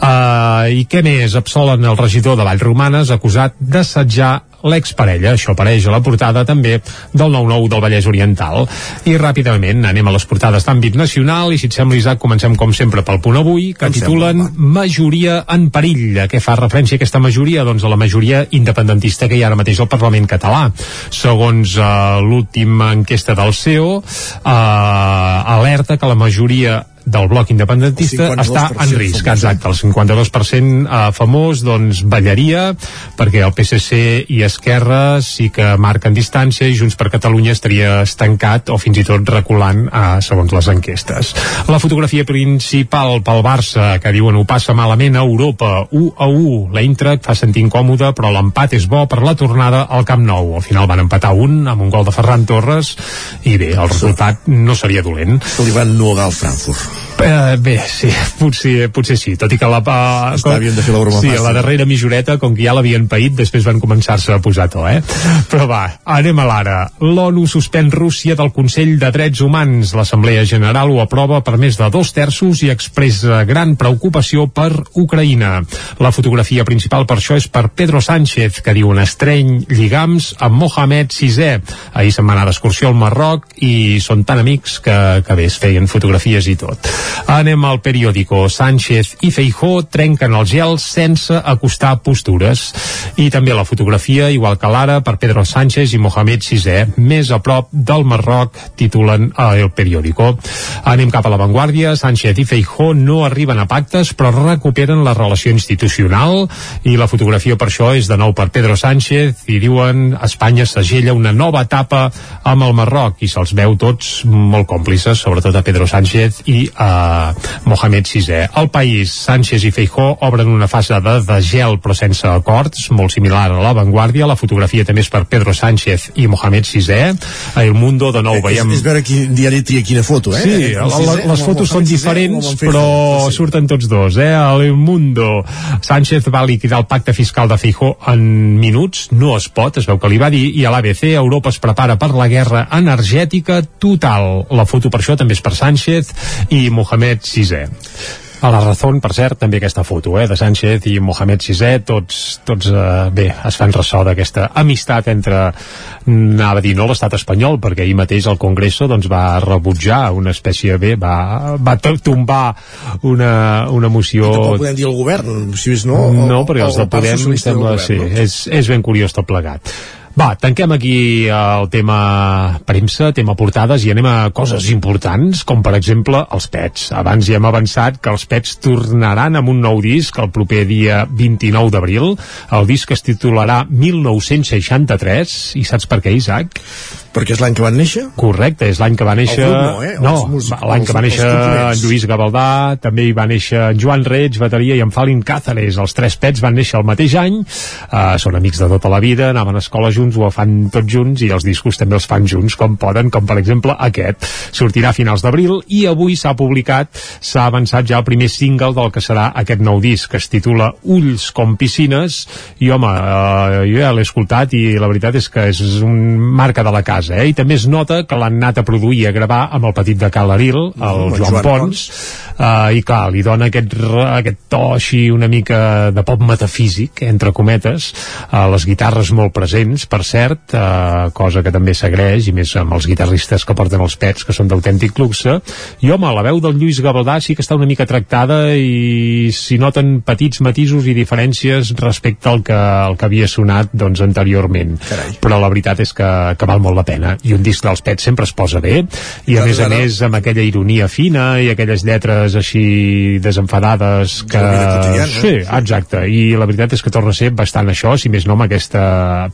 Uh, I què més? Absolen el regidor de Vallromanes acusat d'assetjar l'exparella, això apareix a la portada també del 9-9 del Vallès Oriental. I ràpidament anem a les portades d'àmbit nacional i si et sembla Isaac comencem com sempre pel punt avui que Em titulen Majoria en perill. A què fa referència aquesta majoria? Doncs a la majoria independentista que hi ha ara mateix al Parlament català. Segons uh, l'última enquesta del CEO, uh, alerta que la majoria del bloc independentista està 52% en risc, famós. exacte, el 52% eh, famós doncs ballaria perquè el PSC i Esquerra sí que marquen distància i Junts per Catalunya estaria estancat o fins i tot reculant eh, segons les enquestes. La fotografia principal pel Barça que diuen ho passa malament a Europa 1 a 1, l'Eintracht fa sentir incòmode però l'empat és bo per la tornada al Camp Nou. Al final van empatar un amb un gol de Ferran Torres i bé, el resultat no seria dolent. Se li van nugar al Frankfurt. Uh, bé, sí, potser, potser sí, tot i que la... Uh, Està, havien de fer la broma sí, fàcil. la darrera mitjoreta, com que ja l'havien paït, després van començar-se a posar to, eh? Però va, anem a l'ara. L'ONU suspèn Rússia del Consell de Drets Humans. L'Assemblea General ho aprova per més de dos terços i expressa gran preocupació per Ucraïna. La fotografia principal per això és per Pedro Sánchez, que diu un estreny lligams amb Mohamed VI. Ahir se'n va anar d'excursió al Marroc i són tan amics que, que bé, es feien fotografies i tot. Anem al periòdico. Sánchez i Feijó trenquen el gel sense acostar postures. I també la fotografia, igual que l'ara, per Pedro Sánchez i Mohamed VI, més a prop del Marroc, titulen a El Periódico. Anem cap a l'avantguàrdia. Sánchez i Feijó no arriben a pactes, però recuperen la relació institucional i la fotografia per això és de nou per Pedro Sánchez i diuen Espanya segella una nova etapa amb el Marroc i se'ls veu tots molt còmplices, sobretot a Pedro Sánchez i a Mohamed VI. El país, Sánchez i Feijó obren una fase de, de gel però sense acords, molt similar a l'avantguàrdia. La fotografia també és per Pedro Sánchez i Mohamed VI. A El Mundo, de nou, veiem... És, és veure quin diari tria quina foto, eh? Sí, El la, la, les fotos són diferents, però surten tots dos, eh? El Mundo. Sánchez va liquidar el pacte fiscal de Feijó en minuts, no es pot, es veu que li va dir, i a l'ABC Europa es prepara per la guerra energètica total. La foto per això també és per Sánchez i Mohamed VI. A la Razón, per cert, també aquesta foto eh, de Sánchez i Mohamed VI, tots, tots eh, bé, es fan ressò d'aquesta amistat entre, anava a dir, no l'estat espanyol, perquè ahir mateix el Congreso doncs, va rebutjar una espècie, bé, va, va to- tombar una, una moció... Tampoc podem dir el govern, si és no... No, perquè els de Podem sembla, govern, sí, no? és, és ben curiós tot plegat. Va, tanquem aquí el tema premsa, tema portades, i anem a coses importants, com per exemple els pets. Abans ja hem avançat que els pets tornaran amb un nou disc el proper dia 29 d'abril. El disc es titularà 1963, i saps per què, Isaac? Perquè és l'any que van néixer? Correcte, és l'any que va néixer... grup no, eh? No, l'any que va néixer en Lluís Gavaldà, també hi va néixer en Joan Reig, bateria, i en Falin Cáceres. Els tres pets van néixer el mateix any, uh, són amics de tota la vida, anaven a escola junts, ho fan tots junts, i els discos també els fan junts, com poden, com per exemple aquest. Sortirà a finals d'abril, i avui s'ha publicat, s'ha avançat ja el primer single del que serà aquest nou disc, que es titula Ulls com piscines, i home, uh, jo ja l'he escoltat, i la veritat és que és un marca de la casa, eh? i també es nota que l'han anat a produir i a gravar amb el petit de Calaril, el Mm, Joan, Joan Pons, uh, i clar, li dona aquest, aquest to així una mica de pop metafísic, entre cometes, uh, les guitarres molt presents, per cert, uh, cosa que també s'agraeix, i més amb els guitarristes que porten els pets, que són d'autèntic luxe, i home, la veu del Lluís Gavaldà sí que està una mica tractada i s'hi noten petits matisos i diferències respecte al que, al que havia sonat doncs, anteriorment. Carai. Però la veritat és que, que val molt la pena. I un disc dels pets sempre es posa bé, i a Clar, més a ara- més amb aquella ironia fina i aquelles lletres així desenfadades que... quotidiana, sí, exacte, i la veritat és que torna a ser bastant això, si més no amb aquesta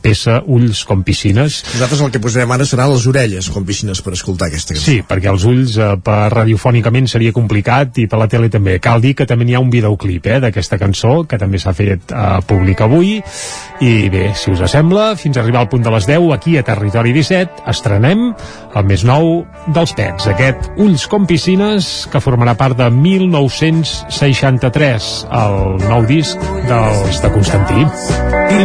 peça Ulls com piscines, Nosaltres el que posarem ara seran les orelles com piscines per escoltar aquesta cançó. Sí, perquè els ulls eh, per radiofònicament seria complicat i per la tele també. Cal dir que també n'hi ha un videoclip eh, d'aquesta cançó que també s'ha fet eh, públic avui. I bé, si us sembla, fins a arribar al punt de les 10 aquí a Territori 17 estrenem el més nou dels pets, aquest Ulls com piscines que formarà part de 1963 el nou disc dels de Constantí. I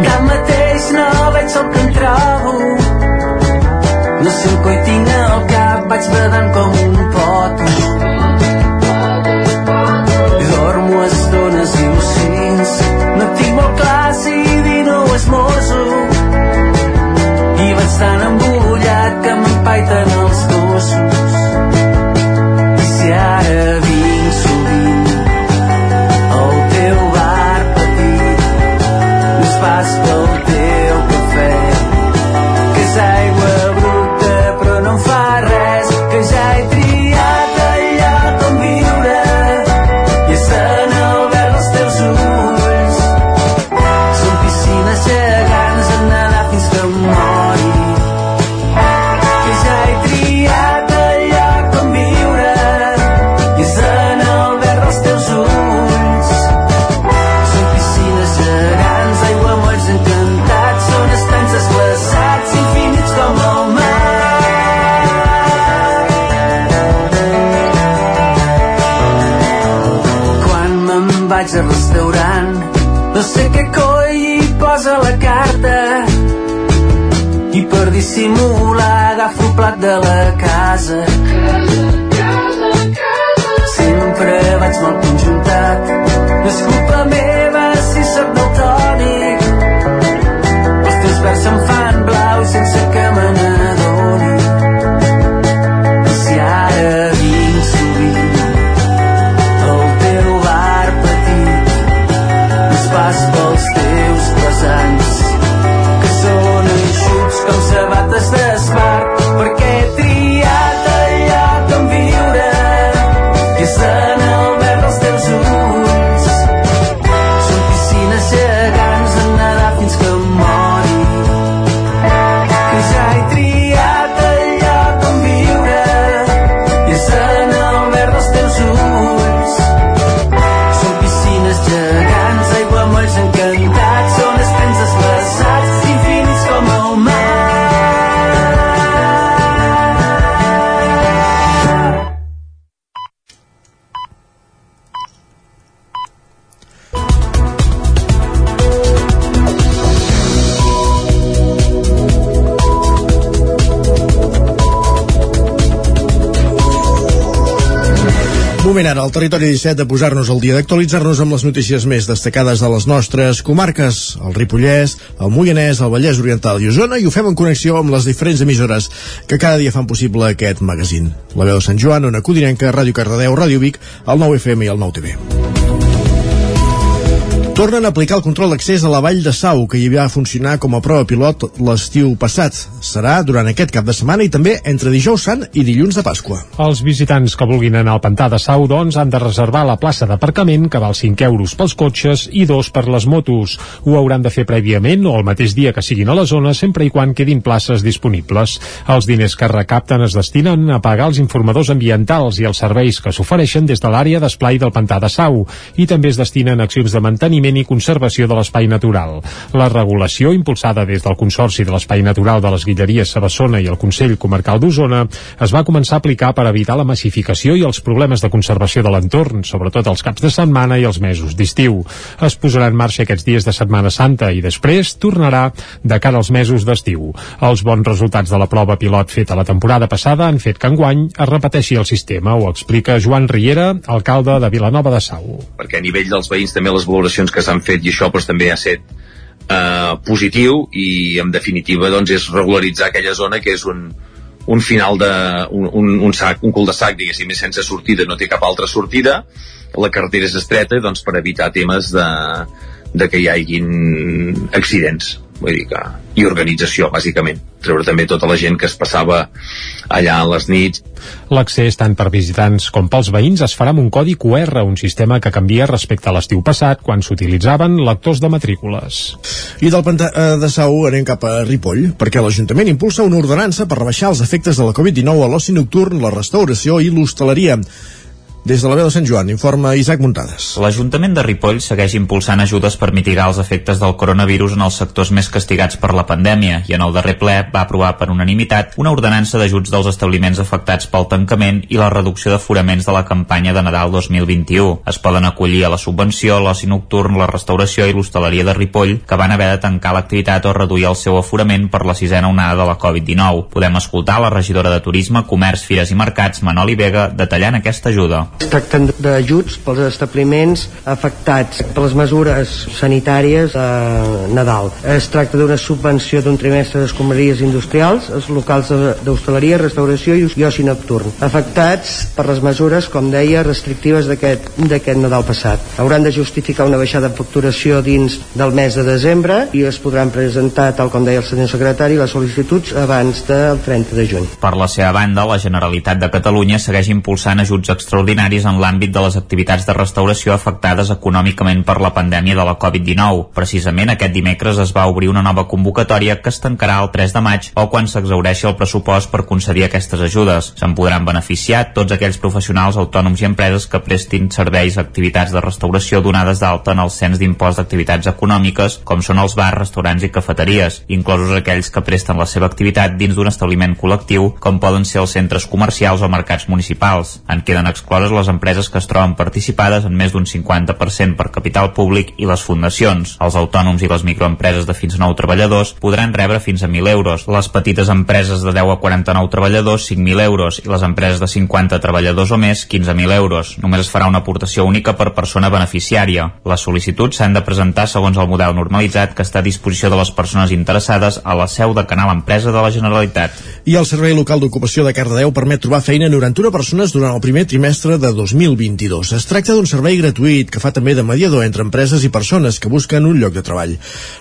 tanmateix no veig el que em trobo. No sé un coi tinc al cap Vaig badant com un pot. Dormo estones i ocins No tinc molt clar si dino o esmorzo I vaig tan embullat que m'empaiten plat de la casa. Sempre vaig mal Moment ara al territori 17 de posar-nos al dia d'actualitzar-nos amb les notícies més destacades de les nostres comarques, el Ripollès, el Moianès, el Vallès Oriental i Osona, i ho fem en connexió amb les diferents emissores que cada dia fan possible aquest magazín. La veu de Sant Joan, Ona Codinenca, Ràdio Cardedeu, Ràdio Vic, el 9 FM i el 9 TV. Tornen a aplicar el control d'accés a la vall de Sau, que hi va funcionar com a prova pilot l'estiu passat. Serà durant aquest cap de setmana i també entre dijous sant i dilluns de Pasqua. Els visitants que vulguin anar al pantà de Sau, doncs, han de reservar la plaça d'aparcament, que val 5 euros pels cotxes i 2 per les motos. Ho hauran de fer prèviament o el mateix dia que siguin a la zona, sempre i quan quedin places disponibles. Els diners que recapten es destinen a pagar els informadors ambientals i els serveis que s'ofereixen des de l'àrea d'esplai del pantà de Sau i també es destinen a accions de manteniment i conservació de l'espai natural. La regulació, impulsada des del Consorci de l'Espai Natural de les Guilleries Sabassona i el Consell Comarcal d'Osona, es va començar a aplicar per evitar la massificació i els problemes de conservació de l'entorn, sobretot els caps de setmana i els mesos d'estiu. Es posarà en marxa aquests dies de Setmana Santa i després tornarà de cara als mesos d'estiu. Els bons resultats de la prova pilot feta la temporada passada han fet que enguany es repeteixi el sistema, ho explica Joan Riera, alcalde de Vilanova de Sau. perquè a nivell dels veïns també les valoracions que s'han fet i això doncs, també ha set eh, positiu i en definitiva doncs, és regularitzar aquella zona que és un, un final de un, un, un sac, un cul de sac diguéssim, és sense sortida, no té cap altra sortida. La carretera és estreta doncs per evitar temes de, de que hi haguin accidents vull dir que, i organització bàsicament, treure també tota la gent que es passava allà a les nits L'accés tant per visitants com pels veïns es farà amb un codi QR, un sistema que canvia respecte a l'estiu passat, quan s'utilitzaven lectors de matrícules. I del pantà eh, de Sau anem cap a Ripoll, perquè l'Ajuntament impulsa una ordenança per rebaixar els efectes de la Covid-19 a l'oci nocturn, la restauració i l'hostaleria. Des de la veu de Sant Joan, informa Isaac Muntades. L'Ajuntament de Ripoll segueix impulsant ajudes per mitigar els efectes del coronavirus en els sectors més castigats per la pandèmia i en el darrer ple va aprovar per unanimitat una ordenança d'ajuts dels establiments afectats pel tancament i la reducció d'aforaments de la campanya de Nadal 2021. Es poden acollir a la subvenció l'oci nocturn, la restauració i l'hostaleria de Ripoll, que van haver de tancar l'activitat o reduir el seu aforament per la sisena onada de la Covid-19. Podem escoltar la regidora de Turisme, Comerç, Fires i Mercats, Manoli Vega, detallant aquesta ajuda. Es tracten d'ajuts pels establiments afectats per les mesures sanitàries de Nadal. Es tracta d'una subvenció d'un trimestre d'escombraries industrials, els locals d'hostaleria, restauració i oci nocturn, afectats per les mesures, com deia, restrictives d'aquest Nadal passat. Hauran de justificar una baixada de facturació dins del mes de desembre i es podran presentar, tal com deia el senyor secretari, les sol·licituds abans del 30 de juny. Per la seva banda, la Generalitat de Catalunya segueix impulsant ajuts extraordinaris en l'àmbit de les activitats de restauració afectades econòmicament per la pandèmia de la Covid-19. Precisament aquest dimecres es va obrir una nova convocatòria que es tancarà el 3 de maig o quan s'exaureixi el pressupost per concedir aquestes ajudes. Se'n podran beneficiar tots aquells professionals, autònoms i empreses que prestin serveis a activitats de restauració donades d'alta en el cens d'impost d'activitats econòmiques, com són els bars, restaurants i cafeteries, inclosos aquells que presten la seva activitat dins d'un establiment col·lectiu, com poden ser els centres comercials o mercats municipals. En queden excloses les empreses que es troben participades en més d'un 50% per capital públic i les fundacions. Els autònoms i les microempreses de fins a 9 treballadors podran rebre fins a 1.000 euros. Les petites empreses de 10 a 49 treballadors, 5.000 euros, i les empreses de 50 treballadors o més, 15.000 euros. Només es farà una aportació única per persona beneficiària. Les sol·licituds s'han de presentar segons el model normalitzat que està a disposició de les persones interessades a la seu de Canal Empresa de la Generalitat. I el Servei Local d'Ocupació de Cardedeu permet trobar feina a 91 persones durant el primer trimestre de 2022. Es tracta d'un servei gratuït que fa també de mediador entre empreses i persones que busquen un lloc de treball.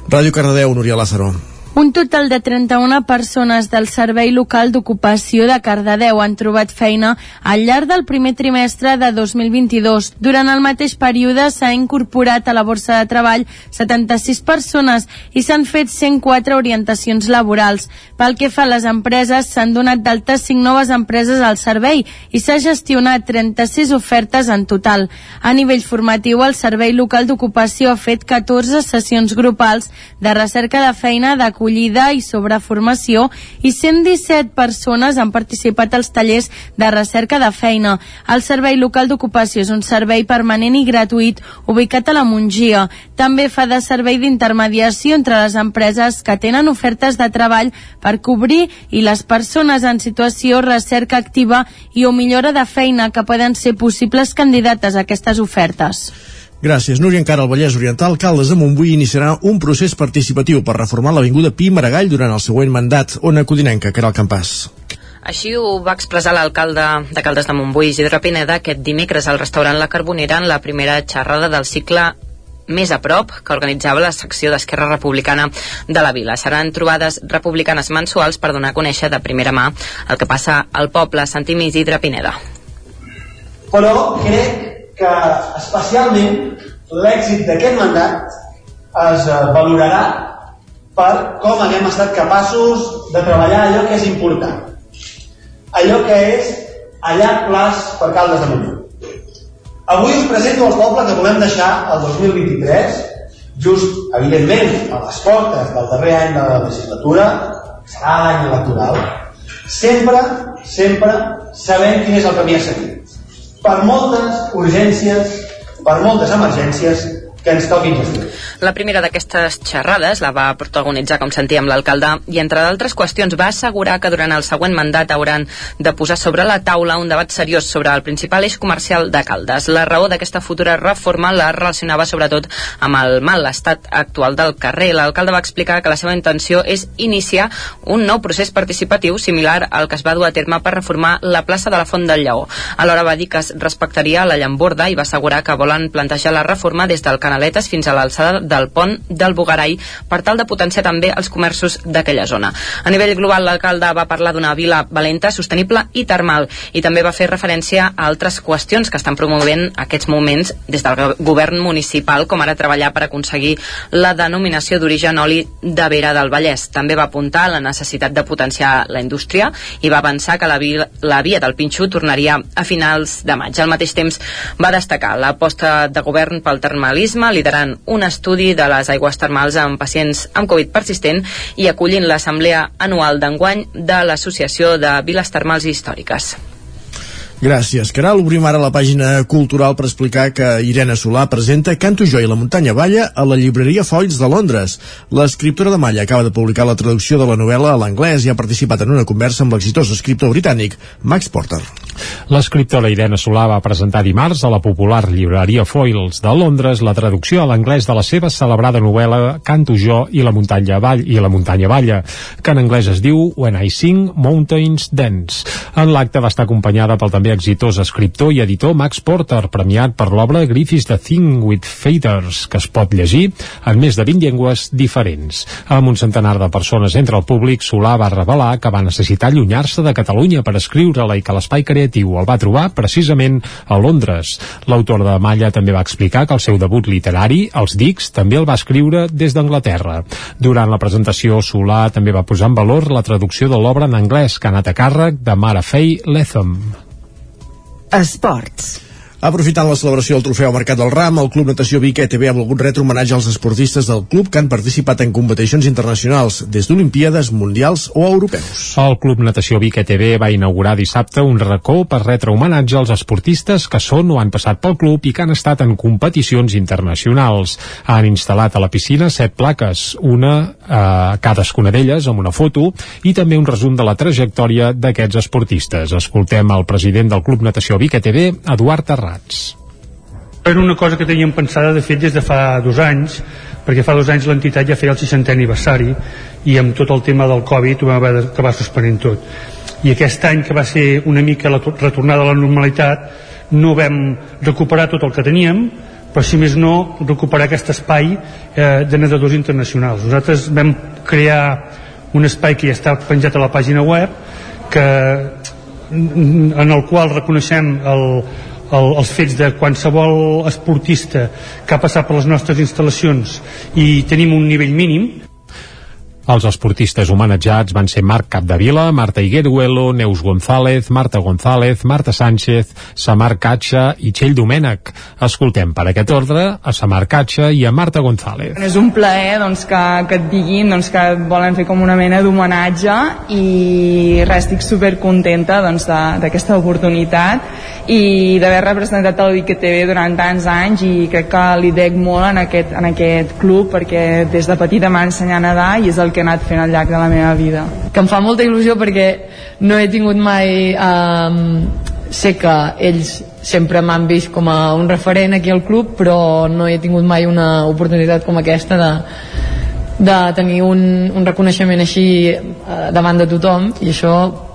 Ràdio Cardedeu, Núria Lázaro. Un total de 31 persones del Servei Local d'Ocupació de Cardedeu han trobat feina al llarg del primer trimestre de 2022. Durant el mateix període s'ha incorporat a la borsa de treball 76 persones i s'han fet 104 orientacions laborals. Pel que fa a les empreses, s'han donat d'altes 5 noves empreses al servei i s'ha gestionat 36 ofertes en total. A nivell formatiu, el Servei Local d'Ocupació ha fet 14 sessions grupals de recerca de feina de acollida i sobre formació i 117 persones han participat als tallers de recerca de feina. El Servei Local d'Ocupació és un servei permanent i gratuït ubicat a la Mongia. També fa de servei d'intermediació entre les empreses que tenen ofertes de treball per cobrir i les persones en situació recerca activa i o millora de feina que poden ser possibles candidates a aquestes ofertes. Gràcies, Núria. Encara el Vallès Oriental, Caldes de Montbui iniciarà un procés participatiu per reformar l'Avinguda Pi Maragall durant el següent mandat. Ona Codinenca, que era el campàs. Així ho va expressar l'alcalde de Caldes de Montbui, Isidre Pineda, aquest dimecres al restaurant La Carbonera en la primera xerrada del cicle més a prop que organitzava la secció d'Esquerra Republicana de la Vila. Seran trobades republicanes mensuals per donar a conèixer de primera mà el que passa al poble. Sentim Isidre Pineda. Però crec que especialment l'èxit d'aquest mandat es eh, valorarà per com haguem estat capaços de treballar allò que és important. Allò que és a llarg plaç per Caldes de Montbui. Avui us presento el poble que volem deixar el 2023, just, evidentment, a les portes del darrer any de la legislatura, serà l'any electoral, sempre, sempre sabent quin és el camí a seguir per moltes urgències, per moltes emergències que ens toquin gestionar. La primera d'aquestes xerrades la va protagonitzar, com sentíem, l'alcalde i, entre d'altres qüestions, va assegurar que durant el següent mandat hauran de posar sobre la taula un debat seriós sobre el principal eix comercial de Caldes. La raó d'aquesta futura reforma la relacionava sobretot amb el mal estat actual del carrer. L'alcalde va explicar que la seva intenció és iniciar un nou procés participatiu similar al que es va dur a terme per reformar la plaça de la Font del Lleó. Alhora va dir que es respectaria la llamborda i va assegurar que volen plantejar la reforma des del Canaletes fins a l'alçada del pont del Bugarai per tal de potenciar també els comerços d'aquella zona. A nivell global, l'alcalde va parlar d'una vila valenta, sostenible i termal i també va fer referència a altres qüestions que estan promovent aquests moments des del govern municipal, com ara treballar per aconseguir la denominació d'origen oli de Vera del Vallès. També va apuntar la necessitat de potenciar la indústria i va avançar que la via, la via del Pinxo tornaria a finals de maig. Al mateix temps va destacar l'aposta de govern pel termalisme, liderant un estudi de les aigües termals amb pacients amb Covid persistent i acollint l'assemblea anual d'enguany de l'Associació de Viles Termals Històriques. Gràcies, Caral. Obrim ara la pàgina cultural per explicar que Irene Solà presenta Canto jo i la muntanya balla a la llibreria Folls de Londres. L'escriptora de Malla acaba de publicar la traducció de la novel·la a l'anglès i ha participat en una conversa amb l'exitós escriptor britànic Max Porter. L'escriptora Irene Solà va presentar dimarts a la popular llibreria Foils de Londres la traducció a l'anglès de la seva celebrada novel·la Canto jo i la muntanya ball i la muntanya balla, que en anglès es diu When I Sing Mountains Dance. En l'acte va estar acompanyada pel també exitós escriptor i editor Max Porter, premiat per l'obra Griffiths The Thing with Faders, que es pot llegir en més de 20 llengües diferents. Amb un centenar de persones entre el públic, Solà va revelar que va necessitar allunyar-se de Catalunya per escriure-la i que l'espai creatiu el va trobar precisament a Londres. L'autor de Malla també va explicar que el seu debut literari, Els Dics, també el va escriure des d'Anglaterra. Durant la presentació, Solà també va posar en valor la traducció de l'obra en anglès que ha anat a càrrec de Mara Fay Letham. Esports. Aprofitant la celebració del trofeu Mercat del Ram, el Club Natació Vic ETV ha volgut retre homenatge als esportistes del club que han participat en competicions internacionals, des d'Olimpíades, Mundials o Europeus. El Club Natació Vic ETV va inaugurar dissabte un racó per retre homenatge als esportistes que són o han passat pel club i que han estat en competicions internacionals. Han instal·lat a la piscina set plaques, una eh, cadascuna d'elles amb una foto i també un resum de la trajectòria d'aquests esportistes. Escoltem el president del Club Natació Vic ETV, Eduard Terrats. Era una cosa que teníem pensada de fet des de fa dos anys, perquè fa dos anys l'entitat ja feia el 60è aniversari i amb tot el tema del Covid ho vam haver d'acabar suspenent tot. I aquest any, que va ser una mica la retornada a la normalitat, no vam recuperar tot el que teníem, però si més no recuperar aquest espai eh, de nedadors internacionals. Nosaltres vam crear un espai que ja està penjat a la pàgina web que, en el qual reconeixem el, el, els fets de qualsevol esportista que ha passat per les nostres instal·lacions i tenim un nivell mínim els esportistes homenatjats van ser Marc Capdevila, Marta Higueruelo, Neus González, Marta González, Marta Sánchez, Samar Catxa i Txell Domènech. Escoltem per aquest ordre a Samar Catxa i a Marta González. És un plaer doncs, que, que et diguin doncs, que volen fer com una mena d'homenatge i res, estic super contenta doncs, d'aquesta doncs, oportunitat i d'haver representat el Vic TV durant tants anys i crec que li dec molt en aquest, en aquest club perquè des de petita m'ha ensenyat a nedar i és el que he anat fent al llarg de la meva vida. Que em fa molta il·lusió perquè no he tingut mai... Um, sé que ells sempre m'han vist com a un referent aquí al club, però no he tingut mai una oportunitat com aquesta de, de tenir un, un reconeixement així eh, davant de tothom i això,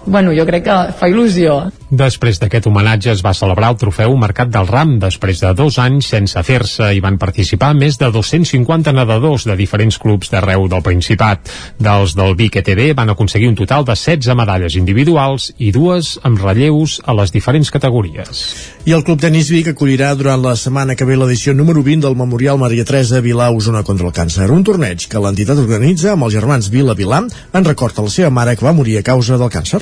bueno, jo crec que fa il·lusió. Després d'aquest homenatge es va celebrar el trofeu Mercat del Ram després de dos anys sense fer-se i van participar més de 250 nedadors de diferents clubs d'arreu del Principat. Dels del Vic ETV van aconseguir un total de 16 medalles individuals i dues amb relleus a les diferents categories. I el Club Tenis Vic acollirà durant la setmana que ve l'edició número 20 del Memorial Maria Teresa Vilà Osona contra el càncer, un torneig que l'entitat organitza amb els germans Vila Vilà en record a la seva mare que va morir a causa del càncer.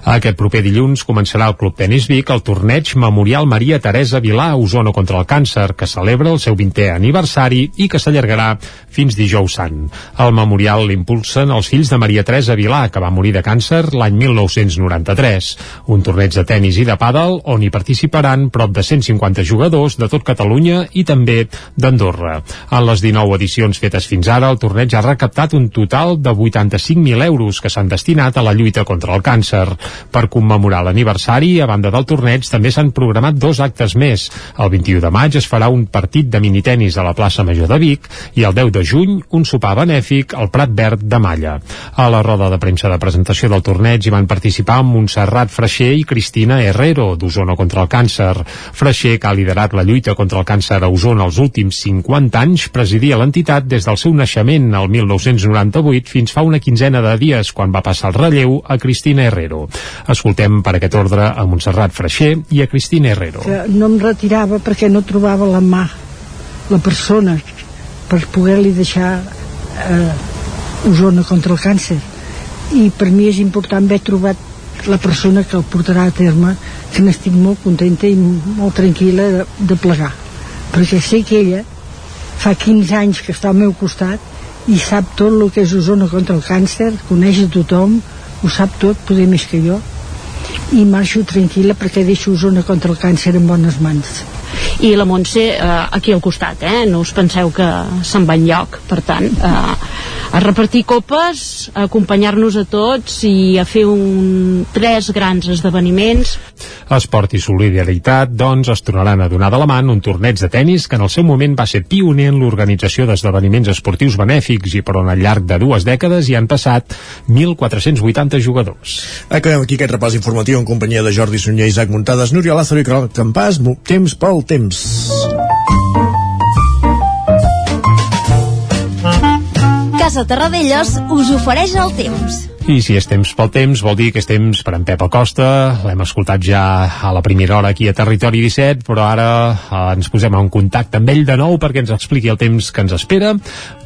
Aquest proper dilluns començarà el Club Tenis Vic el torneig Memorial Maria Teresa Vilà a Osona contra el càncer, que celebra el seu 20è aniversari i que s'allargarà fins dijous sant. El memorial l'impulsen els fills de Maria Teresa Vilà, que va morir de càncer l'any 1993. Un torneig de tennis i de pàdel on hi participaran prop de 150 jugadors de tot Catalunya i també d'Andorra. En les 19 edicions fetes fins ara, el torneig ha recaptat un total de 85.000 euros que s'han destinat a la lluita contra el càncer. Per commemorar l'aniversari, a banda del torneig, també s'han programat dos actes més. El 21 de maig es farà un partit de minitenis a la plaça Major de Vic i el 10 de juny un sopar benèfic al Prat Verd de Malla. A la roda de premsa de presentació del torneig hi van participar Montserrat Freixer i Cristina Herrero, d'Osona contra el càncer. Freixer, que ha liderat la lluita contra el càncer a Osona els últims 50 anys, presidia l'entitat des del seu naixement al 1998 fins fa una quinzena de dies, quan va passar el relleu a Cristina Herrero. Escoltem per aquest ordre a Montserrat Freixer i a Cristina Herrero. Que no em retirava perquè no trobava la mà, la persona, per poder-li deixar eh, Osona contra el càncer. I per mi és important haver trobat la persona que el portarà a terme, que n'estic molt contenta i molt tranquil·la de, de plegar. Perquè sé que ella fa 15 anys que està al meu costat i sap tot el que és Osona contra el càncer, coneix a tothom, ho sap tot, poder més que jo. I marxo tranquil·la perquè deixo Osona contra el càncer en bones mans i la Montse eh, aquí al costat eh? no us penseu que se'n va enlloc per tant eh, a repartir copes a acompanyar-nos a tots i a fer un, tres grans esdeveniments Esport i solidaritat, doncs, es tornaran a donar de la mà un torneig de tennis que en el seu moment va ser pioner en l'organització d'esdeveniments esportius benèfics i per on al llarg de dues dècades hi han passat 1.480 jugadors. Acabem aquí aquest repàs informatiu en companyia de Jordi Sunyer, Isaac Muntades, Núria Lázaro i Carol Campàs. Temps pel temps. Casa Terradellos us ofereix el temps. I si és temps pel temps, vol dir que és temps per en Pep Acosta. L'hem escoltat ja a la primera hora aquí a Territori 17, però ara eh, ens posem en contacte amb ell de nou perquè ens expliqui el temps que ens espera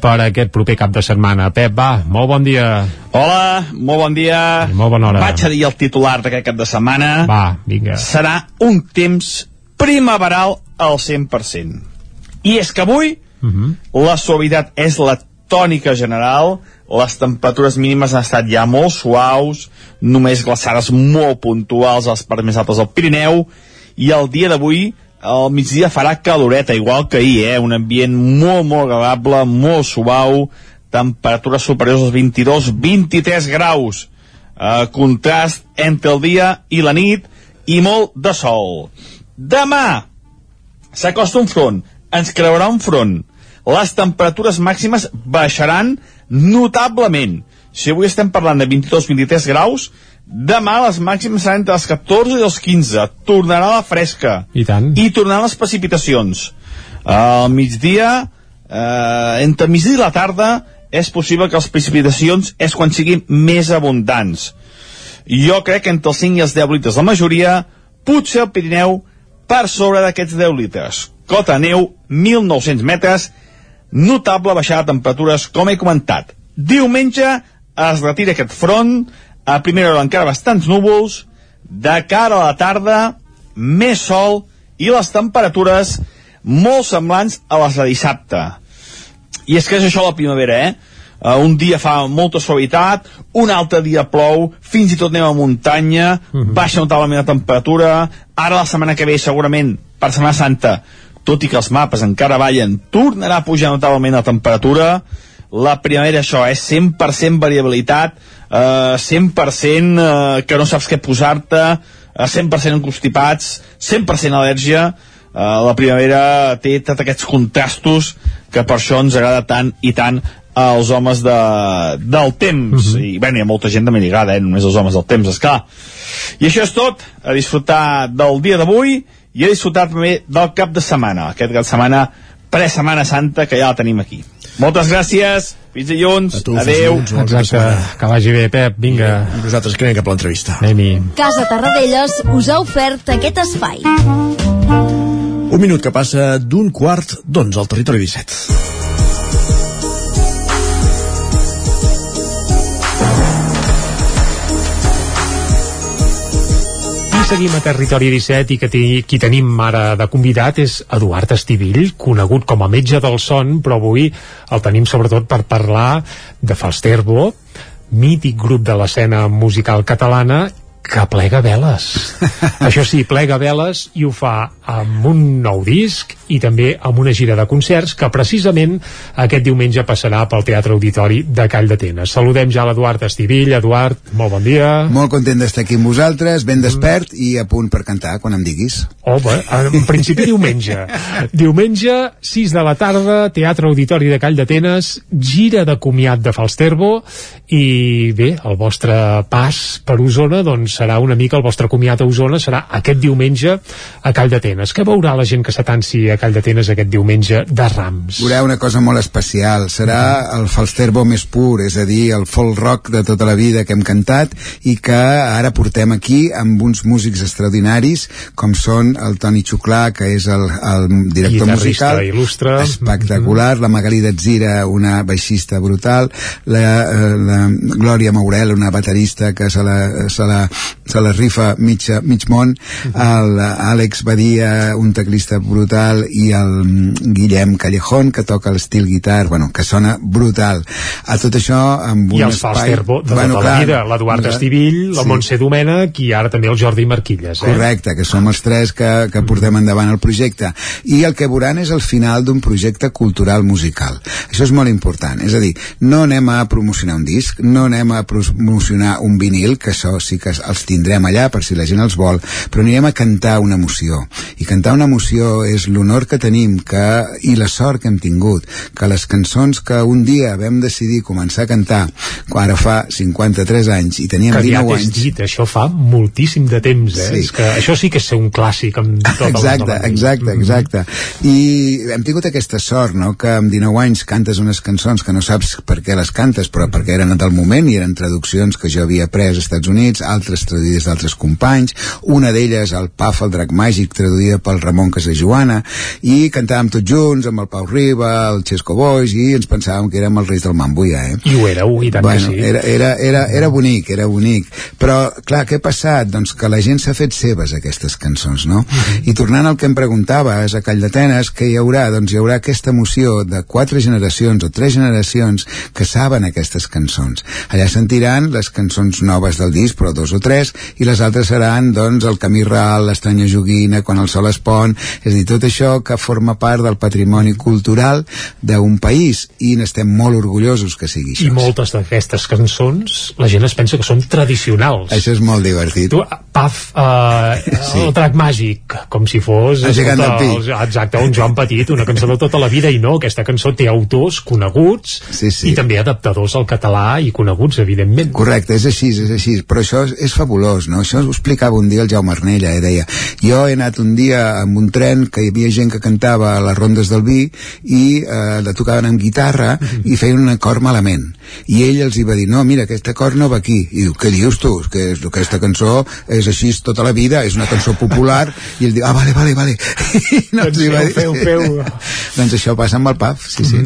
per aquest proper cap de setmana. Pep, va, molt bon dia. Hola, molt bon dia. I molt bona hora. Vaig a dir el titular d'aquest cap de setmana. Va, vinga. Serà un temps primaveral al 100%. I és que avui uh -huh. la suavitat és la tònica general, les temperatures mínimes han estat ja molt suaus, només glaçades molt puntuals als parts més altes del Pirineu, i el dia d'avui al migdia farà caloreta, igual que ahir, eh? un ambient molt, molt agradable, molt suau, temperatures superiors als 22-23 graus, eh, contrast entre el dia i la nit, i molt de sol. Demà s'acosta un front, ens creurà un front, les temperatures màximes baixaran notablement. Si avui estem parlant de 22-23 graus, demà les màximes seran entre els 14 i els 15. Tornarà la fresca. I tant. I tornaran les precipitacions. Al migdia, eh, entre migdia i la tarda, és possible que les precipitacions és quan siguin més abundants. Jo crec que entre els 5 i els 10 litres la majoria, potser el Pirineu per sobre d'aquests 10 litres. Cota neu, 1.900 metres, notable baixada de temperatures, com he comentat. Diumenge es retira aquest front, a primera hora encara bastants núvols, de cara a la tarda, més sol i les temperatures molt semblants a les de dissabte. I és que és això la primavera, eh? Uh, un dia fa molta suavitat, un altre dia plou, fins i tot anem a muntanya, uh -huh. baixa notablement la temperatura, ara la setmana que ve segurament, per Setmana Santa, tot i que els mapes encara ballen, tornarà a pujar notablement la temperatura, la primavera això és 100% variabilitat, eh, 100% eh, que no saps què posar-te, eh, 100% encostipats, 100% al·lèrgia, eh, la primavera té tots aquests contrastos que per això ens agrada tant i tant als homes de, del temps uh -huh. i bé, hi ha molta gent també lligada eh? només els homes del temps, esclar i això és tot, a disfrutar del dia d'avui i a disfrutar també del cap de setmana, aquest cap de setmana pre-setmana santa que ja la tenim aquí moltes gràcies, fins dilluns tu, adeu fins dilluns, Exacte, que vagi bé, Pep, vinga. I nosaltres que anem cap a l'entrevista. Anem-hi. Casa Tarradellas us ha ofert aquest espai. Un minut que passa d'un quart d'onze al territori 17. Seguim a Territori 17 i que qui tenim ara de convidat és Eduard Estivill, conegut com a metge del son, però avui el tenim sobretot per parlar de Falsterbo, mític grup de l'escena musical catalana que plega veles. Això sí, plega veles i ho fa amb un nou disc i també amb una gira de concerts que precisament aquest diumenge passarà pel Teatre Auditori de Call d'Atenes. Saludem ja l'Eduard Estivill. Eduard, molt bon dia. Molt content d'estar aquí amb vosaltres, ben despert i a punt per cantar quan em diguis. Home, en principi diumenge. Diumenge, 6 de la tarda, Teatre Auditori de Call d'Atenes, gira de comiat de Falsterbo i bé, el vostre pas per Osona doncs serà una mica el vostre comiat a Osona serà aquest diumenge a Call d'Atenes. Què veurà la gent que s'atansi a Call d'Atenes aquest diumenge de Rams? Veureu una cosa molt especial. Serà el Falsterbo més pur, és a dir, el folk rock de tota la vida que hem cantat i que ara portem aquí amb uns músics extraordinaris com són el Toni Xuclà, que és el, el director musical. il·lustre. Espectacular. La Magali Datzira, una baixista brutal. La, eh, la Glòria Maurel, una baterista que se la, se la, se la rifa mig, mig món. L'Àlex Badia, un teclista brutal, i el Guillem Callejón, que toca l'estil guitar, bueno, que sona brutal. A tot això, amb un I els espai... De tota la vida, l'Eduard Estivill, el Sí. Montse Domènech i ara també el Jordi Marquilles. Eh? Correcte, que som els tres que, que portem endavant el projecte. I el que veuran és el final d'un projecte cultural musical. Això és molt important. És a dir, no anem a promocionar un disc, no anem a promocionar un vinil, que això sí que els tindrem allà per si la gent els vol, però anirem a cantar una emoció. I cantar una emoció és l'honor que tenim que, i la sort que hem tingut, que les cançons que un dia vam decidir començar a cantar, quan ara fa 53 anys i teníem que aviat 19 és anys, dit, això fa moltíssim de temps, eh? Sí. És que això sí que és ser un clàssic amb tot exacte, el exacte, exacte. I hem tingut aquesta sort, no?, que amb 19 anys cantes unes cançons que no saps per què les cantes, però perquè eren del moment i eren traduccions que jo havia après als Estats Units, altres traduïdes d'altres companys, una d'elles, el Paf, el drac màgic, traduïda pel Ramon Casajoana, i cantàvem tots junts amb el Pau Riba, el Xesco Boix, i ens pensàvem que érem els reis del mambo ja, eh? I ho éreu, i tant bueno, que sí. Era, era, era, era bonic, era bonic. Però, clar, què ha passat? Doncs que la gent s'ha fet seves aquestes cançons, no? I tornant al que em preguntaves a Call d'Atenes, què hi haurà? Doncs hi haurà aquesta emoció de quatre generacions o tres generacions que saben aquestes cançons. Allà sentiran les cançons noves del disc, però dos o tres, i les altres seran, doncs, el Camí Real, l'Estranya Joguina, Quan el sol es pon, és a dir, tot això que forma part del patrimoni cultural d'un país, i n'estem molt orgullosos que sigui I això. moltes d'aquestes cançons la gent es pensa que són tradicionals. Això és molt divertit. Tu, paf, uh, sí. el màgic, com si fos El gegant del pi. el- exacte, un Joan Petit, una cançó de tota la vida, i no, aquesta cançó té autors coneguts sí, sí. i també adaptadors al català i coneguts, evidentment. Correcte, és així, és així, però això és fabulós, no? Això ho explicava un dia el Jaume Arnella, eh? deia, jo he anat un dia amb un tren que hi havia gent que cantava a les rondes del vi i eh, la tocaven amb guitarra i feien un acord malament. I ell els hi va dir, no, mira, aquest acord no va aquí. I diu, què dius tu? Que és, aquesta cançó és així tota la vida, és una cançó popular. I ell diu, ah, vale, vale, vale. I no hi va dir. Feu, feu, doncs això passa amb el PAF, sí, sí.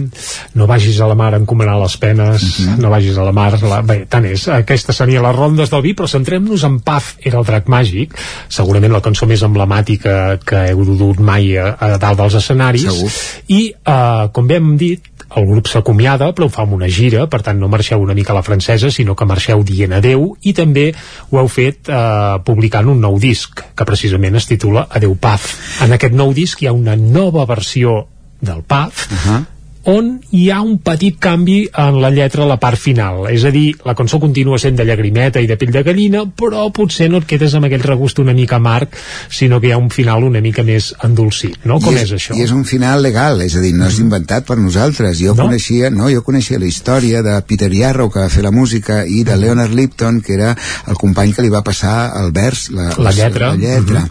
No vagis a la mar a encomanar les penes, no vagis a la mar... La... Bé, tant és. Aquesta seria les rondes del vi, però centrem-nos en Paf, era el drac màgic, segurament la cançó més emblemàtica que heu dut mai a, a dalt dels escenaris. Segur. I, eh, com bé hem dit, el grup s'acomiada, però ho fa amb una gira, per tant no marxeu una mica a la francesa, sinó que marxeu dient adeu, i també ho heu fet eh, publicant un nou disc, que precisament es titula Adeu Paf. En aquest nou disc hi ha una nova versió del Paf, Uh -huh. On hi ha un petit canvi en la lletra a la part final. És a dir, la cançó continua sent de llagrimeta i de pell de gallina, però potser no et quedes amb aquell regust una mica amarg, sinó que hi ha un final una mica més endolcit, no? Com I és, això? I és un final legal, és a dir, no és inventat per nosaltres. Jo No? coneixia, no, jo coneixia la història de Peter Yarrow, que va fer la música, i de Leonard Lipton, que era el company que li va passar el vers, la, La lletra. La lletra.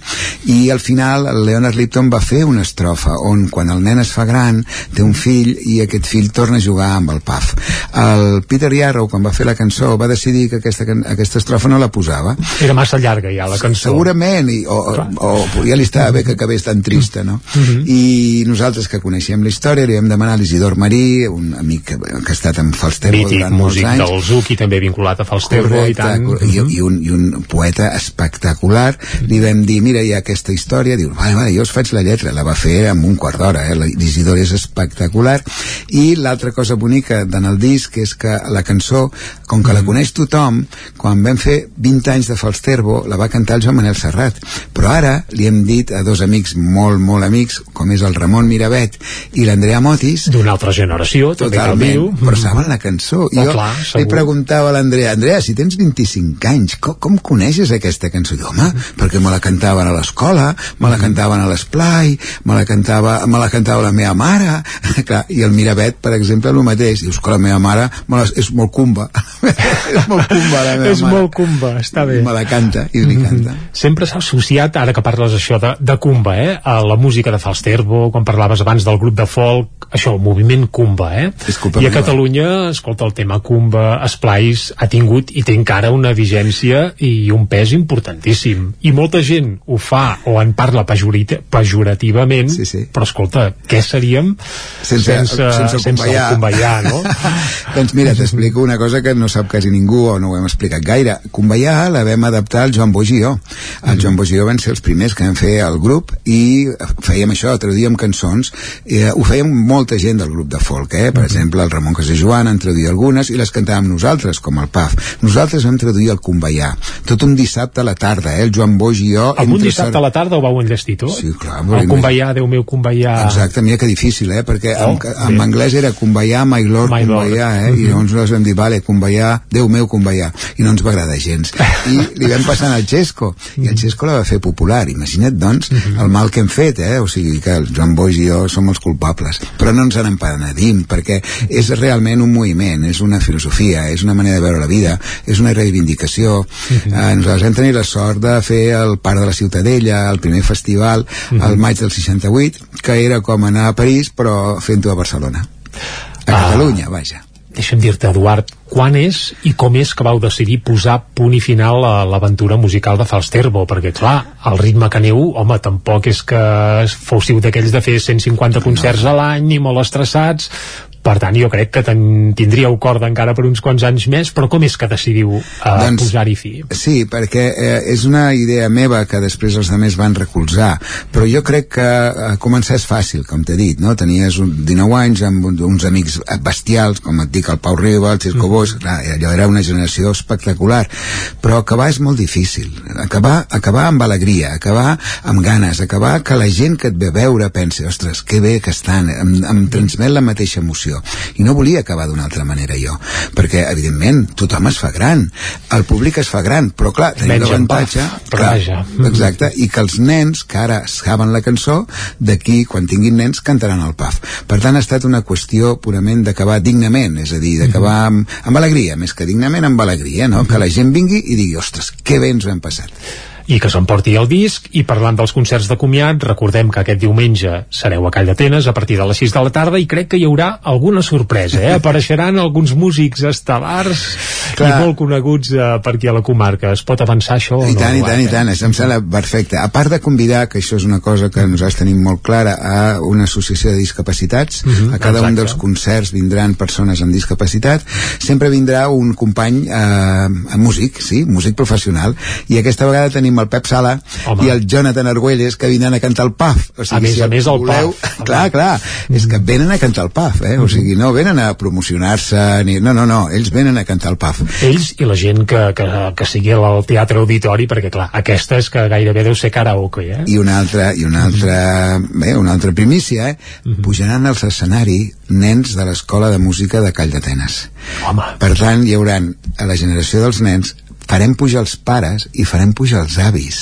I al final, el Leonard Lipton va fer una estrofa on, quan el nen es fa gran, té un fill i aquest fill torna a jugar amb el PAF. El Peter Yarrow, quan va fer la cançó, va decidir que aquesta, aquesta estrofa no la posava. Era massa llarga ja, la cançó. Segurament, i, o, o, o ja li estava bé que acabés tan trista, no? Mhm. I nosaltres que coneixem la història li vam demanar a l'Isidor Marí, un amic que, que ha estat amb Falsterbo Mític, durant molts músic anys, del Zuc i també vinculat a Falsterbo i Correcte, tant. cor- i, i, un, i un poeta espectacular li vam dir, mira, hi ha aquesta història diu, vale, vale, jo us faig la lletra la va fer en un quart d'hora, eh? l'Isidor és espectacular i l'altra cosa bonica en el disc és que la cançó, com que la coneix tothom quan vam fer 20 anys de Falsterbo la va cantar el Joan Manel Serrat. Però ara li hem dit a dos amics molt, molt amics, com és el Ramon Miravet i l'Andrea Motis D'una altra generació, totalment, dir-ho. però saben la cançó. I Oh, jo clar, li segur. preguntava a l'Andrea Andrea, si tens 25 anys com, com coneixes aquesta cançó? Diu, home, perquè me la cantaven a l'escola me la cantaven a l'esplai me la cantava, me la cantava la meva mare. Clar, i el Miravet, per exemple, el mateix dius que la meva mare me la, és molt cumba és molt cumba la meva És mare molt cumba, està bé. I me la canta i li canta Sempre s'ha associat, ara que parles això de, de Cumba, eh? a la música de Falsterbo, quan parlaves abans del grup de folk, això, el moviment Cumba, eh? culpa I a meva. Catalunya, escolta, el tema Cumba, Esplais, ha tingut i té encara una vigència i un pes importantíssim. I molta gent ho fa o en parla pejorita, pejorativament, sí, sí. però escolta, què seríem sense, sense, sense, sense el Cumbaià, no? doncs mira, t'explico una cosa que no sap quasi ningú o no ho hem explicat gaire. Cumbaià la vam adaptar al Joan Bogió. El Joan Bogió van ser els primers que vam fer el grup i fèiem això, traduíem cançons. Eh, ho fèiem molta gent del grup de folk, eh? Per exemple, el Ramon Casajoan en traduïa algunes i les cantàvem nosaltres, com el PAF. Nosaltres vam traduir el Cumbaià. Tot un dissabte a la tarda, eh? El Joan jo... Algun entre dissabte a la tarda ho vau enllestir tot? Sí, clar. El Cumbaià, Déu meu, Cumbaià... Exacte, mira que difícil, eh? Perquè Oh, en, anglès era Cumbaià, My Lord, My Lord. Cumbaià, eh? I llavors nosaltres vam dir, vale, Cumbaià, Déu meu, Cumbaià. I no ens va agradar gens. I li vam passar al Xesco, i el Xesco la va fer popular. Imagina't, doncs, el mal que hem fet, eh? O sigui, que el Joan Boix i jo som els culpables. Però no ens en empenedim, perquè és realment un moviment, és una filosofia, és una manera de veure la vida, és una reivindicació. Eh, nosaltres vam tenir la sort de fer el Parc de la Ciutadella, el primer festival, al maig del 68, que era com anar a París, però fent-ho a Barcelona. A Catalunya, vaja. deixa'm dir-te, Eduard, quan és i com és que vau decidir posar punt i final a l'aventura musical de Falsterbo, perquè clar, el ritme que aneu, home, tampoc és que fóssiu d'aquells de fer 150 concerts a l'any i molt estressats, per tant jo crec que ten, tindríeu corda encara per uns quants anys més però com és que decidiu uh, doncs, posar-hi fi? Sí, perquè eh, és una idea meva que després els altres van recolzar però jo crec que eh, començar és fàcil com t'he dit, no? tenies un, 19 anys amb un, uns amics bestials com et dic el Pau Riba, el Circo mm. Boix clar, allò era una generació espectacular però acabar és molt difícil acabar, acabar amb alegria, acabar amb ganes, acabar que la gent que et ve a veure pensi, ostres, que bé que estan em, em transmet la mateixa emoció situació. I no volia acabar d'una altra manera jo perquè evidentment tothom es fa gran el públic es fa gran però clar tenim l'avantatge exacte, i que els nens que ara saben la cançó d'aquí quan tinguin nens cantaran el PAF. Per tant ha estat una qüestió purament d'acabar dignament és a dir, d'acabar amb, amb alegria més que dignament amb alegria no? que la gent vingui i digui ostres, que bé ens ho hem passat i que s'emporti el disc i parlant dels concerts de comiat recordem que aquest diumenge sereu a Call d'Atenes a partir de les 6 de la tarda i crec que hi haurà alguna sorpresa eh? apareixeran alguns músics estel·lars Clar. i molt coneguts eh, per aquí a la comarca es pot avançar això? I tant, no, i tant, i tant, em sembla perfecte a part de convidar, que això és una cosa que nosaltres tenim molt clara, a una associació de discapacitats, uh -huh, a cada exacte. un dels concerts vindran persones amb discapacitat sempre vindrà un company eh, músic, sí, músic professional i aquesta vegada tenim el Pep Sala Home. i el Jonathan Arguelles que vinen a cantar el PAF o sigui, a més si a més el voleu, PAF clar, clar, mm. és que venen a cantar el PAF eh? o sigui, no venen a promocionar-se ni... no, no, no, ells venen a cantar el PAF ells i la gent que, que, que sigui al teatre auditori perquè clar, aquesta és que gairebé deu ser karaoke eh? i una altra, i una altra, mm. bé, una altra primícia eh? Mm -hmm. pujaran als escenari nens de l'escola de música de Call d'Atenes per tant hi haurà a la generació dels nens farem pujar els pares i farem pujar els avis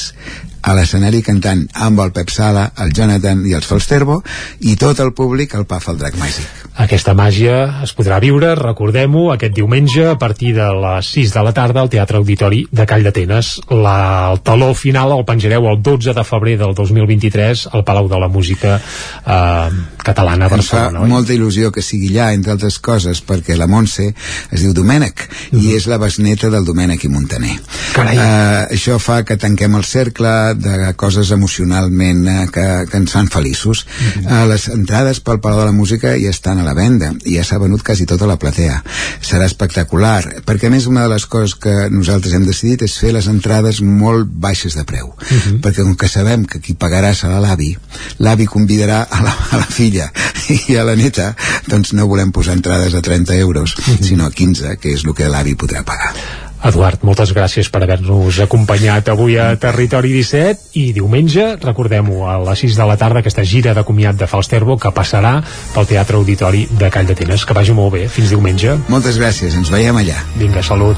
a l'escenari cantant amb el Pep Sala, el Jonathan i els Falsterbo i tot el públic al Paf el Drac Màgic. Aquesta màgia es podrà viure, recordem-ho, aquest diumenge a partir de les 6 de la tarda al Teatre Auditori de Call d'Atenes. El taló final el penjareu el 12 de febrer del 2023 al Palau de la Música eh, Catalana a Barcelona. Em fa molta il·lusió que sigui allà, entre altres coses, perquè la Montse es diu Domènec mm -hmm. i és la besneta del Domènec i Montaner. Carai. Eh, això fa que tanquem el cercle de coses emocionalment eh, que, que ens fan feliços. Mm -hmm. eh, les entrades pel Palau de la Música ja estan a la venda i ja s'ha venut quasi tota la platea serà espectacular perquè a més una de les coses que nosaltres hem decidit és fer les entrades molt baixes de preu mhm. -huh. perquè com que sabem que qui pagarà serà l'avi l'avi convidarà a la, a la filla i a la neta doncs no volem posar entrades a 30 euros mhm. -huh. sinó a 15 que és el que l'avi podrà pagar Eduard, moltes gràcies per haver-nos acompanyat avui a Territori 17 i diumenge, recordem-ho, a les 6 de la tarda, aquesta gira de comiat de Falsterbo que passarà pel Teatre Auditori de Call d'Atenes. Que vagi molt bé. Fins diumenge. Moltes gràcies, ens veiem allà. Vinga, salut.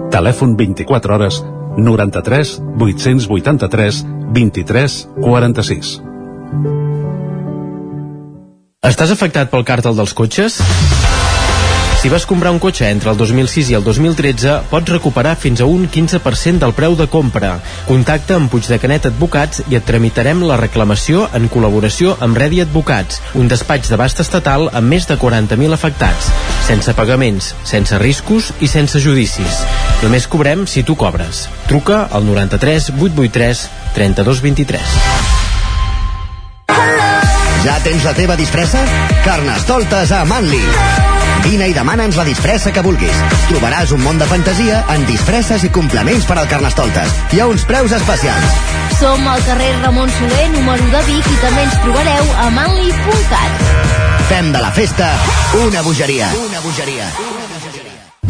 Telèfon 24 hores 93 883 23 46. Estàs afectat pel càrtel dels cotxes? Si vas comprar un cotxe entre el 2006 i el 2013, pots recuperar fins a un 15% del preu de compra. Contacta amb Canet Advocats i et tramitarem la reclamació en col·laboració amb Redi Advocats, un despatx d'abast estatal amb més de 40.000 afectats, sense pagaments, sense riscos i sense judicis. Només cobrem si tu cobres. Truca al 93 883 3223. Ja tens la teva disfressa? Carnestoltes a Manli Vine i demana'ns la disfressa que vulguis. Trobaràs un món de fantasia en disfresses i complements per al Carnestoltes. I a uns preus especials. Som al carrer Ramon Soler, número de Vic, i també ens trobareu a manli.cat. Fem de la festa una bogeria. Una bogeria.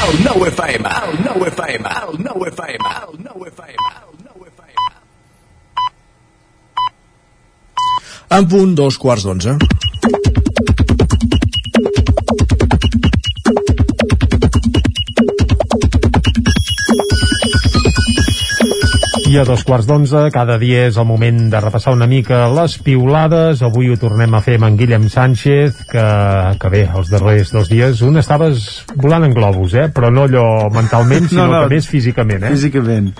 El nou FM, el nou FM, el nou FM, el nou FM. En punt, dos quarts d'onze. I a dos quarts d'onze, cada dia és el moment de repassar una mica les piulades. Avui ho tornem a fer amb en Guillem Sánchez, que, que bé, els darrers dos dies, un estaves volant en globus, eh? però no allò mentalment, sinó No, no. que més físicament. Eh? Físicament.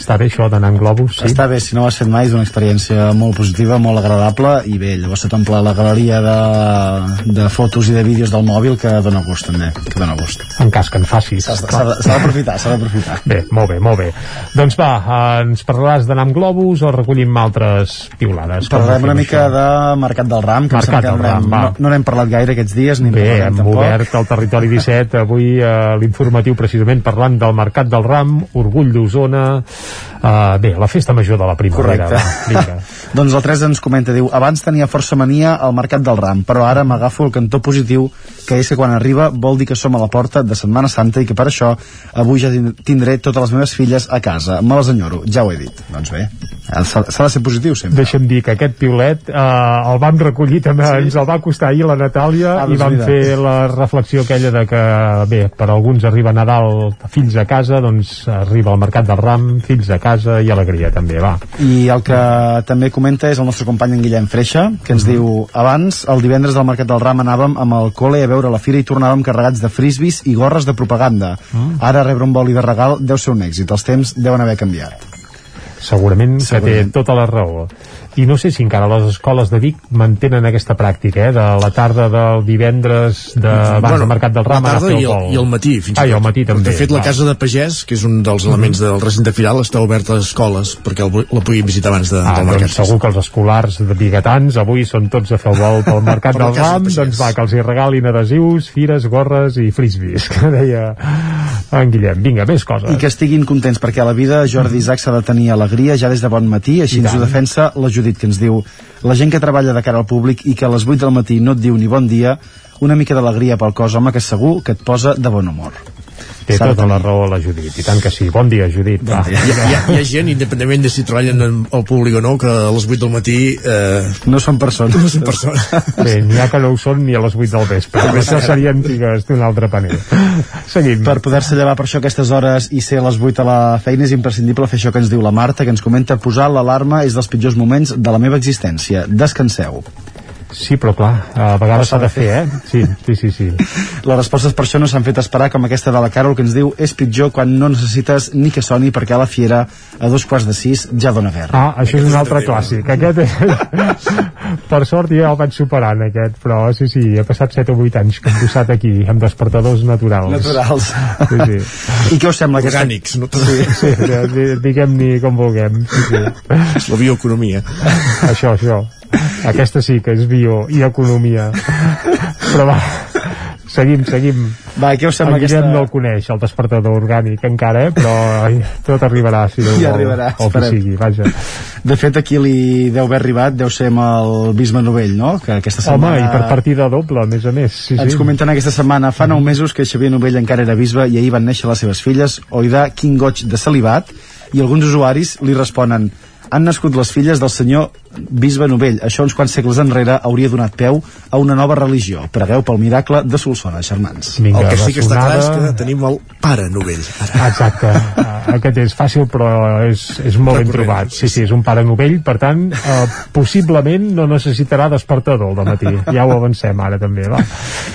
Està bé això d'anar en globus, sí? Està bé, si no ho has fet mai, és una experiència molt positiva, molt agradable, i bé, llavors se t'omple la galeria de, de fotos i de vídeos del mòbil que dona gust, també, que dona gust. En cas que en facis. S'ha d'aprofitar, s'ha d'aprofitar. Bé, molt bé, molt bé. Doncs va, eh, ens parlaràs d'anar amb globus o recollim altres piulades? Parlarem una mica això? de Mercat del Ram, que Mercat que del no Ram, n'hem- va. no, no n'hem parlat gaire aquests dies, ni Bé, hem tampoc. obert el Territori 17 avui eh, l'informatiu precisament parlant del Mercat del Ram, Orgull d'Osona eh, bé, la festa major de la primavera Correcte. va, doncs el 3 ens comenta, diu, abans tenia força mania al Mercat del Ram, però ara m'agafo el cantó positiu, que és que quan arriba vol dir que som a la porta de Setmana Santa i que per això avui ja tin- tindré totes les meves filles a casa. Me les enyoro, ja ho he dit. Doncs bé, s'ha s'ha de ser positiu sempre. Deixa'm dir que aquest piulet eh, el vam recollir també, sí? ens el va costar ahir la Natàlia Ah, i doncs vam mira. fer la reflexió aquella de que, bé, per alguns arriba Nadal fills a casa, doncs arriba al Mercat del Ram, fills a casa i alegria també, va. I el que també comenta és el nostre company en Guillem Freixa, que ens diu abans, el divendres del Mercat del Ram anàvem amb el col·le a veure la fira i tornàvem carregats de frisbis i gorres de propaganda. Ara rebre un boli de regal deu ser un èxit, els temps deuen haver canviat. segurament, que Segurament. té tota la raó i no sé si encara les escoles de Vic mantenen aquesta pràctica, eh, de la tarda del divendres de, abans Bueno, del Mercat del Ram la tarda i el i el matí, fins ah, i tot. matí també. De fet, la casa de pagès, que és un dels elements del recinte firal, està obert a les escoles perquè el, la puguin visitar abans de, Ah, del doncs mercat. segur que els escolars de biguetans avui són tots a fer el vol pel Mercat del Ram, de doncs va, que els hi regalin adhesius, fires, gorres i frisbis, que deia en Guillem. Vinga, més coses. I que estiguin contents perquè a la vida Jordi Isaac s'ha de tenir alegria ja des de bon matí, així ens ho defensa la Judit, que ens diu la gent que treballa de cara al públic i que a les 8 del matí no et diu ni bon dia, una mica d'alegria pel cos, home, que segur que et posa de bon humor. Té tota la raó la Judit, i tant que sí. Bon dia, Judit. Va. Hi ha, hi, ha, hi ha gent, independentment de si treballen en- al públic o no, que a les 8 del matí... Eh, no són persones. No són persones. Bé, n'hi ha que no ho són ni a les 8 del vespre. Però això serien antigues d'un altre panel. Seguim. Per poder-se llevar per això aquestes hores i ser a les 8 a la feina és imprescindible fer això que ens diu la Marta, que ens comenta posar l'alarma és dels pitjors moments de la meva existència. Descanseu. Sí, però clar, a vegades s'ha de fer, eh? Sí, sí, sí, sí. Les respostes per això no s'han fet esperar, com aquesta de la Carol que ens diu és pitjor quan no necessites ni que soni perquè a la fiera a dos quarts de sis ja dona guerra. Ah, això és un altre clàssic. Aquest és... per sort ja el vaig superant, aquest, però sí, sí, he passat 7 o 8 anys que hem posat aquí, amb despertadors naturals. Naturals. Sí, sí. I què us sembla aquesta... Orgànics, no? Sí, sí, di- diguem-ni com vulguem. Sí, sí. La bioeconomia. Això, això. Aquesta sí que és bio i economia. Però va, seguim, seguim. Va, què us sembla el aquesta- no el coneix, el despertador orgànic, encara, eh? però ai, tot arribarà, si Déu vol, arribarà, o que sigui, vaja. De fet, aquí li deu haver arribat, deu ser amb el Bisbe Novell, no? Que aquesta Home, setmana... i per partida doble, a més a més. Sí, Ens sí. comenten aquesta setmana, fa nou mesos que Xavier Novell encara era bisbe i ahir van néixer les seves filles, quin goig de celibat, i alguns usuaris li responen han nascut les filles del senyor bisbe Novell. Això uns quants segles enrere hauria donat peu a una nova religió. Pregueu pel miracle de Solsona, germans. Vinga, el que sí que està clar és que tenim el pare Novell. Exacte, Ah, aquest és fàcil però és, és molt ben trobat sí, sí, és un pare novell, per tant eh, possiblement no necessitarà despertador al matí, ja ho avancem ara també va.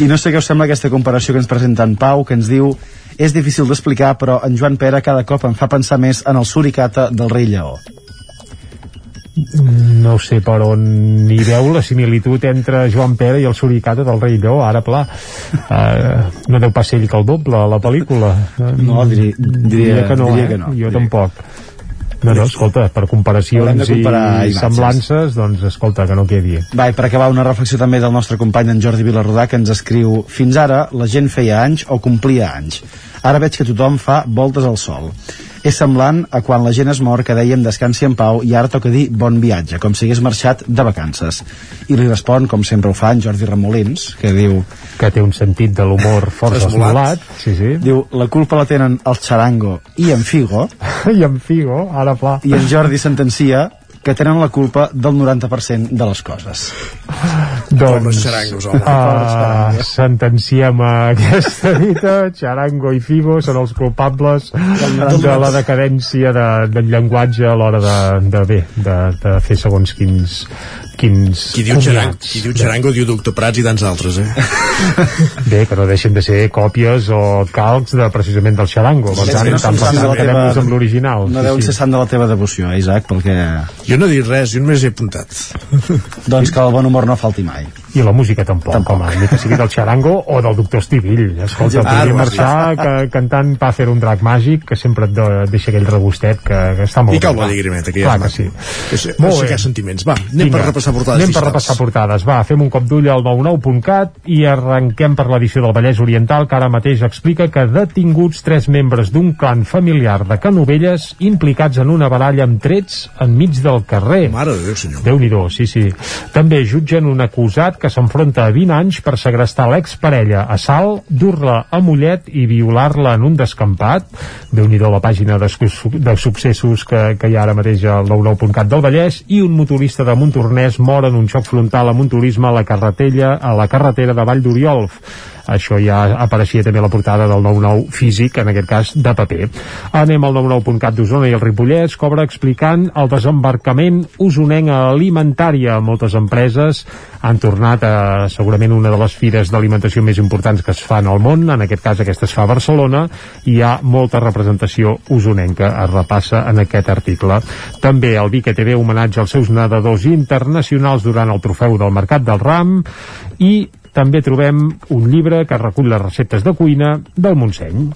I no sé què us sembla aquesta comparació que ens presenta en Pau, que ens diu és difícil d'explicar, però en Joan Pere cada cop em fa pensar més en el suricata del rei Lleó. No sé per on hi veu la similitud entre Joan Pere i el suricata del rei Lleó, ara pla uh, no deu pas ser ell que el doble a la pel·lícula No, diria- diria- que no, diria eh? que no, jo diria. tampoc no, no, escolta, per comparacions i imatges. semblances doncs escolta, que no quedi Va, i per acabar una reflexió també del nostre company en Jordi Vilarrodà que ens escriu Fins ara la gent feia anys o complia anys. Ara veig que tothom fa voltes al sol. És semblant a quan la gent es mor que dèiem descansi en pau i ara toca dir bon viatge, com si hagués marxat de vacances. I li respon, com sempre ho fa, en Jordi Remolins, que diu... Que té un sentit de l'humor força esmolat. Sí, sí. Diu, la culpa la tenen el xarango i en Figo. I en Figo, ara pla. I en Jordi sentencia que tenen la culpa del 90% de les coses. Doncs, xarangos, home. uh, sentenciem a aquesta dita, Charango i Figo són els culpables de la decadència de, del llenguatge a l'hora de, de bé, de, de fer segons quins quins Qui diu, xarango, comiats. qui diu xarango diu Doctor Prats i tants altres, eh? Bé, que no deixen de ser còpies o calcs de precisament del xarango. Per tant, no tant per sants de tant la quedem-nos teva- amb l'original. No deuen ser sant de la teva devoció, eh, Isaac, perquè... Jo no he dit res, jo només he apuntat. Doncs que el bon humor no falti mai. I la música tampoc, tampoc. home, ni que sigui del xarango o del doctor Estivill. Escolta, Ah, podria has marxar que, cantant Pa fer un drac màgic que sempre et de- deixa aquell regustet que, que està molt I bé. va. digrimeta, que ja Clar és que sí. Que sé, Molt bé. sentiments. Va, anem per repassar portades Anem per repassar portades. Va, fem un cop d'ull al 99.cat i arrenquem per l'edició del Vallès Oriental que ara mateix explica que detinguts tres membres d'un clan familiar de Canovelles implicats en una baralla amb trets enmig del carrer. Mare de Déu, senyor. déu nhi sí, sí. També jutgen un acusat que s'enfronta a 20 anys per segrestar l'exparella a Salt, dur-la a Mollet i violar-la en un descampat. déu nhi la pàgina de, de successos que, que hi ha ara mateix al 99.cat del Vallès i un motorista de Montornès mor en un xoc frontal amb un turisme a la carretera, a la carretera de Vall d'Oriolf això ja apareixia també a la portada del 99 físic, en aquest cas de paper. Anem al 99.cat d'Osona i el Ripollès cobra explicant el desembarcament usonenc a alimentària. Moltes empreses han tornat a segurament una de les fires d'alimentació més importants que es fan al món, en aquest cas aquesta es fa a Barcelona, i hi ha molta representació usonenca, es repassa en aquest article. També el Vic TV homenatge als seus nedadors internacionals durant el trofeu del Mercat del Ram i també trobem un llibre que recull les receptes de cuina del Montseny.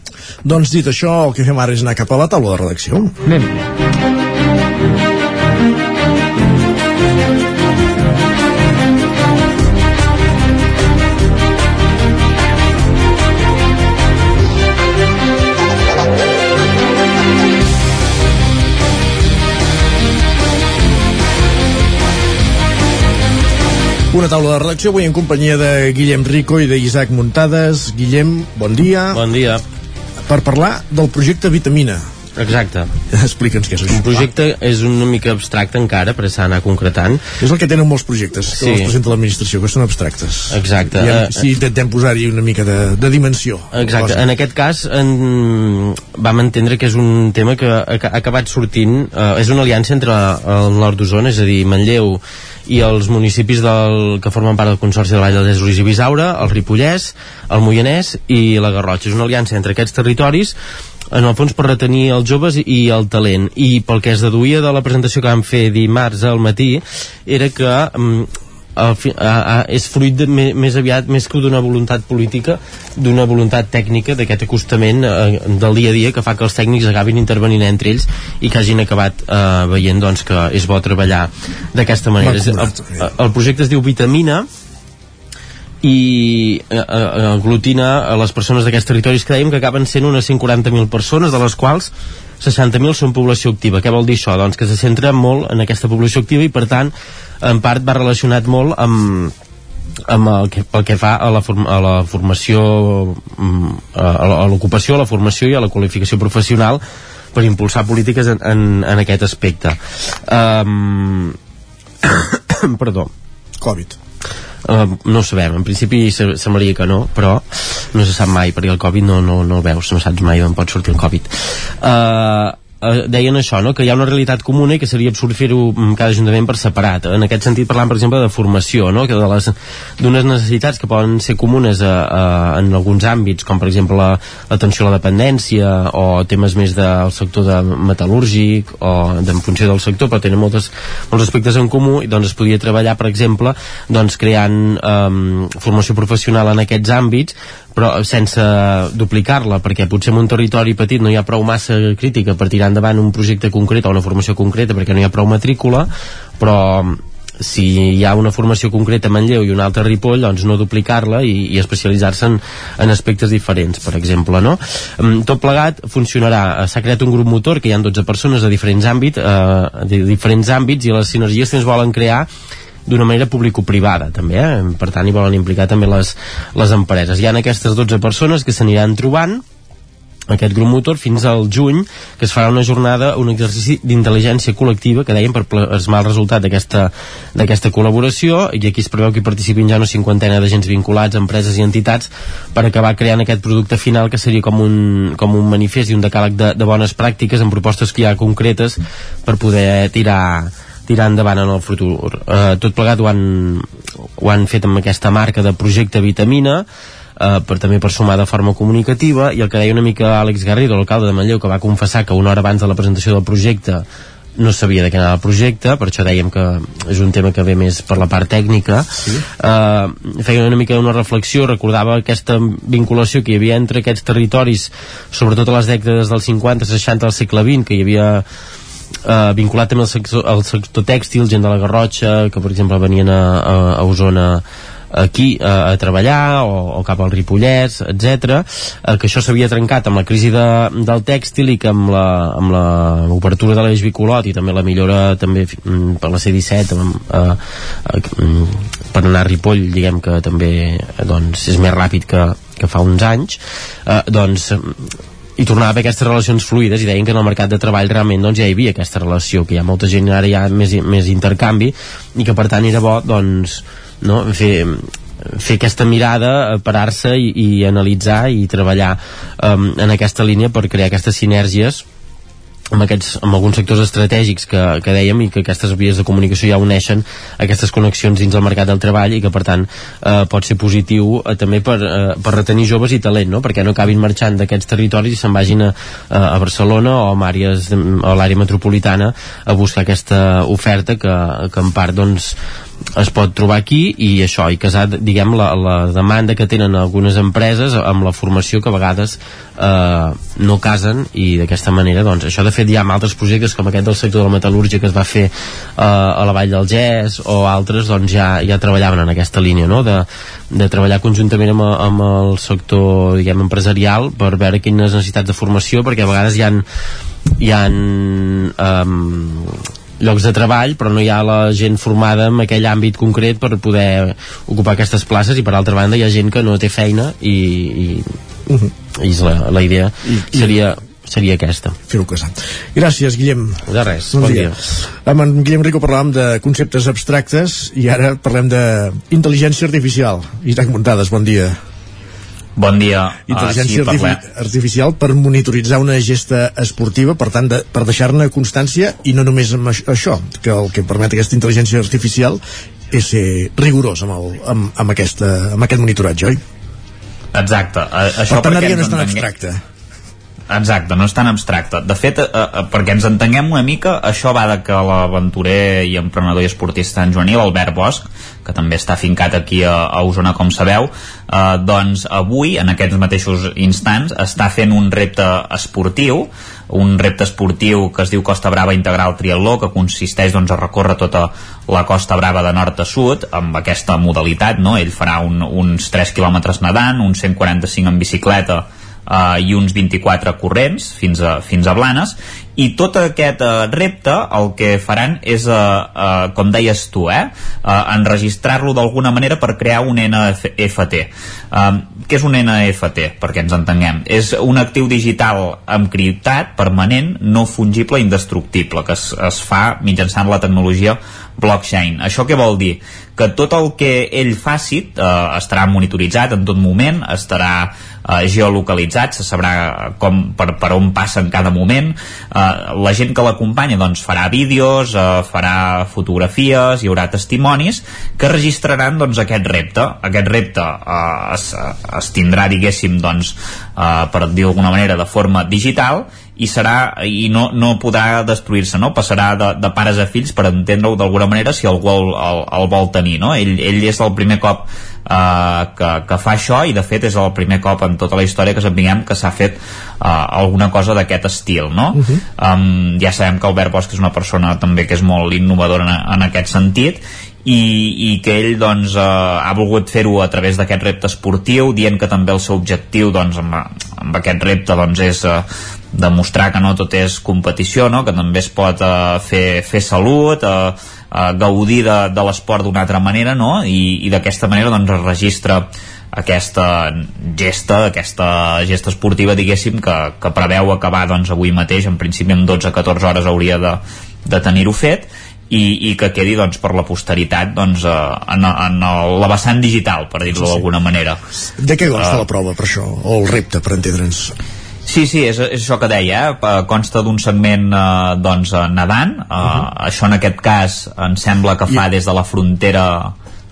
Doncs dit això, el que fem ara és anar cap a la taula de redacció. Anem. Una taula de redacció avui en companyia de Guillem Rico i d'Isaac Muntades. Guillem, bon dia. Bon dia. Per parlar del projecte Vitamina. Exacte. Explica'ns què és això. Un projecte és una mica abstracte encara, per s'ha anar concretant. És el que tenen molts projectes que Sí. els presenta l'administració, que són abstractes. Exacte. I Eh, en, si intentem posar-hi una mica de, de dimensió. Exacte, en aquest cas en, vam entendre que és un tema que ha, acabat sortint, eh, és una aliança entre el nord d'Osona, és a dir, Manlleu i els municipis del, que formen part del Consorci de Vall dels Esos i Bisaura, el Ripollès, el Moianès i la Garrotxa. És una aliança entre aquests territoris en el fons per retenir els joves i el talent i pel que es deduïa de la presentació que vam fer dimarts al matí era que fi- a, a, és fruit de, me, més aviat més que d'una voluntat política d'una voluntat tècnica d'aquest acostament eh, del dia a dia que fa que els tècnics acabin intervenint entre ells i que hagin acabat eh, veient doncs, que és bo treballar d'aquesta manera el, el projecte es diu Vitamina i eh, eh, aglutina a les persones d'aquests territoris que dèiem que acaben sent unes 140.000 persones, de les quals 60.000 són població activa. Què vol dir això? Doncs que se centra molt en aquesta població activa i per tant en part va relacionat molt amb, amb el que, pel que fa a la, form, a la formació mm, a, l'ocupació, a la formació i a la qualificació professional per impulsar polítiques en, en, en aquest aspecte. Um, perdó. Covid. Uh, no ho sabem, en principi se- semblaria que no, però no se sap mai, perquè el Covid no, no, no el veus, no saps mai d'on pot sortir el Covid. Uh, uh, deien això, no? que hi ha una realitat comuna i que seria absurd fer-ho mm, cada ajuntament per separat. En aquest sentit parlant, per exemple, de formació, no? que d'unes necessitats que poden ser comunes a, a, en alguns àmbits, com per exemple la- l'atenció a la dependència o temes més del sector de metal·lúrgic o en funció del sector, però tenen moltes, molts aspectes en comú i doncs es podria treballar, per exemple, doncs creant um, formació professional en aquests àmbits però sense duplicar-la perquè potser en un territori petit no hi ha prou massa crítica per tirar endavant un projecte concret o una formació concreta perquè no hi ha prou matrícula però si hi ha una formació concreta a Manlleu i una altra a Ripoll, doncs no duplicar-la i, i especialitzar-se en, en aspectes diferents, per exemple, no? Mm, Tot plegat funcionarà, s'ha creat un grup motor que hi ha 12 persones de diferents àmbits, eh, de diferents àmbits i les sinergies que es volen crear d'una manera público-privada també, eh? per tant hi volen implicar també les, les empreses. Hi ha aquestes 12 persones que s'aniran trobant aquest grup motor fins al juny que es farà una jornada, un exercici d'intel·ligència col·lectiva que dèiem per plasmar el resultat d'aquesta col·laboració i aquí es preveu que hi participin ja una cinquantena d'agents vinculats, empreses i entitats per acabar creant aquest producte final que seria com un, com un manifest i un decàleg de, de bones pràctiques amb propostes que hi ha concretes per poder tirar tirar endavant en el futur. Eh, tot plegat ho han, ho han fet amb aquesta marca de projecte Vitamina, eh, per també per sumar de forma comunicativa i el que deia una mica Àlex Garrido, l'alcalde de Manlleu, que va confessar que una hora abans de la presentació del projecte no sabia de què anava el projecte, per això dèiem que és un tema que ve més per la part tècnica sí. eh, feia una mica una reflexió, recordava aquesta vinculació que hi havia entre aquests territoris sobretot a les dècades dels 50-60 del segle XX, que hi havia eh, vinculat també al sector, al sector tèxtil, gent de la Garrotxa, que per exemple venien a, a, a Osona aquí a, a treballar o, o cap al Ripollès, etc eh, que això s'havia trencat amb la crisi de, del tèxtil i que amb la, amb la obertura de l'eix bicolot i també la millora també mm, per la C-17 amb, eh, eh, mm, per anar a Ripoll diguem que també doncs, és més ràpid que, que fa uns anys eh, doncs i tornava a haver aquestes relacions fluides i deien que en el mercat de treball realment doncs, ja hi havia aquesta relació, que hi ha molta gent ara hi ha més, més intercanvi i que per tant era bo doncs, no, fer, fer aquesta mirada, parar-se i, i analitzar i treballar um, en aquesta línia per crear aquestes sinergies amb, aquests, amb alguns sectors estratègics que, que dèiem i que aquestes vies de comunicació ja uneixen aquestes connexions dins del mercat del treball i que per tant eh, pot ser positiu eh, també per, eh, per retenir joves i talent no? perquè no acabin marxant d'aquests territoris i se'n vagin a, a Barcelona o a a l'àrea metropolitana a buscar aquesta oferta que, que en part doncs es pot trobar aquí i això, i casar, diguem, la, la demanda que tenen algunes empreses amb la formació que a vegades eh, no casen i d'aquesta manera, doncs, això de fet hi ha altres projectes com aquest del sector de la metal·lúrgia que es va fer eh, a la Vall del Gès o altres, doncs ja, ja treballaven en aquesta línia, no?, de, de treballar conjuntament amb, amb el sector, diguem, empresarial per veure quines necessitats de formació, perquè a vegades hi ha hi ha um, llocs de treball però no hi ha la gent formada en aquell àmbit concret per poder ocupar aquestes places i per altra banda hi ha gent que no té feina i, i, uh -huh. i és la, la idea I, seria seria aquesta. Fer-ho casar. Gràcies, Guillem. De res, bon, bon dia. dia. Amb en Guillem Rico parlàvem de conceptes abstractes i ara parlem d'intel·ligència artificial. Isaac Montades, bon dia. Bon dia. Intel·ligència Uh, sí, parlem. artifi artificial per monitoritzar una gesta esportiva, per tant, de, per deixar-ne constància i no només amb això- que el que permet aquesta intel·ligència artificial és ser rigorós amb, el, amb, amb, aquesta, amb aquest monitoratge, oi? Exacte. A, això per tant, ara ja no és tan entenguem- abstracte. Exacte, no és tan abstracte. De fet, eh, eh, perquè ens entenguem una mica, això va de que l'aventurer i emprenedor i esportista en juvenil, Albert Bosch, que també està fincat aquí a, a Osona, com sabeu, eh, doncs avui, en aquests mateixos instants, està fent un repte esportiu, un repte esportiu que es diu Costa Brava Integral Triatló, que consisteix doncs, a recórrer tota la Costa Brava de nord a sud, amb aquesta modalitat, no? Ell farà un, uns 3 quilòmetres nedant, uns 145 en bicicleta, uh, i uns 24 corrents fins a, fins a Blanes i tot aquest uh, repte el que faran és, uh, uh, com deies tu, eh, uh, enregistrar-lo d'alguna manera per crear un NFT. Uh, què és un NFT? Perquè ens entenguem. És un actiu digital encriptat, permanent, no fungible, indestructible, que es, es fa mitjançant la tecnologia blockchain. Això què vol dir? Que tot el que ell faci eh, estarà monitoritzat en tot moment, estarà eh, geolocalitzat, se sabrà com, per, per on passa en cada moment. Eh, la gent que l'acompanya doncs, farà vídeos, eh, farà fotografies, hi haurà testimonis que registraran doncs, aquest repte. Aquest repte eh, es, es tindrà, diguéssim, doncs, eh, per dir d'alguna manera, de forma digital i serà i no, no podrà destruir-se, no? passarà de, de pares a fills per entendre-ho d'alguna manera si algú el, el, el vol tenir no? ell, ell és el primer cop eh, que, que fa això i de fet és el primer cop en tota la història que sapiguem que s'ha fet eh, alguna cosa d'aquest estil no? Uh -huh. um, ja sabem que Albert Bosch és una persona també que és molt innovadora en, en aquest sentit i, i que ell doncs, eh, ha volgut fer-ho a través d'aquest repte esportiu dient que també el seu objectiu doncs, amb, amb aquest repte doncs, és eh, demostrar que no tot és competició no? que també es pot eh, fer, fer salut eh, eh, gaudir de, de l'esport d'una altra manera no? i, i d'aquesta manera doncs, es registra aquesta gesta, aquesta gesta esportiva diguéssim que, que preveu acabar doncs, avui mateix, en principi en 12-14 hores hauria de, de tenir-ho fet i, i que quedi doncs, per la posteritat doncs, eh, en, en el, la vessant digital, per dir-ho Sí, sí. d'alguna manera. De què consta Eh, la prova, per això? O el repte, per entendre'ns? Sí, sí, és, és això que deia, eh? Pa- consta d'un segment eh, doncs, eh, nedant, eh, això en aquest cas em sembla que fa des de la frontera...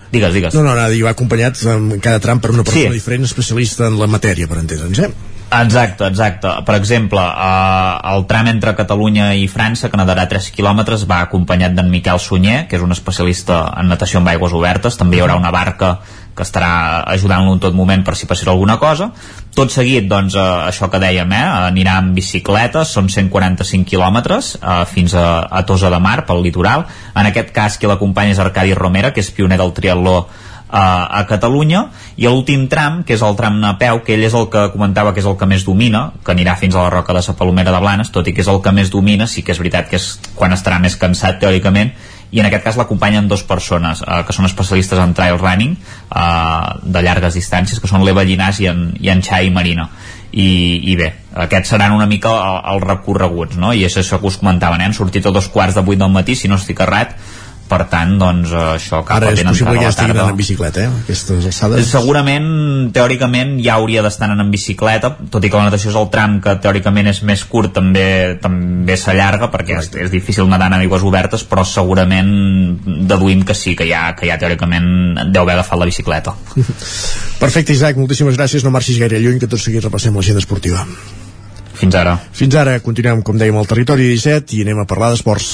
Digues, digues. No, no, no, i va acompanyat en cada tram per una persona Sí. diferent, especialista en la matèria, per entendre'ns, eh? Exacte, exacte. Per exemple, eh, el tram entre Catalunya i França, que nedarà 3 quilòmetres, va acompanyat d'en Miquel Sunyer, que és un especialista en natació amb aigües obertes. També hi haurà una barca que estarà ajudant-lo en tot moment per si passés alguna cosa. Tot seguit, doncs, eh, això que dèiem, eh, anirà amb bicicleta, són 145 quilòmetres eh, fins a, a Tosa de Mar, pel litoral. En aquest cas, qui l'acompanya és Arcadi Romera, que és pioner del triatló a, a Catalunya i l'últim tram, que és el tram a peu que ell és el que comentava que és el que més domina que anirà fins a la Roca de Sa Palomera de Blanes tot i que és el que més domina, sí que és veritat que és quan estarà més cansat teòricament i en aquest cas l'acompanyen dues persones eh, que són especialistes en trail running eh, de llargues distàncies que són l'Eva Llinàs i en, i en Xai Marina i, i bé, aquests seran una mica el- els recorreguts, no? i és això que us comentaven, eh? han sortit a dos quarts de vuit del matí si no estic errat per tant, doncs, això cap Ara és possible que ja la estiguin tarda. anant en bicicleta, eh? Aquestes alçades. Segurament, teòricament, ja hauria d'estar anant en bicicleta, tot i que la natació és el tram que teòricament és més curt, també també s'allarga, perquè és, és difícil nedar en aigües obertes, però segurament deduïm que sí, que ja, que ja teòricament deu haver agafat la bicicleta. Perfecte, Isaac, moltíssimes gràcies. No marxis gaire lluny, que tot seguit repassem l'agenda esportiva. Fins ara. Fins ara, continuem, com dèiem, al territori 17 i anem a parlar d'esports.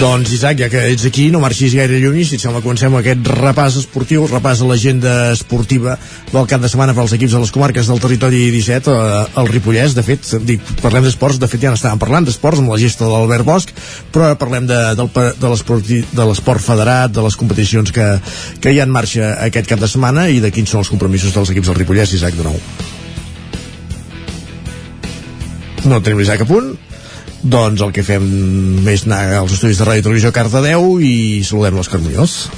Doncs, Isaac, ja que ets aquí, no marxis gaire lluny, si et sembla, comencem aquest repàs esportiu, repàs a l'agenda esportiva del cap de setmana per als equips de les comarques del territori 17, eh, el Ripollès, de fet, dic, parlem d'esports, de fet ja n'estàvem parlant d'esports amb la gesta de l'Albert Bosch, però ara parlem de, de l'esport federat, de les competicions que, que hi ha en marxa aquest cap de setmana i de quins són els compromisos dels equips del Ripollès, Isaac, de nou. no tenim l'Isaac a punt doncs el que fem és anar als estudis de Ràdio Televisió Cardedeu i saludem l'Òscar Muñoz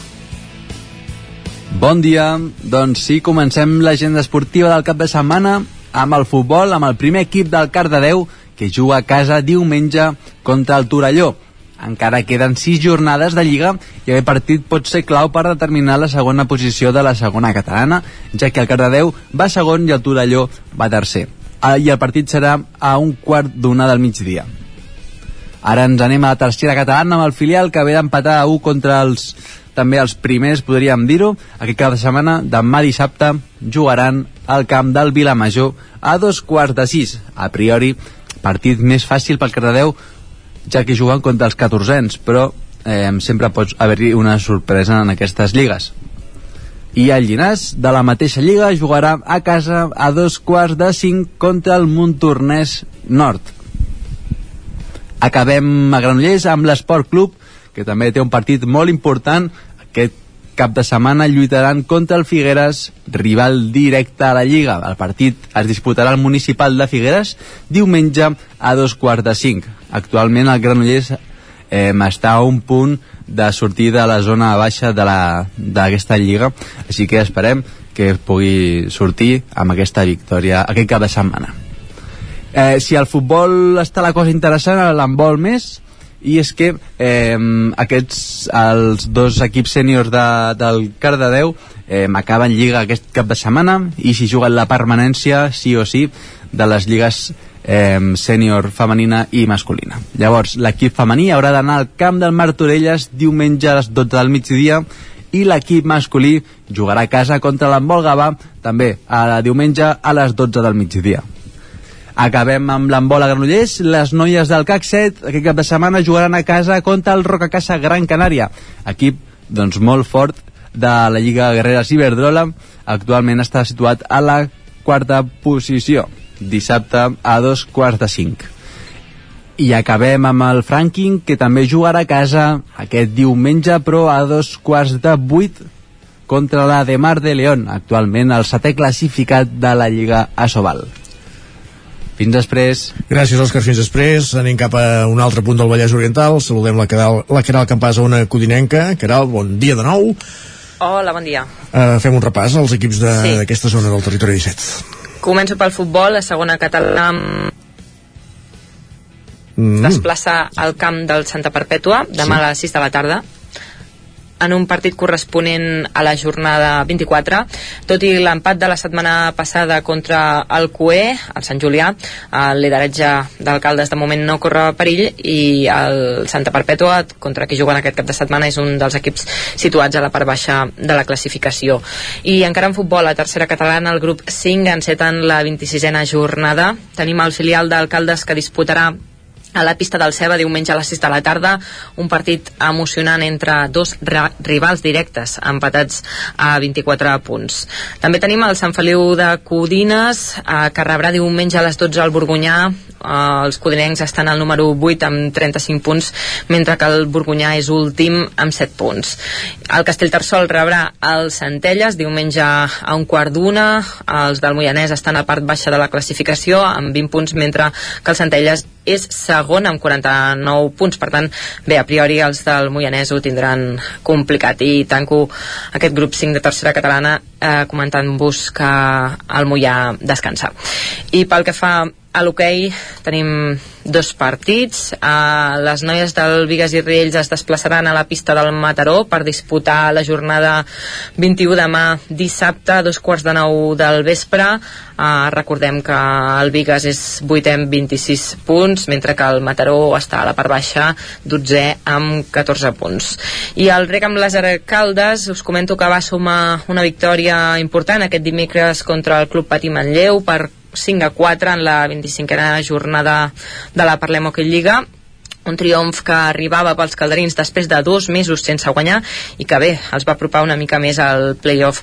Bon dia, doncs sí, comencem l'agenda esportiva del cap de setmana amb el futbol, amb el primer equip del Cardedeu que juga a casa diumenge contra el Torelló encara queden 6 jornades de Lliga i aquest partit pot ser clau per determinar la segona posició de la segona catalana, ja que el Cardedeu va segon i el Torelló va tercer. Ah, I el partit serà a un quart d'una del migdia. Ara ens anem a la tercera catalana amb el filial que ve d'empatar a 1 contra els també els primers, podríem dir-ho. Aquest cap de setmana, demà dissabte, jugaran al camp del Vilamajor a dos quarts de sis. A priori, partit més fàcil pel Cardedeu, ja que juguen contra els 14ens, però eh, sempre pot haver-hi una sorpresa en aquestes lligues. I el Llinàs, de la mateixa lliga, jugarà a casa a dos quarts de cinc contra el Montornès Nord. Acabem a Granollers amb l'Esport Club, que també té un partit molt important. Aquest cap de setmana lluitaran contra el Figueres, rival directe a la Lliga. El partit es disputarà al Municipal de Figueres diumenge a dos quarts de cinc. Actualment el Granollers eh, està a un punt de sortir de la zona baixa d'aquesta lliga, així que esperem que pugui sortir amb aquesta victòria aquest cap de setmana. Eh, si al futbol està la cosa interessant, l'handbol més, i és que eh, aquests, els dos equips sèniors de, del Cardedeu eh, acaben lliga aquest cap de setmana i si juguen la permanència sí o sí de les lligues eh, sènior femenina i masculina. Llavors, l'equip femení haurà d'anar al camp del Martorelles diumenge a les 12 del migdia i l'equip masculí jugarà a casa contra l'Embol Gavà també a diumenge a les 12 del migdia. Acabem amb l'embol a Granollers. Les noies del CAC 7 aquest cap de setmana jugaran a casa contra el Rocacasa Gran Canària. Equip doncs, molt fort de la Lliga Guerrera Ciberdrola. Actualment està situat a la quarta posició dissabte a dos quarts de cinc. I acabem amb el Franking, que també jugarà a casa aquest diumenge, però a dos quarts de vuit contra la de Mar de León, actualment el setè classificat de la Lliga Asobal. Fins després. Gràcies, Òscar. Fins després. Anem cap a un altre punt del Vallès Oriental. Saludem la Caral, la Caral Campàs a una codinenca. Caral, bon dia de nou. Hola, bon dia. Uh, fem un repàs als equips d'aquesta sí. zona del territori 17. Començo pel futbol, la segona catalana mm. desplaça al camp del Santa Perpètua demà sí. a les 6 de la tarda en un partit corresponent a la jornada 24, tot i l'empat de la setmana passada contra el CUE, el Sant Julià, el lideratge d'alcaldes de moment no corre perill i el Santa Perpètua, contra qui juguen aquest cap de setmana, és un dels equips situats a la part baixa de la classificació. I encara en futbol, a tercera catalana, el grup 5 enceten la 26a jornada. Tenim el filial d'alcaldes que disputarà a la pista del Ceba diumenge a les 6 de la tarda un partit emocionant entre dos rivals directes empatats a 24 punts. També tenim el Sant Feliu de Codines eh, que rebrà diumenge a les 12 al Borgunyà eh, els codinencs estan al número 8 amb 35 punts mentre que el Borgunyà és últim amb 7 punts. El Castellterçol rebrà el Centelles diumenge a un quart d'una. Els del Moianès estan a part baixa de la classificació amb 20 punts mentre que el Centelles és segon amb 49 punts, per tant, bé, a priori els del Moianès ho tindran complicat i tanco aquest grup 5 de tercera catalana eh, comentant-vos que el Moià descansa. I pel que fa a l'hoquei tenim dos partits. Uh, les noies del Vigues i Riells es desplaçaran a la pista del Mataró per disputar la jornada 21 demà dissabte a dos quarts de nou del vespre. Uh, recordem que el Vigues és 8 amb 26 punts, mentre que el Mataró està a la part baixa, 12 amb 14 punts. I el rec amb les Caldes, us comento que va sumar una victòria important aquest dimecres contra el Club Patí Manlleu per 5 a 4 en la 25a jornada de la Parlem Hockey Lliga. Un triomf que arribava pels calderins després de dos mesos sense guanyar i que bé, els va apropar una mica més al playoff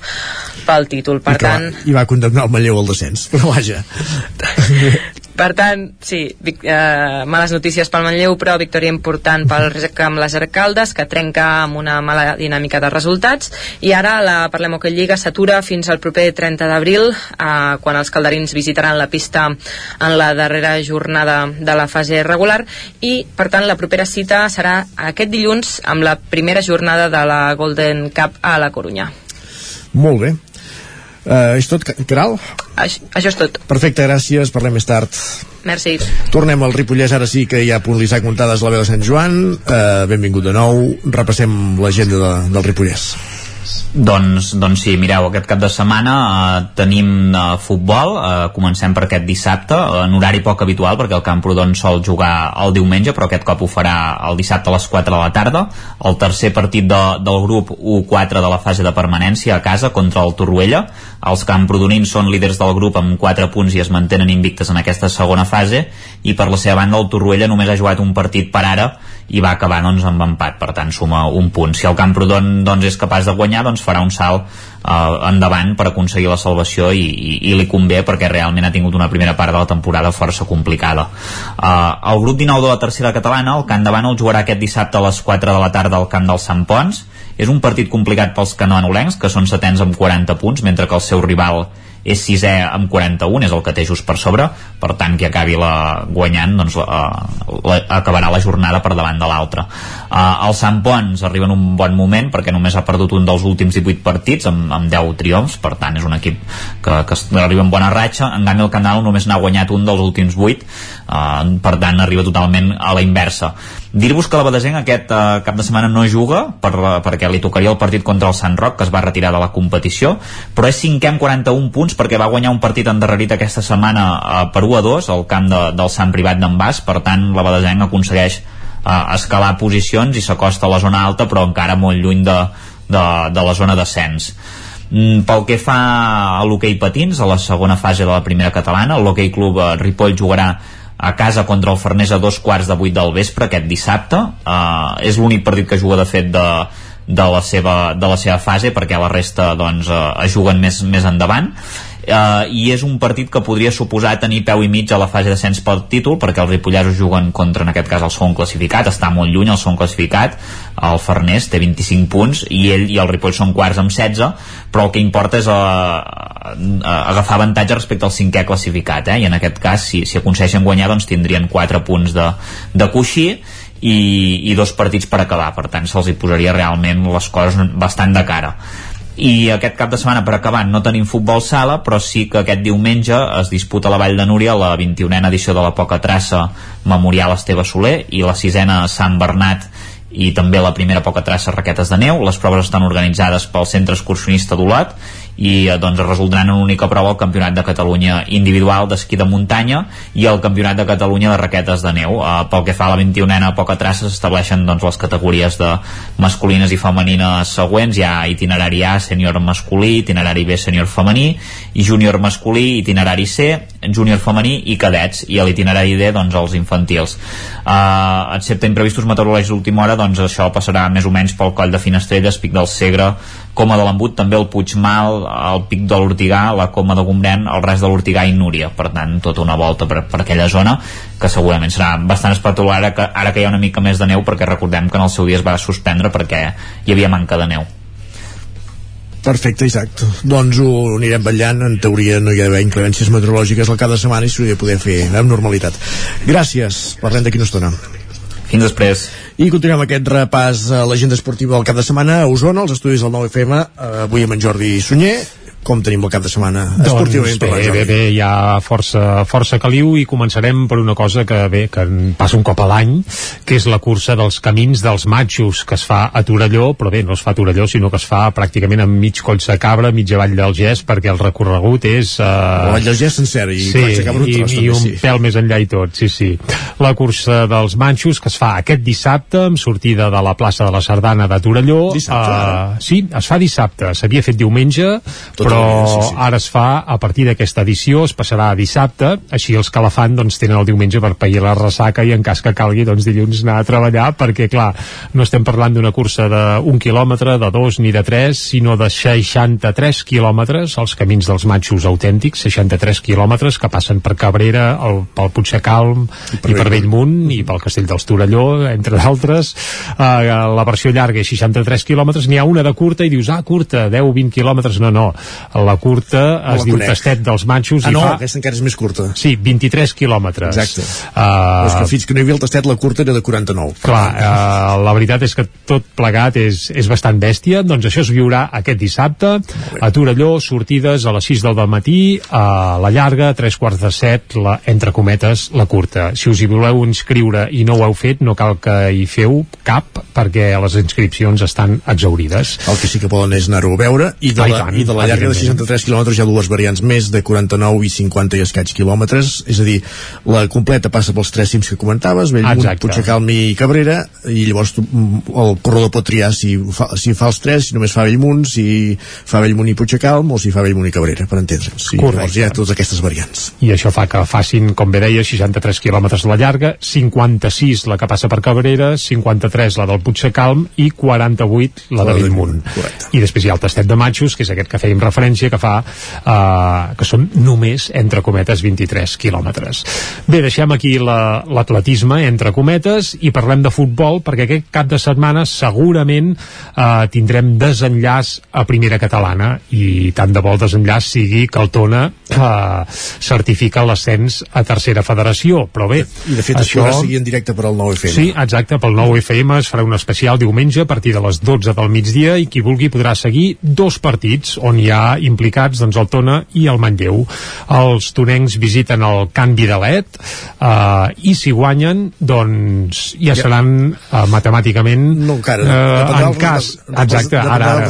pel títol. Per I tant... Va, I va condemnar el Manlleu al descens. Però vaja Per tant, sí, vic, eh, males notícies pel Manlleu, però victòria important pel Rec amb les Arcaldes, que trenca amb una mala dinàmica de resultats. I ara la Parlem Hockey Lliga s'atura fins al proper 30 d'abril, eh, quan els calderins visitaran la pista en la darrera jornada de la fase regular. I, per tant, la propera cita serà aquest dilluns amb la primera jornada de la Golden Cup a la Corunya. Molt bé. Uh, és tot, Caral? Això, això és tot. Perfecte, gràcies, parlem més tard. Merci. Tornem al Ripollès, ara sí que hi ha punt l'Isaac Montades, la veu de Sant Joan. Uh, benvingut de nou. Repassem l'agenda de, del Ripollès. Doncs, doncs sí, mireu, aquest cap de setmana eh, tenim eh, futbol, eh, comencem per aquest dissabte, en horari poc habitual perquè el Camprodon sol jugar el diumenge, però aquest cop ho farà el dissabte a les 4 de la tarda, el tercer partit de, del grup 1-4 de la fase de permanència a casa contra el Torroella, els camprodonins són líders del grup amb 4 punts i es mantenen invictes en aquesta segona fase, i per la seva banda el Torroella només ha jugat un partit per ara i va acabar doncs, amb empat, per tant suma un punt. Si el Camprodon doncs, és capaç de guanyar, doncs farà un salt eh, endavant per aconseguir la salvació i, i, i li convé perquè realment ha tingut una primera part de la temporada força complicada. Eh, el grup 19 de la tercera catalana, el Camp Davant el jugarà aquest dissabte a les 4 de la tarda al Camp del Sant Pons. És un partit complicat pels canoanolencs, que són setens amb 40 punts, mentre que el seu rival és sisè amb 41, és el que té just per sobre, per tant qui acabi la guanyant doncs, la, la, acabarà la jornada per davant de l'altre. Uh, el Sant Pons arriba en un bon moment perquè només ha perdut un dels últims 18 partits amb, amb 10 triomfs, per tant és un equip que, que arriba en bona ratxa, en canvi el Canal només n'ha guanyat un dels últims 8, uh, per tant arriba totalment a la inversa. Dir-vos que la Badesenc aquest uh, cap de setmana no juga per, perquè li tocaria el partit contra el Sant Roc, que es va retirar de la competició, però és cinquè amb 41 punts perquè va guanyar un partit endarrerit aquesta setmana uh, per 1 a 2 al camp de, del Sant Privat d'en Bas, per tant la Badesenc aconsegueix uh, escalar posicions i s'acosta a la zona alta però encara molt lluny de, de, de la zona d'ascens. Mm, pel que fa a l'hoquei patins, a la segona fase de la primera catalana, l'hoquei club uh, Ripoll jugarà a casa contra el Farners a dos quarts de vuit del vespre aquest dissabte uh, és l'únic partit que juga de fet de, de, la seva, de la seva fase perquè la resta doncs, es juguen més, més endavant. Uh, i és un partit que podria suposar tenir peu i mig a la fase d'ascens pel títol perquè els ripollesos juguen contra en aquest cas el segon classificat, està molt lluny el segon classificat. El Farners té 25 punts i ell i el Ripoll són quarts amb 16 però el que importa és uh, uh, agafar avantatge respecte al cinquè classificat eh? i en aquest cas si, si aconsegueixen guanyar doncs tindrien 4 punts de, de coixí i, i dos partits per acabar per tant se'ls hi posaria realment les coses bastant de cara i aquest cap de setmana per acabar no tenim futbol sala però sí que aquest diumenge es disputa a la Vall de Núria la 21a edició de la Poca Traça Memorial Esteve Soler i la sisena Sant Bernat i també la primera poca traça raquetes de neu. Les proves estan organitzades pel Centre Excursionista d'Olot i eh, doncs es resoldran en una única prova el Campionat de Catalunya individual d'esquí de muntanya i el Campionat de Catalunya de raquetes de neu. Uh, pel que fa a la 21a poca traça s'estableixen doncs, les categories de masculines i femenines següents. Hi ha itinerari A, sènior masculí, itinerari B, sènior femení, i júnior masculí, itinerari C, júnior femení i cadets, i a l'itinerari D, doncs, els infantils. Uh, excepte imprevistos meteorològics d'última hora, doncs això passarà més o menys pel coll de Finestrelles, Pic del Segre, Coma de l'Embut, també el Puigmal, el Pic de l'Ortigà, la Coma de Gombrèn, el res de l'Ortigà i Núria. Per tant, tota una volta per, per aquella zona, que segurament serà bastant espectacular ara que, ara que hi ha una mica més de neu, perquè recordem que en el seu dia es va suspendre perquè hi havia manca de neu. Perfecte, exacte. Doncs ho anirem vetllant. En teoria no hi ha d'haver inclemències meteorològiques al cap de setmana i s'hauria de poder fer amb normalitat. Gràcies. Parlem d'aquí una estona. Fins després. I continuem aquest repàs a l'agenda esportiva del cap de setmana a Osona, als estudis del 9FM, eh, avui amb en Jordi Sunyer com tenim el cap de setmana? Esportivament doncs bé, bé, bé, hi ha força, força caliu i començarem per una cosa que bé, que passa un cop a l'any que és la cursa dels camins dels matxos que es fa a Torelló, però bé, no es fa a Torelló sinó que es fa pràcticament amb mig coll de cabra mig avall del gest perquè el recorregut és... Uh... El vall del gest sencer i sí, Coll de Cabra i, i un sí. pèl més enllà i tot, sí, sí. La cursa dels manxos que es fa aquest dissabte amb sortida de la plaça de la Sardana de Torelló. Dissabte, uh, sí, es fa dissabte s'havia fet diumenge Tot però sí, sí. ara es fa a partir d'aquesta edició, es passarà a dissabte, així els que la fan doncs, tenen el diumenge per pair la ressaca i en cas que calgui doncs, dilluns anar a treballar, perquè clar, no estem parlant d'una cursa d'un quilòmetre, de dos ni de tres, sinó de 63 quilòmetres, els camins dels matxos autèntics, 63 quilòmetres que passen per Cabrera, el, pel Puigdecalm i per, i per Bellmunt i pel Castell dels Torelló, entre d'altres. Uh, la versió llarga és 63 quilòmetres, n'hi ha una de curta i dius, ah, curta, 10-20 quilòmetres, no, no. La curta No es la diu conec. Tastet dels Matxos Ah, i no, fa... aquesta encara és més curta. Sí, 23 quilòmetres. Exacte. Uh, és que fins que no hi havia el tastet, la curta era de 49. Clar, uh, la veritat és que tot plegat és, és bastant bèstia, doncs això es viurà aquest dissabte a Torelló, sortides a les 6 del matí, a la llarga, a tres quarts de set, la, entre cometes, la curta. Si us hi voleu inscriure i no ho heu fet, no cal que hi feu cap, perquè les inscripcions estan exaurides. El que sí que poden és anar-ho a veure i de, Ah, i la, tant, i de la llarga de evidentment. 63 quilòmetres hi ha dues variants més de 49 i 50 i escaig quilòmetres és a dir, la completa passa pels tres cims que comentaves, Bellmunt, Exacte. I Cabrera i llavors tu, mm, el corredor pot triar si fa, si fa els tres, si només fa Bellmunt si fa Bellmunt i Puigdecalm o si fa Bellmunt i Cabrera, per entendre'ns sí, Correcte. llavors hi ha totes aquestes variants i això fa que facin, com bé deia, 63 quilòmetres la llarga, 56 la que passa per Cabrera, 53 la del Puigdecalm i 48 la de Bellmunt. I després hi ha el tastet de matxos, que és aquest que fèiem referència, que fa eh, que són només, entre cometes, 23 quilòmetres. Bé, deixem aquí la- l'atletisme, entre cometes, i parlem de futbol, perquè aquest cap de setmana segurament eh, tindrem desenllaç a primera catalana, i tant de bo el desenllaç sigui que el Tona eh, certifica l'ascens a tercera federació, però bé, i de fet es podrà seguir en directe per al 9FM Sí, exacte, pel nou FM es farà un especial diumenge a partir de les 12 del migdia i qui vulgui podrà seguir dos partits on hi ha implicats doncs, el Tona i el Manlleu. Els tonencs visiten el Can Vidalet eh, i si guanyen doncs ja Ja. seran eh, matemàticament no encara, eh, en cas, dependrà- exacte, dependrà ara, ara.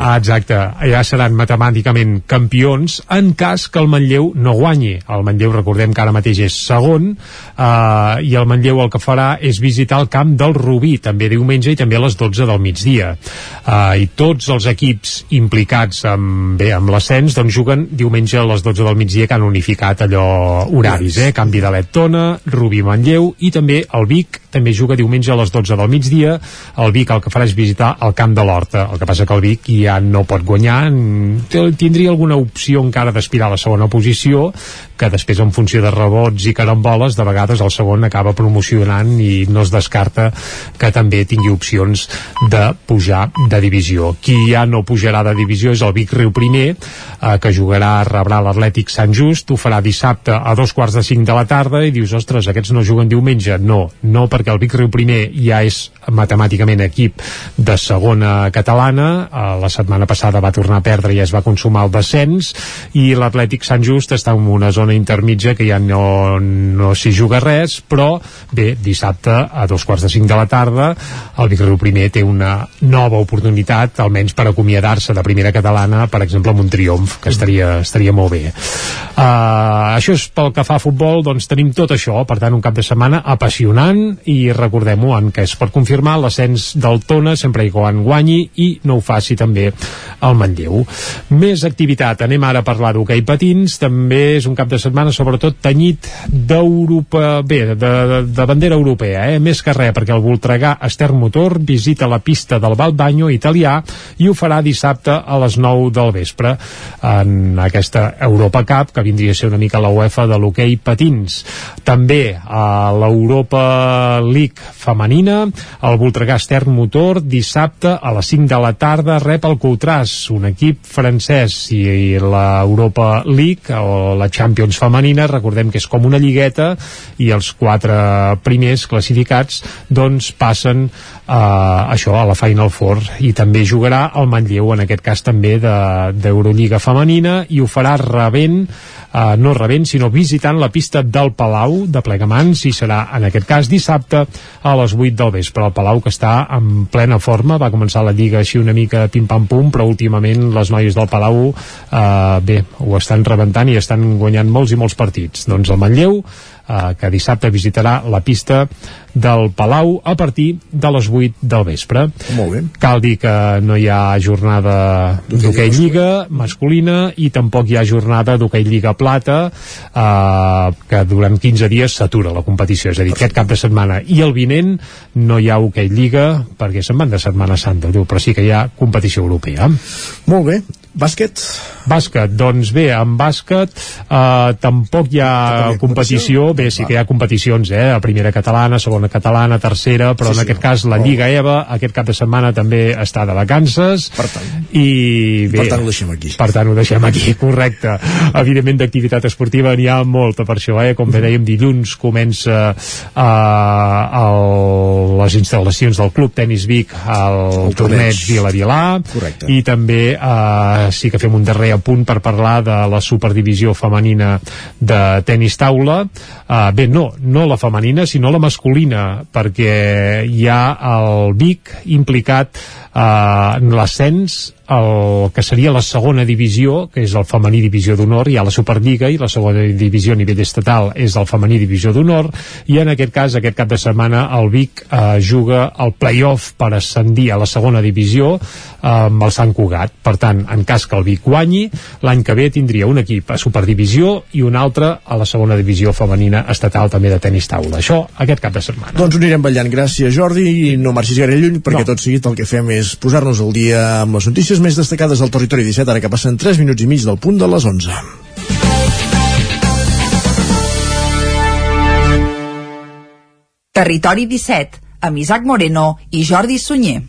Ah, exacte, ja seran matemàticament campions en cas que el Manlleu no guanyi. El Manlleu, recordem que ara mateix és segon, eh, i el Manlleu el que farà és visitar el camp del Rubí, també diumenge i també a les 12 del migdia. Eh, I tots els equips implicats amb, bé, amb l'ascens doncs juguen diumenge a les 12 del migdia que han unificat allò horaris, eh? Canvi de Tona, Rubí Manlleu i també el Vic també juga diumenge a les 12 del migdia. El Vic el que farà és visitar el camp de l'Horta. El que passa que el Vic ja no pot guanyar. Tindria alguna opció encara d'aspirar a la segona posició que després en funció de rebots i caramboles de vegades el segon acaba promocionant i no es descarta que també tingui opcions de pujar de divisió. Qui ja no pujarà de divisió és el Vic Riu Primer eh, que jugarà, rebrà l'Atlètic Sant Just. Ho farà dissabte a dos quarts de cinc de la tarda i dius, ostres, aquests no juguen diumenge. No, no perquè el Vic Riu Primer ja és matemàticament equip de segona catalana. Eh, la setmana passada va tornar a perdre i es va consumar el descens. I l'Atlètic Sant Just està en una zona intermitja que ja no, no s'hi juga res però bé, dissabte a dos quarts de cinc de la tarda el Vic Riu Primer té una nova oportunitat almenys per acomiadar-se de primera catalana per exemple amb un triomf que estaria, estaria molt bé. Uh, això és pel que fa a futbol doncs tenim tot això, per tant un cap de setmana apassionant i recordem-ho en què es pot confirmar l'ascens del Tona sempre i quan guanyi i no ho faci també el Manlleu. Més activitat, anem ara a parlar d'hoquei patins, també és un cap de setmana sobretot tenyit d'Europa bé, de, de, de bandera europea eh? més que res, perquè el Voltregà Estern Motor visita la pista del Valdbanyo italià i ho farà dissabte a les 9 del vespre en aquesta Europa Cup que vindria a ser una mica la UEFA de l'hoquei patins. També a l'Europa League femenina el Voltregà Estern Motor dissabte a les 5 de la tarda rep el Coutràs, un equip francès. I, i l'Europa League o la Champions femenina recordem que és com una lligueta i els quatre primers classificats doncs passen a això, a la Final Four i també jugarà el Manlleu en aquest cas també de- d'Eurolliga femenina i ho farà rebent eh, no rebent, sinó visitant la pista del Palau de Plegamans i serà en aquest cas dissabte a les 8 del vespre. El Palau que està en plena forma, va començar la Lliga així una mica pim-pam-pum, però últimament les noies del Palau eh, bé, ho estan rebentant i estan guanyant molts i molts partits. Doncs el Manlleu eh, que dissabte visitarà la pista del Palau a partir de les 8 del vespre. Molt bé. Cal dir que no hi ha jornada d'hoquei Lliga masculina i tampoc hi ha jornada d'hoquei Lliga Plata eh, que durant 15 dies s'atura la competició, és a dir, aquest cap de setmana i el vinent no hi ha hoquei Lliga perquè se'n van de Setmana Santa, tu, però sí que hi ha competició europea. Molt bé. Bàsquet? Bàsquet, doncs bé, en bàsquet eh, tampoc hi ha competició, bé, sí que hi ha competicions, eh, a primera catalana, segona catalana, tercera, però Sí, en sí. aquest cas la Oh. Lliga EVA aquest cap de setmana també està de vacances Per tant. i bé, Per tant, ho deixem aquí. per tant ho deixem aquí, correcte evidentment d'activitat esportiva n'hi ha molta per això, eh? com bé dèiem dilluns comença eh, el, les instal·lacions del Club Tenis Vic al torneig. Vila Vilà Correcte. i també eh, sí que fem un darrer apunt per parlar de la superdivisió femenina de tenis taula eh, bé, no, no la femenina sinó la masculina perquè hi ha el Vic implicat eh, en l'ascens el que seria la segona divisió, que és el femení divisió d'honor, hi ha la Superliga i la segona divisió a nivell estatal és el femení divisió d'honor i en aquest cas, aquest cap de setmana el Vic eh, juga el playoff per ascendir a la segona divisió eh, amb el Sant Cugat. Per tant, en cas que el Vic guanyi, l'any que ve tindria un equip a Superdivisió i un altre a la segona divisió femenina estatal també de tenis taula. Això aquest cap de setmana. Doncs ho anirem ballant. Gràcies, Jordi, i no marxis gaire lluny, perquè no. tot seguit el que fem és posar-nos al dia amb les notícies més destacades del territori 17, ara que passen 3 minuts i mig del punt de les 11. Territori 17, amb Isaac Moreno i Jordi Sunyer.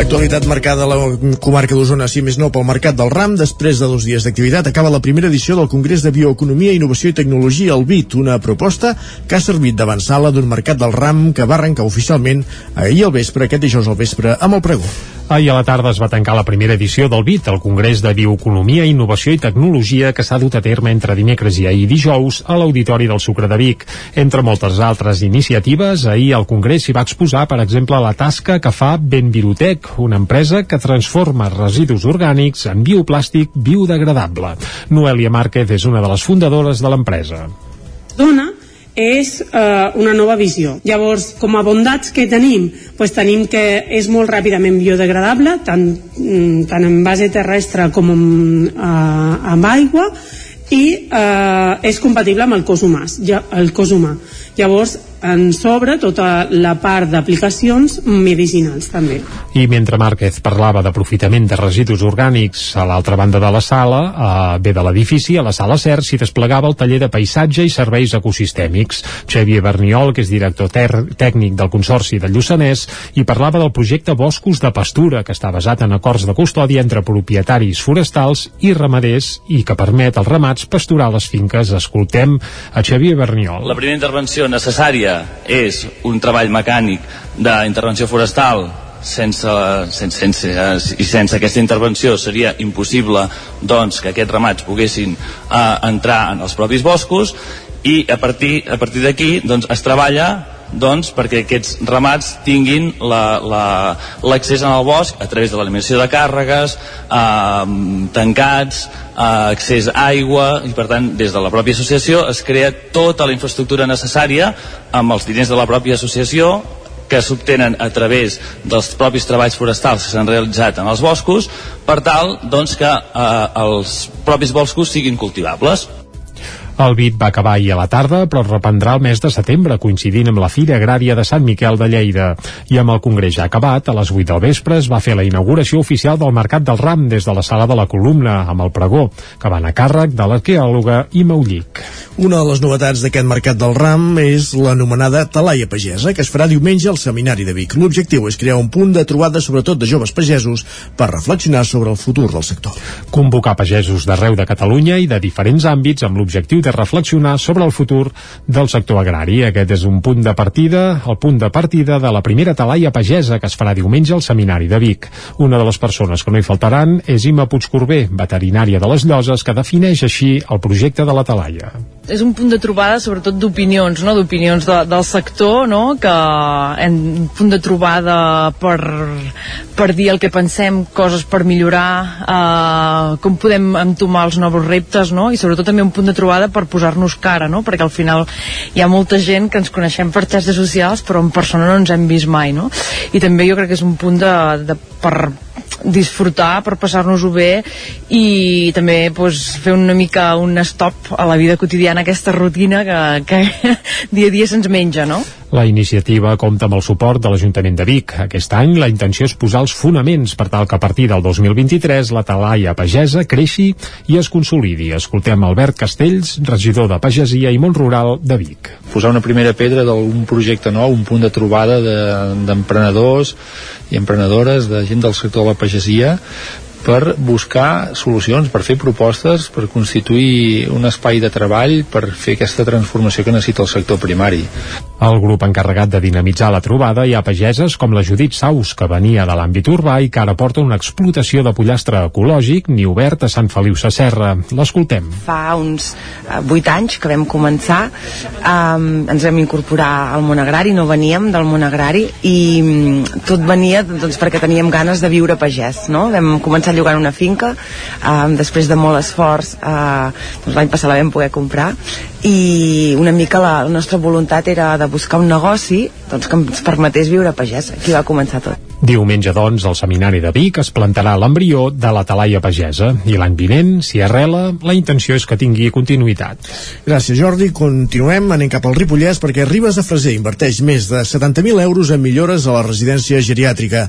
Actualitat marcada a la comarca d'Osona, si més no, pel Mercat del Ram. Després de dos dies d'activitat, acaba la primera edició del Congrés de Bioeconomia, Innovació i Tecnologia, el BIT, una proposta que ha servit d'avançala d'un Mercat del Ram que va arrencar oficialment ahir al vespre, aquest dijous al vespre, amb el pregó. Ahir a la tarda es va tancar la primera edició del BIT, el Congrés de Bioeconomia, Innovació i Tecnologia, que s'ha dut a terme entre dimecres i ahir dijous a l'Auditori del Sucre de Vic. Entre moltes altres iniciatives, ahir al Congrés s'hi va exposar, per exemple, la tasca que fa Benvirutec, una empresa que transforma residus orgànics en bioplàstic biodegradable. Noelia Márquez és una de les fundadores de l'empresa. dona és eh, una nova visió. Llavors, com a bondats que tenim, pues tenim que és molt ràpidament biodegradable, tant, mm, tant en base terrestre com en, eh, amb aigua, i eh, és compatible amb el cos humà. Ja, el cos humà. Llavors, en sobre tota la part d'aplicacions medicinals també. I mentre Márquez parlava d'aprofitament de residus orgànics a l'altra banda de la sala, a bé de l'edifici, a la sala CER, s'hi desplegava el taller de paisatge i serveis ecosistèmics. Xavier Berniol, que és director tècnic del Consorci del Lluçanès, i parlava del projecte Boscos de Pastura, que està basat en acords de custòdia entre propietaris forestals i ramaders i que permet als ramats pasturar les finques. Escoltem a Xavier Berniol. La primera intervenció necessària és un treball mecànic d'intervenció forestal. Sense, sense, sense, i sense aquesta intervenció seria impossible doncs, que aquests ramats poguessin eh, entrar en els propis boscos i a partir, a partir d'aquí doncs, es treballa doncs, perquè aquests ramats tinguin l'accés la, la, al bosc a través de l'eliminació de càrregues, eh, tancats, eh, accés a aigua, i per tant, des de la pròpia associació es crea tota la infraestructura necessària amb els diners de la pròpia associació que s'obtenen a través dels propis treballs forestals que s'han realitzat en els boscos per tal doncs, que eh, els propis boscos siguin cultivables. El BIT va acabar ahir a la tarda, però es reprendrà el mes de setembre, coincidint amb la Fira Agrària de Sant Miquel de Lleida. I amb el Congrés ja acabat, a les 8 del vespre es va fer la inauguració oficial del Mercat del Ram des de la sala de la columna, amb el pregó, que van a càrrec de l'arqueòloga Ima Ullic. Una de les novetats d'aquest Mercat del Ram és l'anomenada Talaia Pagesa, que es farà diumenge al Seminari de Vic. L'objectiu és crear un punt de trobada sobretot de joves pagesos per reflexionar sobre el futur del sector. Convocar pagesos d'arreu de Catalunya i de diferents àmbits amb l'objectiu de reflexionar sobre el futur del sector agrari. Aquest és un punt de partida, el punt de partida de la primera talaia pagesa que es farà diumenge al Seminari de Vic. Una de les persones que no hi faltaran és Ima Puigcorbé, veterinària de les Lloses, que defineix així el projecte de la talaia. És un punt de trobada sobretot d'opinions, no? d'opinions de, del sector, no? que un punt de trobada per, per dir el que pensem, coses per millorar, eh, com podem entomar els nous reptes, no? i sobretot també un punt de trobada per posar-nos cara, no? perquè al final hi ha molta gent que ens coneixem per xarxes socials però en persona no ens hem vist mai, no? i també jo crec que és un punt de, de per disfrutar, per passar-nos-ho bé i també pues, fer una mica un stop a la vida quotidiana, aquesta rutina que, que dia a dia se'ns menja, no? La iniciativa compta amb el suport de l'Ajuntament de Vic. Aquest any la intenció és posar els fonaments per tal que a partir del 2023 la talaia pagesa creixi i es consolidi. Escoltem Albert Castells, regidor de Pagesia i Mont Rural de Vic. Posar una primera pedra d'un projecte nou, un punt de trobada d'emprenedors de, i emprenedores, de gent del sector de la pagesia, per buscar solucions, per fer propostes, per constituir un espai de treball, per fer aquesta transformació que necessita el sector primari. El grup encarregat de dinamitzar la trobada hi ha pageses com la Judit Saus, que venia de l'àmbit urbà i que ara porta una explotació de pollastre ecològic ni obert a Sant Feliu Sasserra. L'escoltem. Fa uns eh, 8 anys que vam començar, um, ens vam incorporar al món agrari, no veníem del món agrari i um, tot venia doncs, perquè teníem ganes de viure pagès. No? Vam començar llogant una finca, um, després de molt esforç, uh, doncs l'any passat la vam poder comprar i una mica la, la nostra voluntat era de buscar un negoci doncs, que ens permetés viure a pagès. Aquí va començar tot. Diumenge, doncs, al Seminari de Vic es plantarà l'embrió de la talaia pagesa i l'any vinent, si arrela, la intenció és que tingui continuïtat. Gràcies, Jordi. Continuem, anem cap al Ripollès perquè Ribes de Freser inverteix més de 70.000 euros en millores a la residència geriàtrica.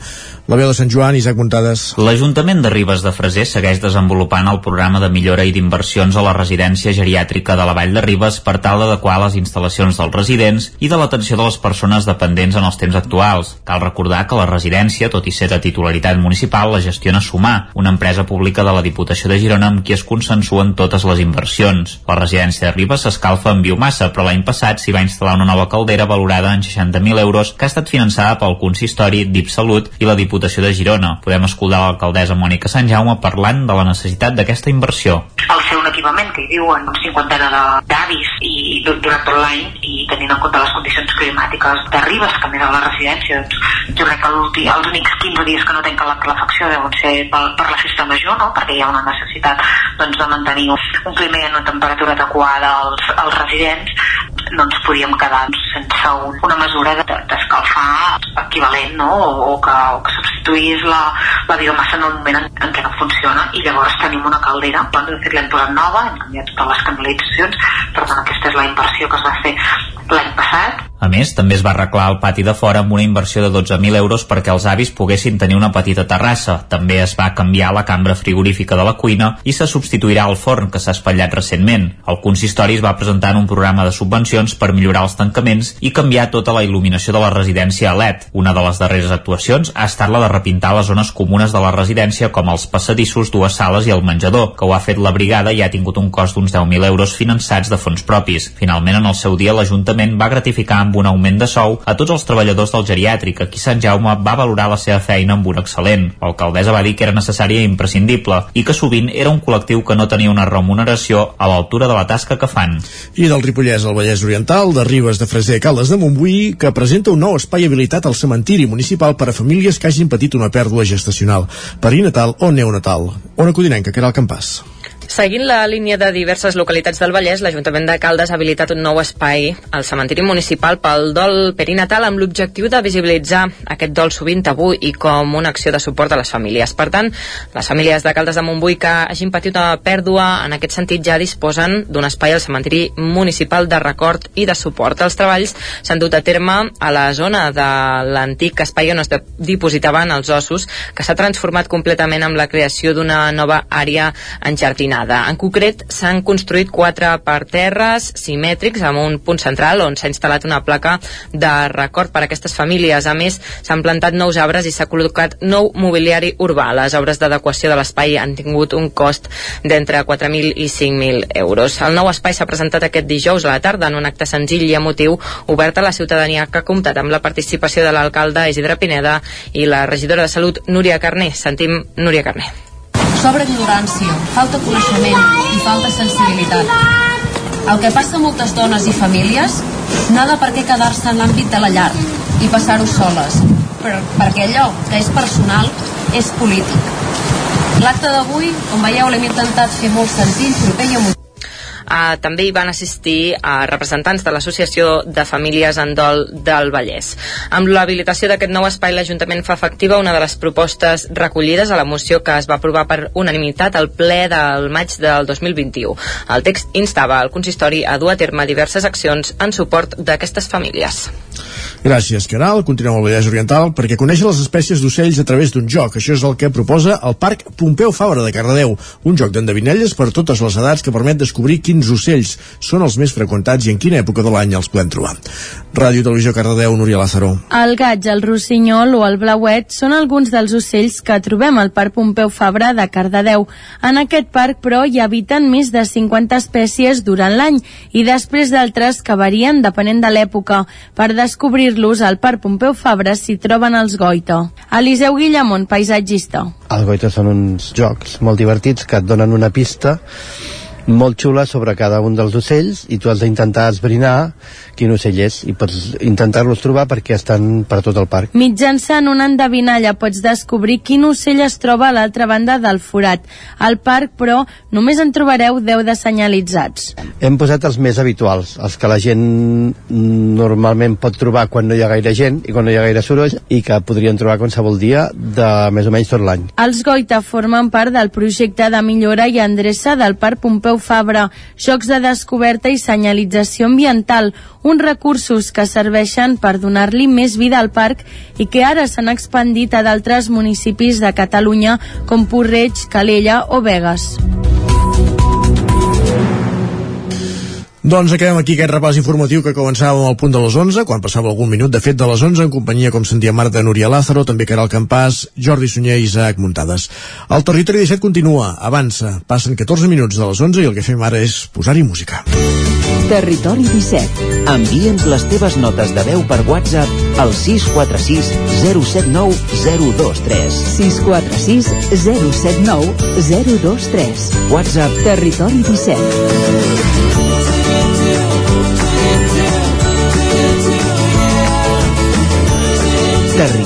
La veu de Sant Joan, Isaac Montades. L'Ajuntament de Ribes de Freser segueix desenvolupant el programa de millora i d'inversions a la residència geriàtrica de la Vall de Ribes per tal d'adequar les instal·lacions dels residents i de l'atenció de les persones dependents en els temps actuals. Cal recordar que la residència, tot i ser de titularitat municipal, la gestiona Sumar, una empresa pública de la Diputació de Girona amb qui es consensuen totes les inversions. La residència de Ribes s'escalfa amb biomassa, però l'any passat s'hi va instal·lar una nova caldera valorada en 60.000 euros que ha estat finançada pel consistori d'Ipsalut i la Diputació de Girona. Podem escoltar l'alcaldessa Mònica Sant Jaume parlant de la necessitat d'aquesta inversió. Al ser un equipament que hi viuen un cinquantena d'avis i durant tot l'any i tenint en compte les condicions climàtiques de Ribes, que més a la residència, doncs jo crec que els únics 15 dies que no tanquen la calefacció deuen ser per, per la festa major, no? perquè hi ha una necessitat doncs, de mantenir un clima i una temperatura adequada als, als residents, no ens podíem quedar doncs, sense un, una mesura d'escalfar equivalent no? o, o que, o que substituís la, la biomassa en el moment en, en què no funciona. I llavors tenim una caldera, de fet l'hem posat nova, hem canviat totes les canalitzacions, per tant aquesta és la inversió que es va fer l'any passat a més, també es va arreglar el pati de fora amb una inversió de 12.000 euros perquè els avis poguessin tenir una petita terrassa. També es va canviar la cambra frigorífica de la cuina i se substituirà el forn que s'ha espatllat recentment. El consistori es va presentar en un programa de subvencions per millorar els tancaments i canviar tota la il·luminació de la residència a LED. Una de les darreres actuacions ha estat la de repintar les zones comunes de la residència com els passadissos, dues sales i el menjador, que ho ha fet la brigada i ha tingut un cost d'uns 10.000 euros finançats de fons propis. Finalment, en el seu dia, l'Ajuntament va gratificar amb un augment de sou a tots els treballadors del geriàtric, a qui Sant Jaume va valorar la seva feina amb un excel·lent. L'alcaldessa va dir que era necessària i imprescindible i que sovint era un col·lectiu que no tenia una remuneració a l'altura de la tasca que fan. I del Ripollès al Vallès Oriental, de Ribes de Freser a Caldes de Montbui, que presenta un nou espai habilitat al cementiri municipal per a famílies que hagin patit una pèrdua gestacional, perinatal o neonatal. Ona Codinenca, que era el campàs. Seguint la línia de diverses localitats del Vallès, l'Ajuntament de Caldes ha habilitat un nou espai al cementiri municipal pel dol perinatal amb l'objectiu de visibilitzar aquest dol sovint tabú i com una acció de suport a les famílies. Per tant, les famílies de Caldes de Montbui que hagin patit una pèrdua en aquest sentit ja disposen d'un espai al cementiri municipal de record i de suport. Els treballs s'han dut a terme a la zona de l'antic espai on es dipositaven els ossos, que s'ha transformat completament amb la creació d'una nova àrea enjardinada combinada. En concret, s'han construït quatre parterres simètrics amb un punt central on s'ha instal·lat una placa de record per a aquestes famílies. A més, s'han plantat nous arbres i s'ha col·locat nou mobiliari urbà. Les obres d'adequació de l'espai han tingut un cost d'entre 4.000 i 5.000 euros. El nou espai s'ha presentat aquest dijous a la tarda en un acte senzill i emotiu obert a la ciutadania que ha comptat amb la participació de l'alcalde Isidre Pineda i la regidora de Salut Núria Carné. Sentim Núria Carné sobra ignorància, falta coneixement i falta sensibilitat. El que passa a moltes dones i famílies no ha de per què quedar-se en l'àmbit de la llar i passar-ho soles, per, perquè allò que és personal és polític. L'acte d'avui, com veieu, l'hem intentat fer molt senzill, proper i emotiu. Uh, també hi van assistir uh, representants de l'Associació de Famílies en Dol del Vallès. Amb l'habilitació d'aquest nou espai, l'Ajuntament fa efectiva una de les propostes recollides a la moció que es va aprovar per unanimitat al ple del maig del 2021. El text instava al consistori a dur a terme diverses accions en suport d'aquestes famílies. Gràcies, Caral. Continuem al Vallès Oriental perquè conèixer les espècies d'ocells a través d'un joc. Això és el que proposa el Parc Pompeu Fabra de Cardedeu, un joc d'endevinelles per totes les edats que permet descobrir quins ocells són els més freqüentats i en quina època de l'any els podem trobar. Ràdio Televisió Cardedeu, Núria Lázaro. El gaig, el rossinyol o el blauet són alguns dels ocells que trobem al Parc Pompeu Fabra de Cardedeu. En aquest parc, però, hi habiten més de 50 espècies durant l'any i després d'altres que varien depenent de l'època. Per descobrir-los, al Parc Pompeu Fabra s'hi troben els goita. Eliseu Guillamont, paisatgista. Els goita són uns jocs molt divertits que et donen una pista molt xula sobre cada un dels ocells i tu has d'intentar esbrinar quin ocell és i pots intentar-los trobar perquè estan per tot el parc. Mitjançant una endevinalla pots descobrir quin ocell es troba a l'altra banda del forat. Al parc, però, només en trobareu 10 de senyalitzats. Hem posat els més habituals, els que la gent normalment pot trobar quan no hi ha gaire gent i quan no hi ha gaire soroll i que podrien trobar qualsevol dia de més o menys tot l'any. Els Goita formen part del projecte de millora i endreça del Parc Pompeu Fabra, jocs de descoberta i senyalització ambiental, uns recursos que serveixen per donar-li més vida al parc i que ara s'han expandit a d'altres municipis de Catalunya com Porreig, Calella o Vegas. Doncs acabem aquí aquest repàs informatiu que començàvem al punt de les 11, quan passava algun minut, de fet, de les 11, en companyia, com sentia Marta, Núria Lázaro, també Caral Campàs, Jordi Sunyer i Isaac Muntades. El territori 17 continua, avança, passen 14 minuts de les 11 i el que fem ara és posar-hi música. Territori 17. Envia'ns les teves notes de veu per WhatsApp al 646 079 023. 646 079 023. WhatsApp Territori 17.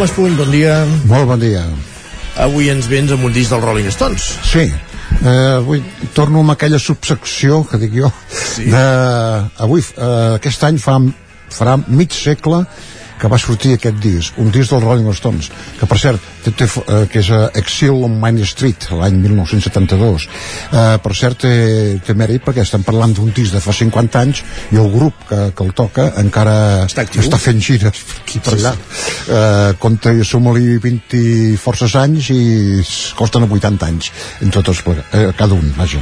Jaume Espuny, bon dia. Molt bon dia. Avui ens vens amb un disc dels Rolling Stones. Sí, eh, avui torno amb aquella subsecció que dic jo sí. de, avui, eh, aquest any fa, farà mig segle que va sortir aquest disc, un disc dels Rolling Stones, que per cert, té, té, eh, que és uh, Exile on Main Street, l'any 1972. Eh, per cert, té, té mèrit perquè estem parlant d'un disc de fa 50 anys i el grup que, que el toca encara està, està fent gires per aquí per allà. Eh, compta, som-li 20 i forces anys i costen 80 anys, tots, plega- eh, cada un, vaja.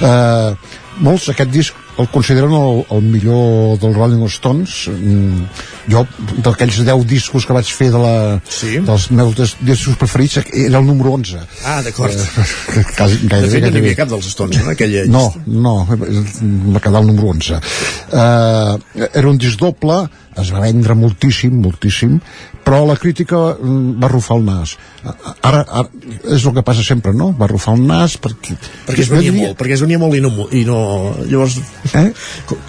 Eh, molts, aquest disc el consideren el, el millor dels Rolling Stones mm, jo d'aquells 10 discos que vaig fer de la, sí. dels meus dis- discos preferits era el número 11 Ah, d'acord. Eh, quasi, De gairebé, fet, no n'hi gairebé. havia cap dels Stones, en aquella No, no, va quedar el número 11. Uh, era un disc doble, es va vendre moltíssim, moltíssim, però la crítica va arrufar el nas. Ara, ara és el que passa sempre, no? Va arrufar el nas perquè... perquè es venia diria- molt, perquè es venia molt i no, i no llavors eh?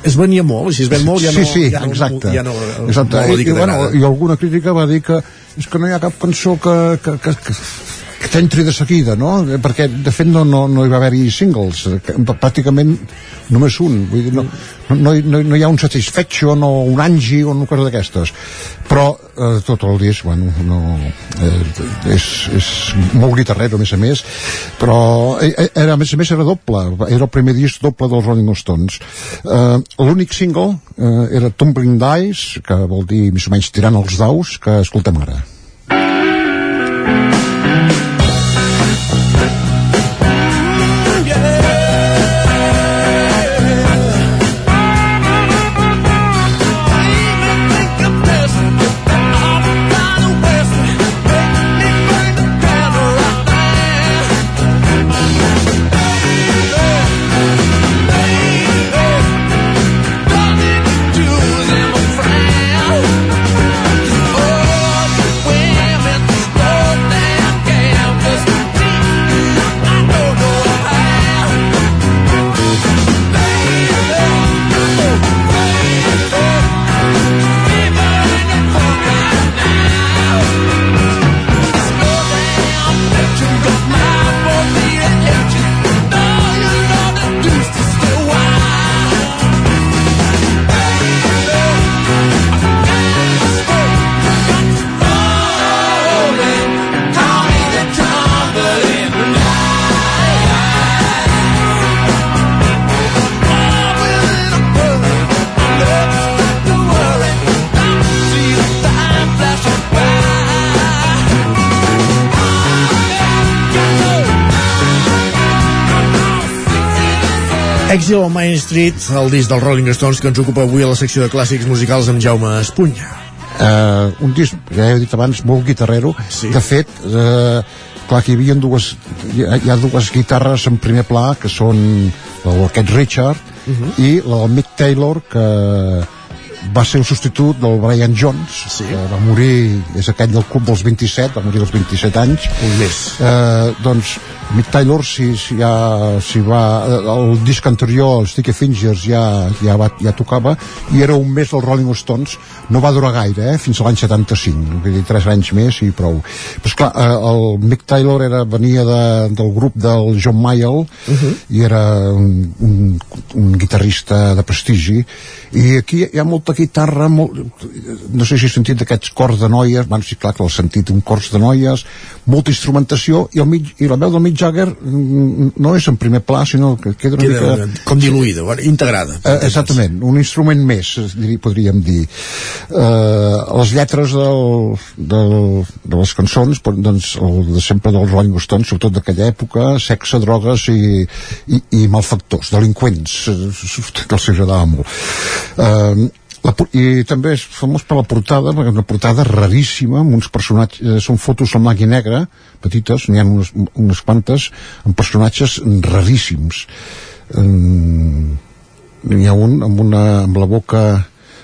es venia molt, si es ven molt ja no, sí, sí, ja no, exacte. ja no, exacte. no I, i, bueno. I alguna crítica va dir que és que no hi ha cap cançó que, que, que, que, que t'entri de seguida, no? Perquè, de fet, no, no, no hi va haver-hi singles, pràcticament només un. Vull dir, no, no, no, no, hi ha un Satisfaction o un Angie o una cosa d'aquestes. Però eh, tot el disc, bueno, no, eh, és, és molt guitarrero, a més a més, però eh, eh, era, a més a més era doble, era el primer disc doble dels Rolling Stones. Eh, L'únic single eh, era Tumbling Dice, que vol dir més o menys tirant els daus, que escoltem ara. On Main Street, el disc dels Rolling Stones que ens ocupa avui a la secció de clàssics musicals amb Jaume Espunya. uh, un disc, ja he dit abans, molt guitarrero. Sí. De fet, uh, clar que hi havia dues, hi ha, hi ha dues guitarres en primer pla, que són Keith Richard uh -huh. i la del Mick Taylor, que va ser el substitut del Brian Jones, sí. que va morir, és aquell del club dels 27, va morir als 27 anys. Un més. Eh, doncs Mick Taylor si, si, ja, si va eh, el disc anterior, el Sticky Fingers ja, ja, va, ja tocava i era un mes dels Rolling Stones. No va durar gaire, eh, fins a l'any 75 vull dir, 3 anys més i prou. Però esclar, eh, el Mick Taylor era, venia de, del grup del John Mayall uh -huh. i era un, un, un guitarrista de prestigi. I aquí hi ha molta guitarra molt, no sé si he sentit d'aquests cors de noies bueno, sí, clar que l'he sentit, un cors de noies molta instrumentació i, el mig, i la veu del Mick Jagger mm, no és en primer pla sinó que queda una Queda mica com diluïda, bueno, integrada. Eh, exactament, un instrument més, podríem dir. Eh, les lletres del, del, de les cançons, doncs, el de sempre dels Rolling Stones, sobretot d'aquella època, sexe, drogues i, i, i malfactors, delinqüents, que els agradava molt. Eh, la, i també és famós per la portada perquè és una portada raríssima amb uns personatges, eh, són fotos en blanc i negre petites, n'hi ha unes, unes quantes amb personatges raríssims um, n'hi ha un amb, una, amb la boca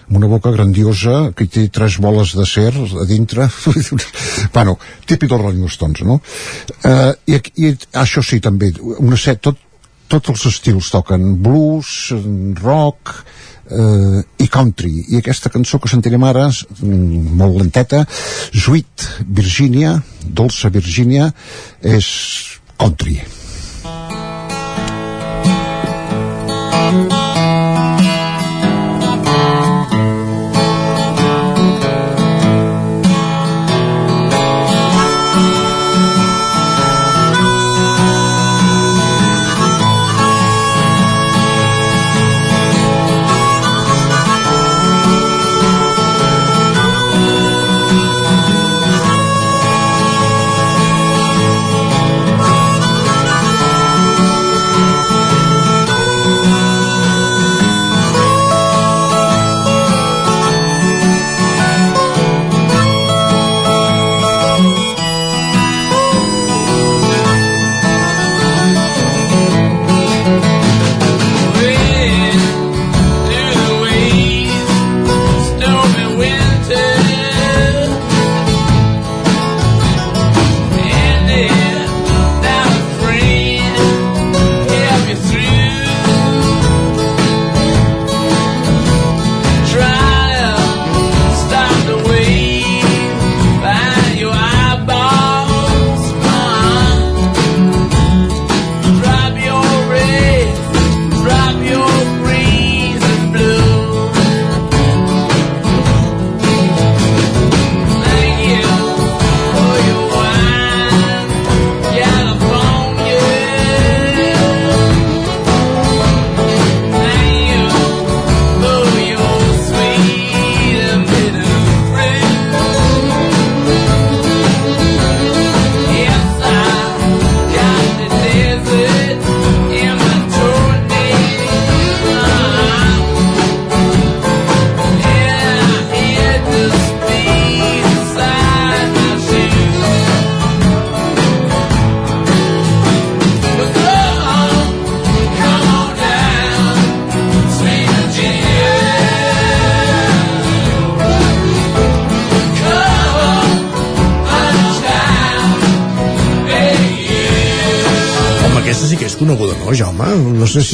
amb una boca grandiosa que té tres boles d'acer a dintre bueno, típic dels Rolling Stones no? Uh, i, i això sí també una set, tot, tots els estils toquen. Blues, rock eh, i country. I aquesta cançó que sentirem ara molt lenteta Sweet Virginia Dolça Virginia és country. coneguda,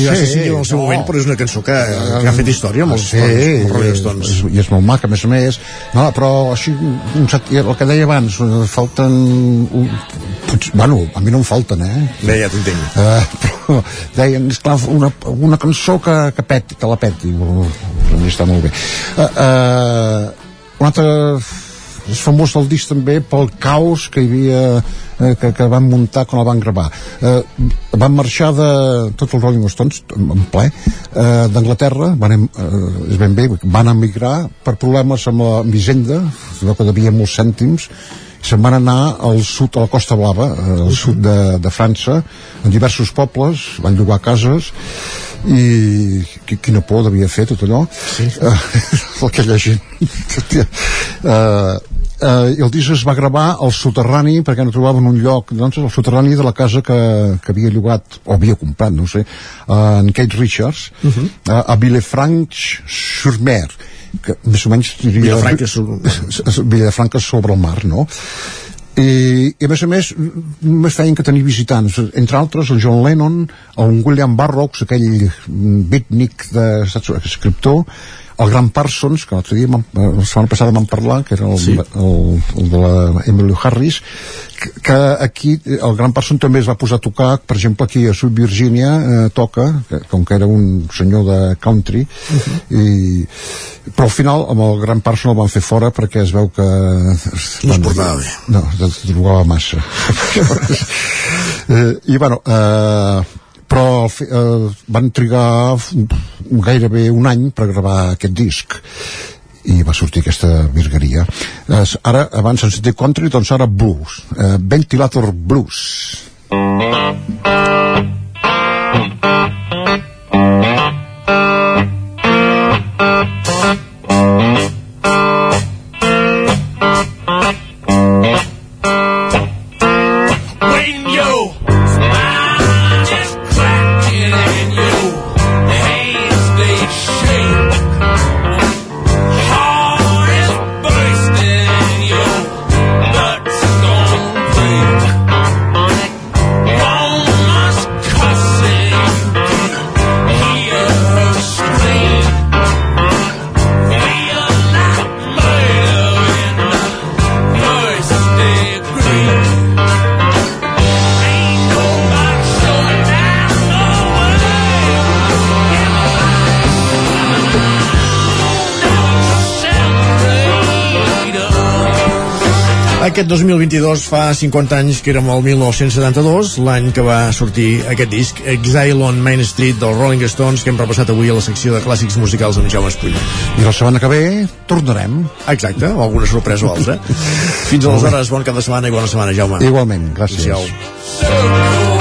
si va ser single en el seu no. moment, però és una cançó que, que ha fet història amb els, sí, els Rolling Stones. i és molt maca, a més a més no, però així, un set, el que deia abans falten un, potser, bueno, a mi no em falten eh? Bé, ja t'entenc uh, però deien, esclar, una, una cançó que, que peti, que la peti a mi està molt bé uh, uh, un altre és famós el disc també pel caos que hi havia eh, que, que van muntar quan el van gravar eh, van marxar de tots els Rolling Stones en ple eh, d'Anglaterra van, em- eh, és ben bé, van emigrar per problemes amb la amb Hisenda que devia molts cèntims se'n van anar al sud, a la Costa Blava eh, al sud de, de França en diversos pobles, van llogar cases i qui- quina por devia fer tot allò sí. uh, aquella gent uh, i el disc es va gravar al soterrani perquè no trobaven un lloc doncs al soterrani de la casa que, que havia llogat o havia comprat, no sé uh, en Kate Richards uh -huh. uh, a Villefranche-sur-Mer que més o menys diria Vilafranca Vilafranca sobre el mar no? i, i a més a més només feien que tenir visitants entre altres el John Lennon el William Burroughs aquell beatnik de escriptor el Gran Parsons, que l'altre dia eh, la setmana passada vam parlar, que era el, sí. el, el de la Emily Harris que, que aquí el Gran Parsons també es va posar a tocar, per exemple aquí a Sud Virginia eh, toca, que, com que era un senyor de country uh -huh. i, però al final amb el Gran Parsons el van fer fora perquè es veu que no es portava bé no, es drogava massa eh, i bueno eh, però eh, van trigar gairebé un any per gravar aquest disc. I va sortir aquesta virgueria. Eh, ara abans en sentit country doncs ara blues. Eh, Ventilator Blues. When Aquest 2022 fa 50 anys que érem el 1972, l'any que va sortir aquest disc, Exile on Main Street dels Rolling Stones, que hem repassat avui a la secció de clàssics musicals amb Jaume Espull. i la setmana que ve tornarem Exacte, o alguna sorpresa o altra. Fins aleshores, bon cap de setmana i bona setmana, Jaume. igualment, gràcies Adéu.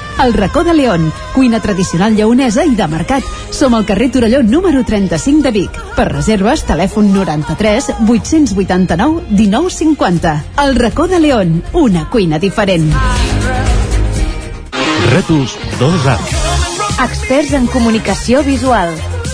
El racó de León, cuina tradicional lleonesa i de mercat. Som al carrer Torelló número 35 de Vic. Per reserves, telèfon 93 889 1950. El racó de León, una cuina diferent. Rètols 2A. Experts en comunicació visual.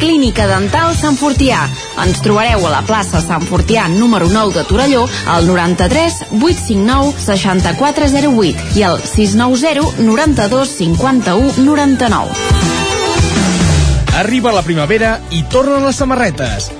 Clínica Dental Sant Fortià. Ens trobareu a la plaça Sant Fortià número 9 de Torelló al 93 859 6408 i al 690 92 51 99. Arriba la primavera i tornen les samarretes.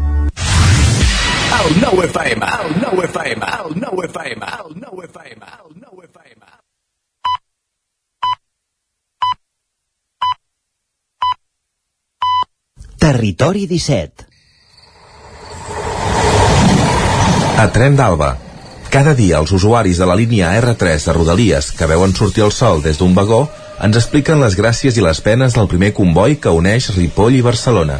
El nou FM, el nou FM, el nou FM, el nou FM, el nou FM. Territori 17. A Tren d'Alba. Cada dia els usuaris de la línia R3 de Rodalies que veuen sortir el sol des d'un vagó ens expliquen les gràcies i les penes del primer comboi que uneix Ripoll i Barcelona.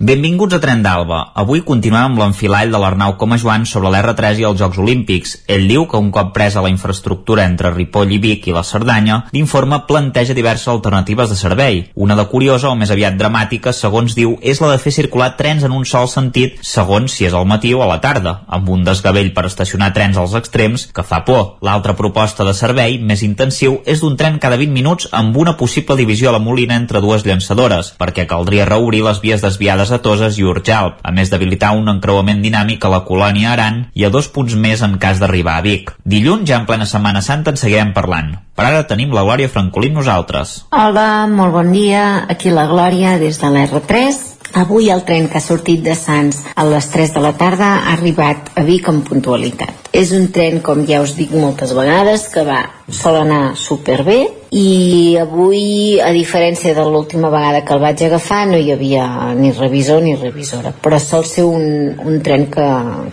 Benvinguts a Tren d'Alba. Avui continuem amb l'enfilall de l'Arnau Coma Joan sobre l'R3 i els Jocs Olímpics. Ell diu que un cop presa la infraestructura entre Ripoll i Vic i la Cerdanya, l'informe planteja diverses alternatives de servei. Una de curiosa o més aviat dramàtica, segons diu, és la de fer circular trens en un sol sentit, segons si és al matí o a la tarda, amb un desgavell per estacionar trens als extrems que fa por. L'altra proposta de servei, més intensiu, és d'un tren cada 20 minuts amb una possible divisió a la Molina entre dues llançadores, perquè caldria reobrir les vies desviades a Toses i Urjalp, a més d'habilitar un encreuament dinàmic a la colònia Aran i a dos punts més en cas d'arribar a Vic. Dilluns, ja en plena Setmana Santa, en seguirem parlant. Per ara tenim la Glòria Francolí nosaltres. Hola, molt bon dia. Aquí la Glòria des de l'R3. Avui el tren que ha sortit de Sants a les 3 de la tarda ha arribat a Vic amb puntualitat. És un tren, com ja us dic moltes vegades, que va sol anar superbé i avui, a diferència de l'última vegada que el vaig agafar, no hi havia ni revisor ni revisora, però sol ser un, un tren que,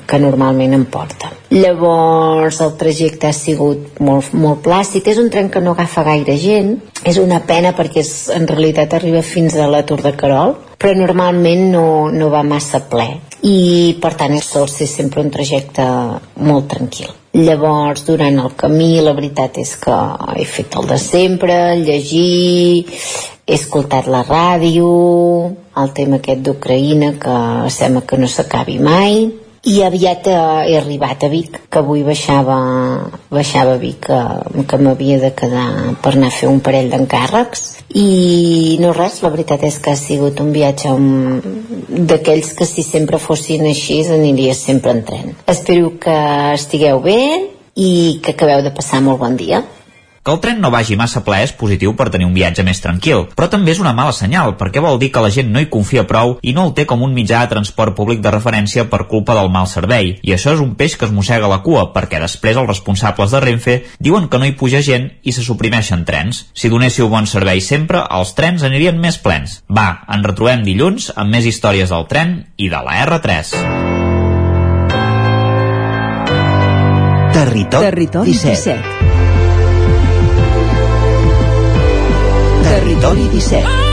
que normalment em porta. Llavors el trajecte ha sigut molt, molt plàcid, és un tren que no agafa gaire gent, és una pena perquè és, en realitat arriba fins a la Tour de Carol, però normalment no, no va massa ple i per tant sol ser sempre un trajecte molt tranquil. Llavors, durant el camí, la veritat és que he fet el de sempre, llegir, he escoltat la ràdio, el tema aquest d'Ucraïna, que sembla que no s'acabi mai, i aviat eh, he arribat a Vic, que avui baixava, baixava a Vic, que, que m'havia de quedar per anar a fer un parell d'encàrrecs, i no res, la veritat és que ha sigut un viatge um, d'aquells que si sempre fossin així aniria sempre en tren. Espero que estigueu bé i que acabeu de passar molt bon dia. Que el tren no vagi massa ple és positiu per tenir un viatge més tranquil, però també és una mala senyal, perquè vol dir que la gent no hi confia prou i no el té com un mitjà de transport públic de referència per culpa del mal servei. I això és un peix que es mossega la cua, perquè després els responsables de Renfe diuen que no hi puja gent i se suprimeixen trens. Si donéssiu bon servei sempre, els trens anirien més plens. Va, ens retrobem dilluns amb més històries del tren i de la R3. Territori, Territori 17. 17. Territori 17.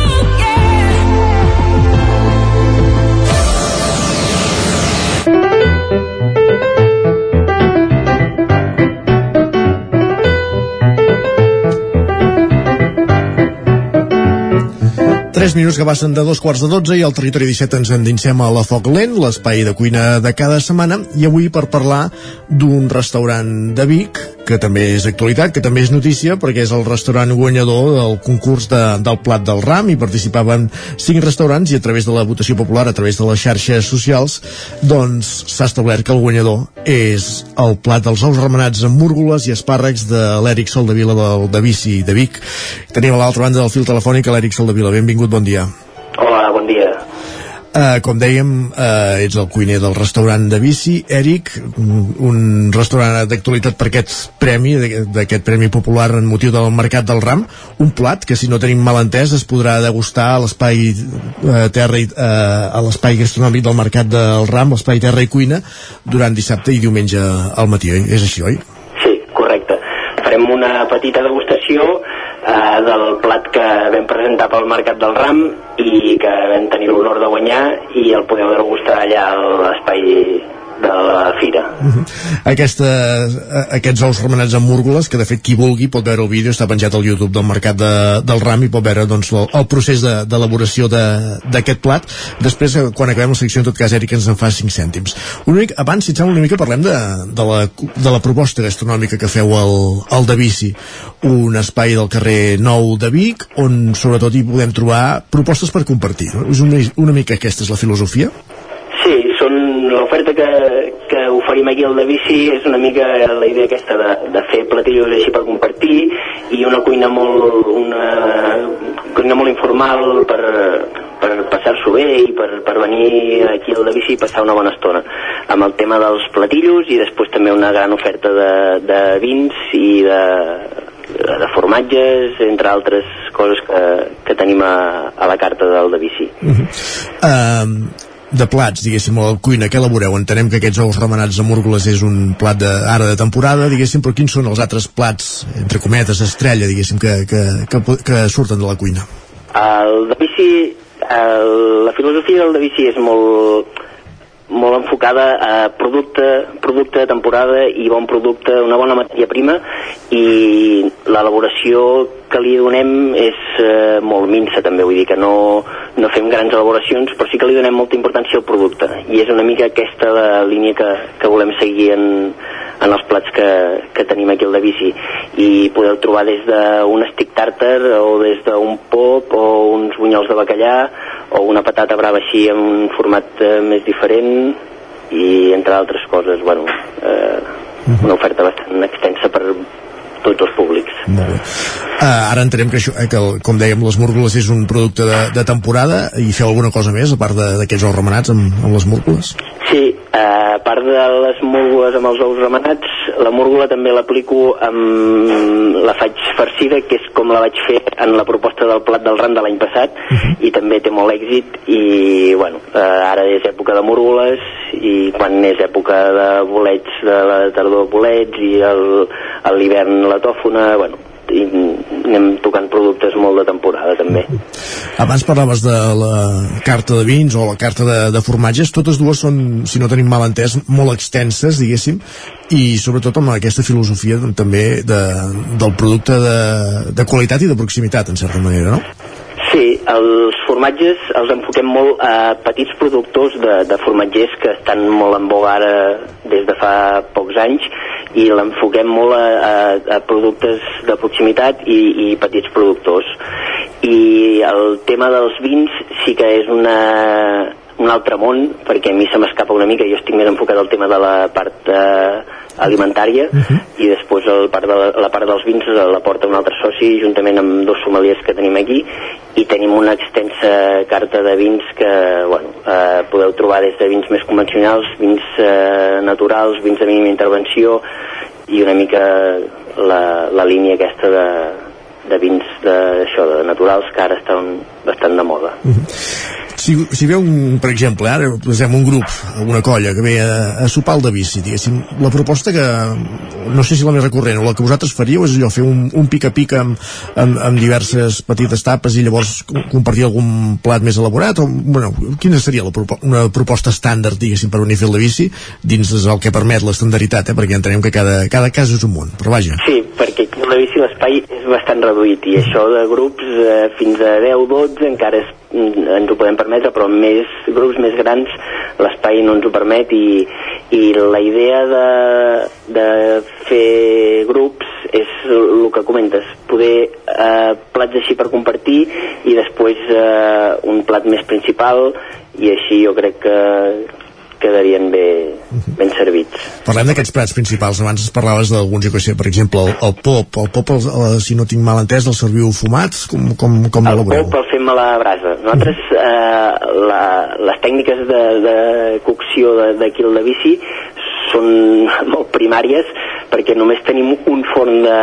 3 minuts que passen de dos quarts de 12 i al territori 17 ens endinsem a la Foc Lent, l'espai de cuina de cada setmana, i avui per parlar d'un restaurant de Vic, que també és actualitat, que també és notícia, perquè és el restaurant guanyador del concurs de, del Plat del Ram, i participaven 5 restaurants, i a través de la votació popular, a través de les xarxes socials, doncs s'ha establert que el guanyador és el plat dels ous remenats amb múrgoles i espàrrecs de l'Èric Soldevila del de Bici de Vic. Tenim a l'altra banda del fil telefònic l'Èric Soldevila. Benvingut, bon dia. Hola, bon dia. Uh, com dèiem, uh, ets el cuiner del restaurant de Bici, Eric, un, un restaurant d'actualitat per aquest premi, d'aquest premi popular en motiu del Mercat del Ram, un plat que, si no tenim mal entès, es podrà degustar a l'espai uh, terra i, uh, a l'espai gastronòmic del Mercat del Ram, l'espai terra i cuina, durant dissabte i diumenge al matí, oi? És així, oi? Sí, correcte. Farem una petita degustació eh, del plat que vam presentar pel Mercat del Ram i que vam tenir l'honor de guanyar i el podeu degustar allà a l'espai de la fira. Aquesta, eh, aquests ous remenats amb múrgoles, que de fet qui vulgui pot veure el vídeo, està penjat al YouTube del Mercat de, del Ram i pot veure doncs, el, el procés de- d'elaboració de- d'aquest plat. Després, eh, quan acabem la secció, en tot cas, Eric ens en fa 5 cèntims. Una mica, abans, si et sembla, una mica parlem de, de, la, de la proposta gastronòmica que feu al, al de Bici, un espai del carrer Nou de Vic, on sobretot hi podem trobar propostes per compartir. No? És una, una mica aquesta és la filosofia? L'oferta que, que oferim aquí al de bici és una mica la idea aquesta de, de fer platillos així per compartir i una cuina molt una cuina molt informal per, per passar-s'ho bé i per, per venir aquí al de bici i passar una bona estona amb el tema dels platillos i després també una gran oferta de, de vins i de, de formatges, entre altres coses que, que tenim a, a la carta del de bici. uh, de plats, diguéssim, a la cuina, què elaboreu? Entenem que aquests ous remenats amb múrgoles és un plat de, ara de temporada, diguéssim, però quins són els altres plats, entre cometes, estrella, diguéssim, que, que, que, que surten de la cuina? El de bici, el, la filosofia del de bici és molt, molt enfocada a producte, producte de temporada i bon producte, una bona matèria prima i l'elaboració que li donem és eh, molt minsa també, vull dir que no, no fem grans elaboracions però sí que li donem molta importància al producte. I és una mica aquesta la línia que, que volem seguir en, en els plats que, que tenim aquí al de bici i podeu trobar des d'un stick tartar o des d'un pop o uns bunyols de bacallà o una patata brava així en un format eh, més diferent i entre altres coses, bueno, eh, una oferta bastant extensa per tots els públics. Molt bé. Uh, ara entenem que, això, eh, que el, com dèiem, les múrgoles és un producte de, de temporada i feu alguna cosa més, a part d'aquests ous remenats amb, amb les múrgoles? Sí, a part de les múrgoles amb els ous remenats, la múrgola també l'aplico amb... la faig farcida, que és com la vaig fer en la proposta del plat del ram de l'any passat, i també té molt èxit, i bueno, eh, ara és època de múrgoles, i quan és època de bolets, de la tardor bolets, i a l'hivern la tòfona, bueno, i anem tocant productes molt de temporada també. Abans parlaves de la carta de vins o la carta de, de formatges, totes dues són, si no tenim mal entès, molt extenses, diguéssim, i sobretot amb aquesta filosofia també de, del producte de, de qualitat i de proximitat, en certa manera, no? Sí, els formatges els enfoquem molt a petits productors de, de formatgers que estan molt en boga ara des de fa pocs anys i l'enfoquem molt a, a, a productes de proximitat i, i petits productors. I el tema dels vins sí que és una, un altre món, perquè a mi se m'escapa una mica, jo estic més enfocat al tema de la part eh, alimentària i després el part de la, la part dels vins la porta un altre soci juntament amb dos sommeliers que tenim aquí i tenim una extensa carta de vins que bueno, eh, podeu trobar des de vins més convencionals, vins eh, naturals, vins de mínima intervenció i una mica la, la línia aquesta de, de vins de, això, de naturals que ara estan bastant de moda. Si, si veu, un, per exemple, ara posem un grup, una colla que ve a, a sopar al de bici, diguéssim, la proposta que, no sé si la més recurrent o la que vosaltres faríeu és allò, fer un, un pica-pica amb, amb, amb diverses petites tapes i llavors co- compartir algun plat més elaborat o, bueno, quina seria la propo una proposta estàndard, diguéssim, per unir fer el de bici dins el que permet l'estandaritat, eh? perquè entenem que cada, cada cas és un món, però vaja. Sí, perquè una bici l'espai és bastant reduït i això de grups eh, fins a 10-12 encara és, mm, ens ho podem permetre però més grups més grans l'espai no ens ho permet i, i la idea de, de fer grups és el que comentes poder eh, plats així per compartir i després eh, un plat més principal i així jo crec que quedarien bé, ben servits. Parlem d'aquests plats principals. Abans es parlaves d'alguns, jo sé, per exemple, el, el pop. El pop, el, el, si no tinc mal entès, el serviu fumat? Com, com, com El pop el fem a la brasa. Nosaltres, eh, la, les tècniques de, de cocció de- d'aquí al de bici són molt primàries perquè només tenim un forn de,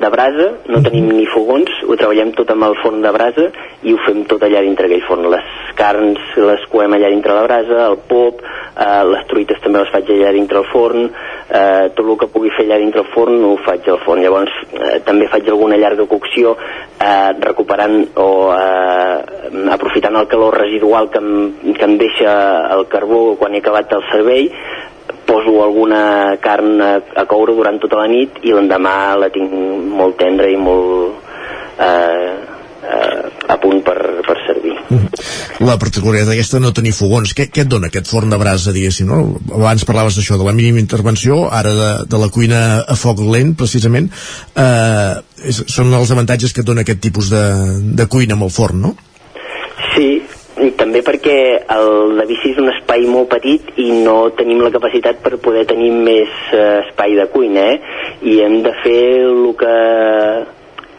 de brasa, no tenim ni fogons, ho treballem tot amb el forn de brasa i ho fem tot allà dintre aquell forn. Les carns les coem allà dintre la brasa, el pop, eh, les truites també les faig allà dintre el forn, eh, tot el que pugui fer allà dintre el forn ho faig al forn. Llavors eh, també faig alguna llarga cocció eh, recuperant o eh, aprofitant el calor residual que em, que em deixa el carbó quan he acabat el servei poso alguna carn a, a coure durant tota la nit i l'endemà la tinc molt tendra i molt eh, eh, a punt per, per servir. La particularitat aquesta no tenir fogons. Què, què et dona aquest forn de brasa, diguéssim, no? Abans parlaves d'això, de la mínima intervenció, ara de, de la cuina a foc lent, precisament. Eh, és, són els avantatges que et dona aquest tipus de, de cuina amb el forn, no? Sí, també perquè el de bici és un espai molt petit i no tenim la capacitat per poder tenir més eh, espai de cuina, eh? I hem de fer el que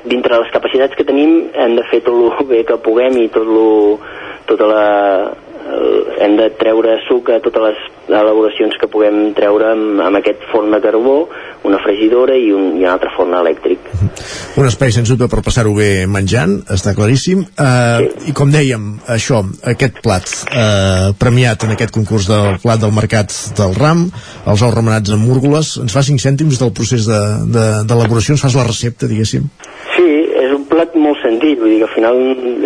dintre les capacitats que tenim hem de fer tot el bé que puguem i tot lo, tota la el- hem de treure suc a totes les elaboracions que puguem treure amb, amb aquest forn de carbó, una fregidora i un, i un altre forn elèctric. Un espai, sens dubte, per passar-ho bé menjant, està claríssim. Eh, I com dèiem, això, aquest plat eh, premiat en aquest concurs del plat del mercat del RAM, els ous remenats amb múrgoles, ens fa 5 cèntims del procés d'elaboració, de, de, ens fas la recepta, diguéssim. Sí, és un plat molt senzill, vull dir que al final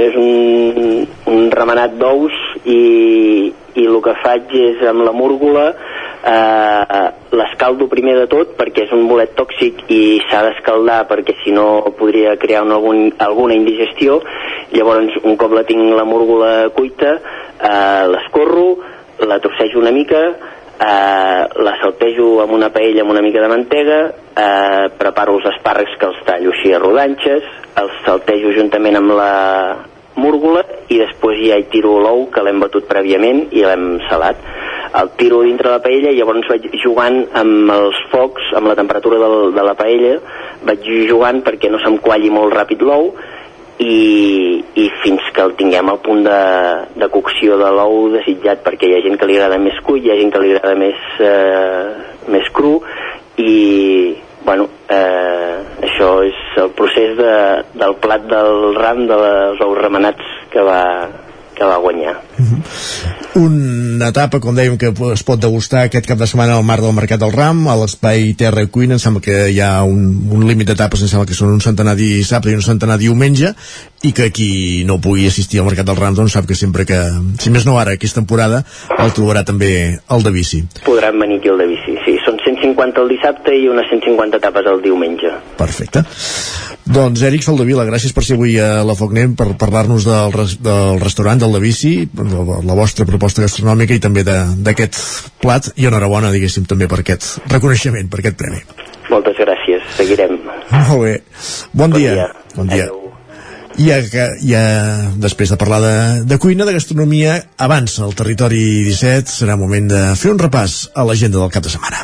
és un, un remenat d'ous i, i el que faig és amb la múrgola eh, l'escaldo primer de tot perquè és un bolet tòxic i s'ha d'escaldar perquè si no podria crear una, algun, alguna indigestió. Llavors un cop la tinc la múrgola cuita eh, l'escorro, la trossejo una mica eh, la saltejo amb una paella amb una mica de mantega eh, preparo els espàrrecs que els tallo així a rodanxes els saltejo juntament amb la múrgola i després ja hi tiro l'ou que l'hem batut prèviament i l'hem salat. El tiro dintre la paella i llavors vaig jugant amb els focs amb la temperatura del, de la paella vaig jugant perquè no se'm qualli molt ràpid l'ou i, i fins que el tinguem al punt de, de cocció de l'ou desitjat perquè hi ha gent que li agrada més cuit, hi ha gent que li agrada més, eh, més cru i bueno, eh, això és el procés de, del plat del ram de les ous remenats que va, que va guanyar. Una etapa, com dèiem, que es pot degustar aquest cap de setmana al marc del Mercat del Ram, a l'espai Terra i Cuina, em sembla que hi ha un, un límit d'etapes, em sembla que són un centenar dissabte i un centenar diumenge, i que qui no pugui assistir al Mercat del Ram doncs sap que sempre que, si més no ara, aquesta temporada, el trobarà també el de bici. Podran venir aquí al de bici, 150 el dissabte i unes 150 tapes el diumenge. Perfecte. Doncs Èric Soldevila, gràcies per ser avui a la Focnem per parlar-nos del, res, del restaurant del de bici, la, la vostra proposta gastronòmica i també d'aquest plat i enhorabona, diguéssim, també per aquest reconeixement, per aquest premi. Moltes gràcies, seguirem. Molt bé. Bon, dia. Bon dia. I ja, que, ja després de parlar de, de cuina, de gastronomia, abans al territori 17 serà moment de fer un repàs a l'agenda del cap de setmana.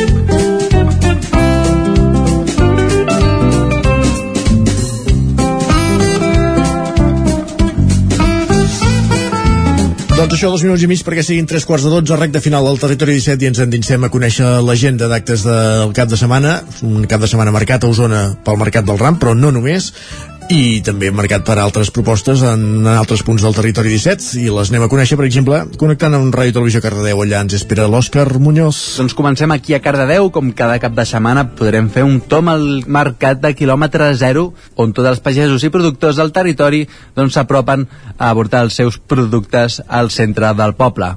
Doncs això, dos minuts i mig perquè siguin tres quarts de dotze, recte final del territori 17 i ens endinsem a conèixer l'agenda d'actes del cap de setmana, un cap de setmana marcat a Osona pel Mercat del Ram, però no només, i també marcat per altres propostes en altres punts del territori 17 i les anem a conèixer, per exemple, connectant amb Ràdio Televisió Cardedeu. Allà ens espera l'Òscar Muñoz. Doncs comencem aquí a Cardedeu, com cada cap de setmana podrem fer un tom al mercat de quilòmetre zero, on tots els pagesos i productors del territori doncs s'apropen a aportar els seus productes al centre del poble.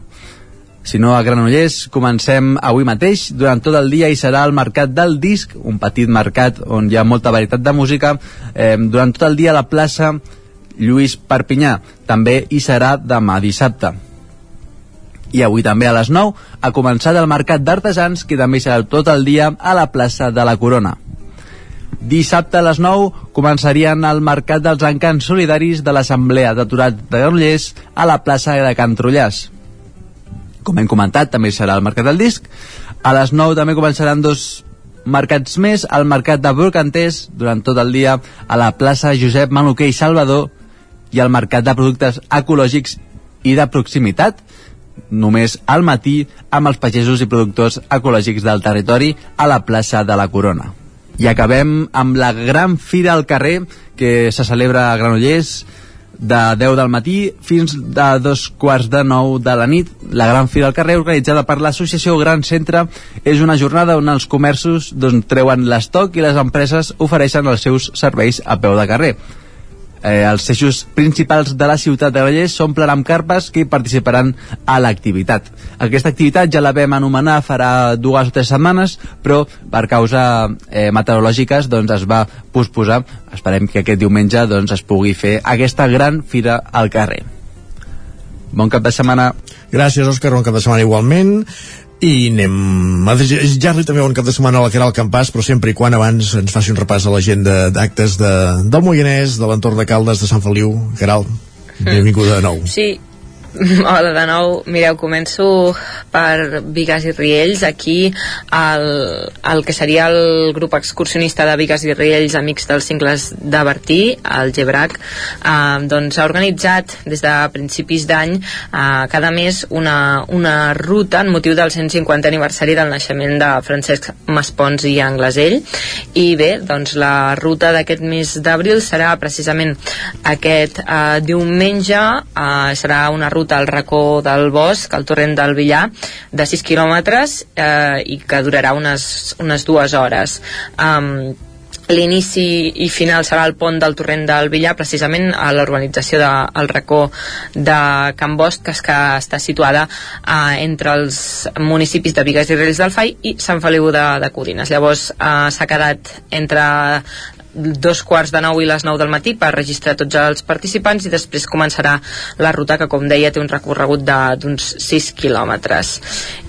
Si no, a Granollers comencem avui mateix. Durant tot el dia hi serà el Mercat del Disc, un petit mercat on hi ha molta varietat de música. Eh, durant tot el dia a la plaça Lluís Perpinyà. També hi serà demà dissabte. I avui també a les 9 ha començat el Mercat d'Artesans, que també serà tot el dia a la plaça de la Corona. Dissabte a les 9 començarien el Mercat dels Encants Solidaris de l'Assemblea d'Aturat de Granollers a la plaça de Can Trullàs com hem comentat, també serà el Mercat del Disc. A les 9 també començaran dos mercats més, el Mercat de Brocanters, durant tot el dia, a la plaça Josep Manuquer i Salvador, i el Mercat de Productes Ecològics i de Proximitat, només al matí, amb els pagesos i productors ecològics del territori a la plaça de la Corona. I acabem amb la gran fira al carrer que se celebra a Granollers, de 10 del matí fins a dos quarts de 9 de la nit. La Gran Fira al carrer, organitzada per l'associació Gran Centre, és una jornada on els comerços doncs, treuen l'estoc i les empreses ofereixen els seus serveis a peu de carrer. Eh, els eixos principals de la ciutat de Vallès s'omplen amb carpes que participaran a l'activitat. Aquesta activitat ja la vam anomenar farà dues o tres setmanes, però per causa eh, meteorològiques doncs, es va posposar. Esperem que aquest diumenge doncs, es pugui fer aquesta gran fira al carrer. Bon cap de setmana. Gràcies, Òscar, bon cap de setmana igualment i anem a desitjar-li també un cap de setmana a la Caral Campàs, però sempre i quan abans ens faci un repàs a l'agenda d'actes de, del Moianès, de l'entorn de Caldes, de Sant Feliu. Caral, benvinguda de nou. Sí, Hola de nou, mireu, començo per Vigues i Riells, aquí el, el que seria el grup excursionista de Vigues i Riells Amics dels Cingles de Bertí, el GEBRAC, eh, doncs ha organitzat des de principis d'any eh, cada mes una, una ruta en motiu del 150 aniversari del naixement de Francesc Maspons i Anglesell. I bé, doncs la ruta d'aquest mes d'abril serà precisament aquest eh, diumenge, eh, serà una ruta al racó del bosc, al torrent del Villar, de 6 quilòmetres eh, i que durarà unes, unes dues hores. Um, L'inici i final serà el pont del torrent del Villar, precisament a l'urbanització del racó de Can Bosch, que, que està situada eh, entre els municipis de Vigues i Reis del Fai i Sant Feliu de, de Codines. Llavors eh, s'ha quedat entre dos quarts de nou i les nou del matí per registrar tots els participants i després començarà la ruta que com deia té un recorregut d'uns 6 quilòmetres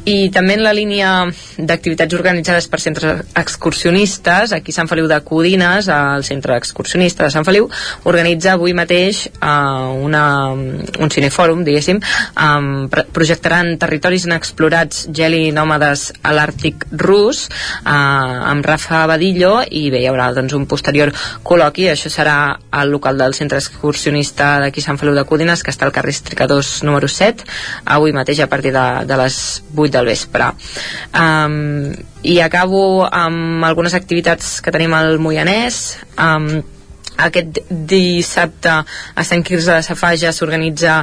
i també en la línia d'activitats organitzades per centres excursionistes aquí Sant Feliu de Codines el centre excursionista de Sant Feliu organitza avui mateix uh, una, un cinefòrum diguéssim um, projectaran territoris inexplorats geli nòmades a l'Àrtic rus uh, amb Rafa Badillo i bé, hi haurà doncs, un posterior col·loqui, això serà al local del centre excursionista d'aquí Sant Feliu de Codines que està al carrer Estricadors número 7 avui mateix a partir de, de les 8 del vespre. Um, i acabo amb algunes activitats que tenim al Moianès. Um, aquest dissabte a Sant Quirze de Safaja s'organitza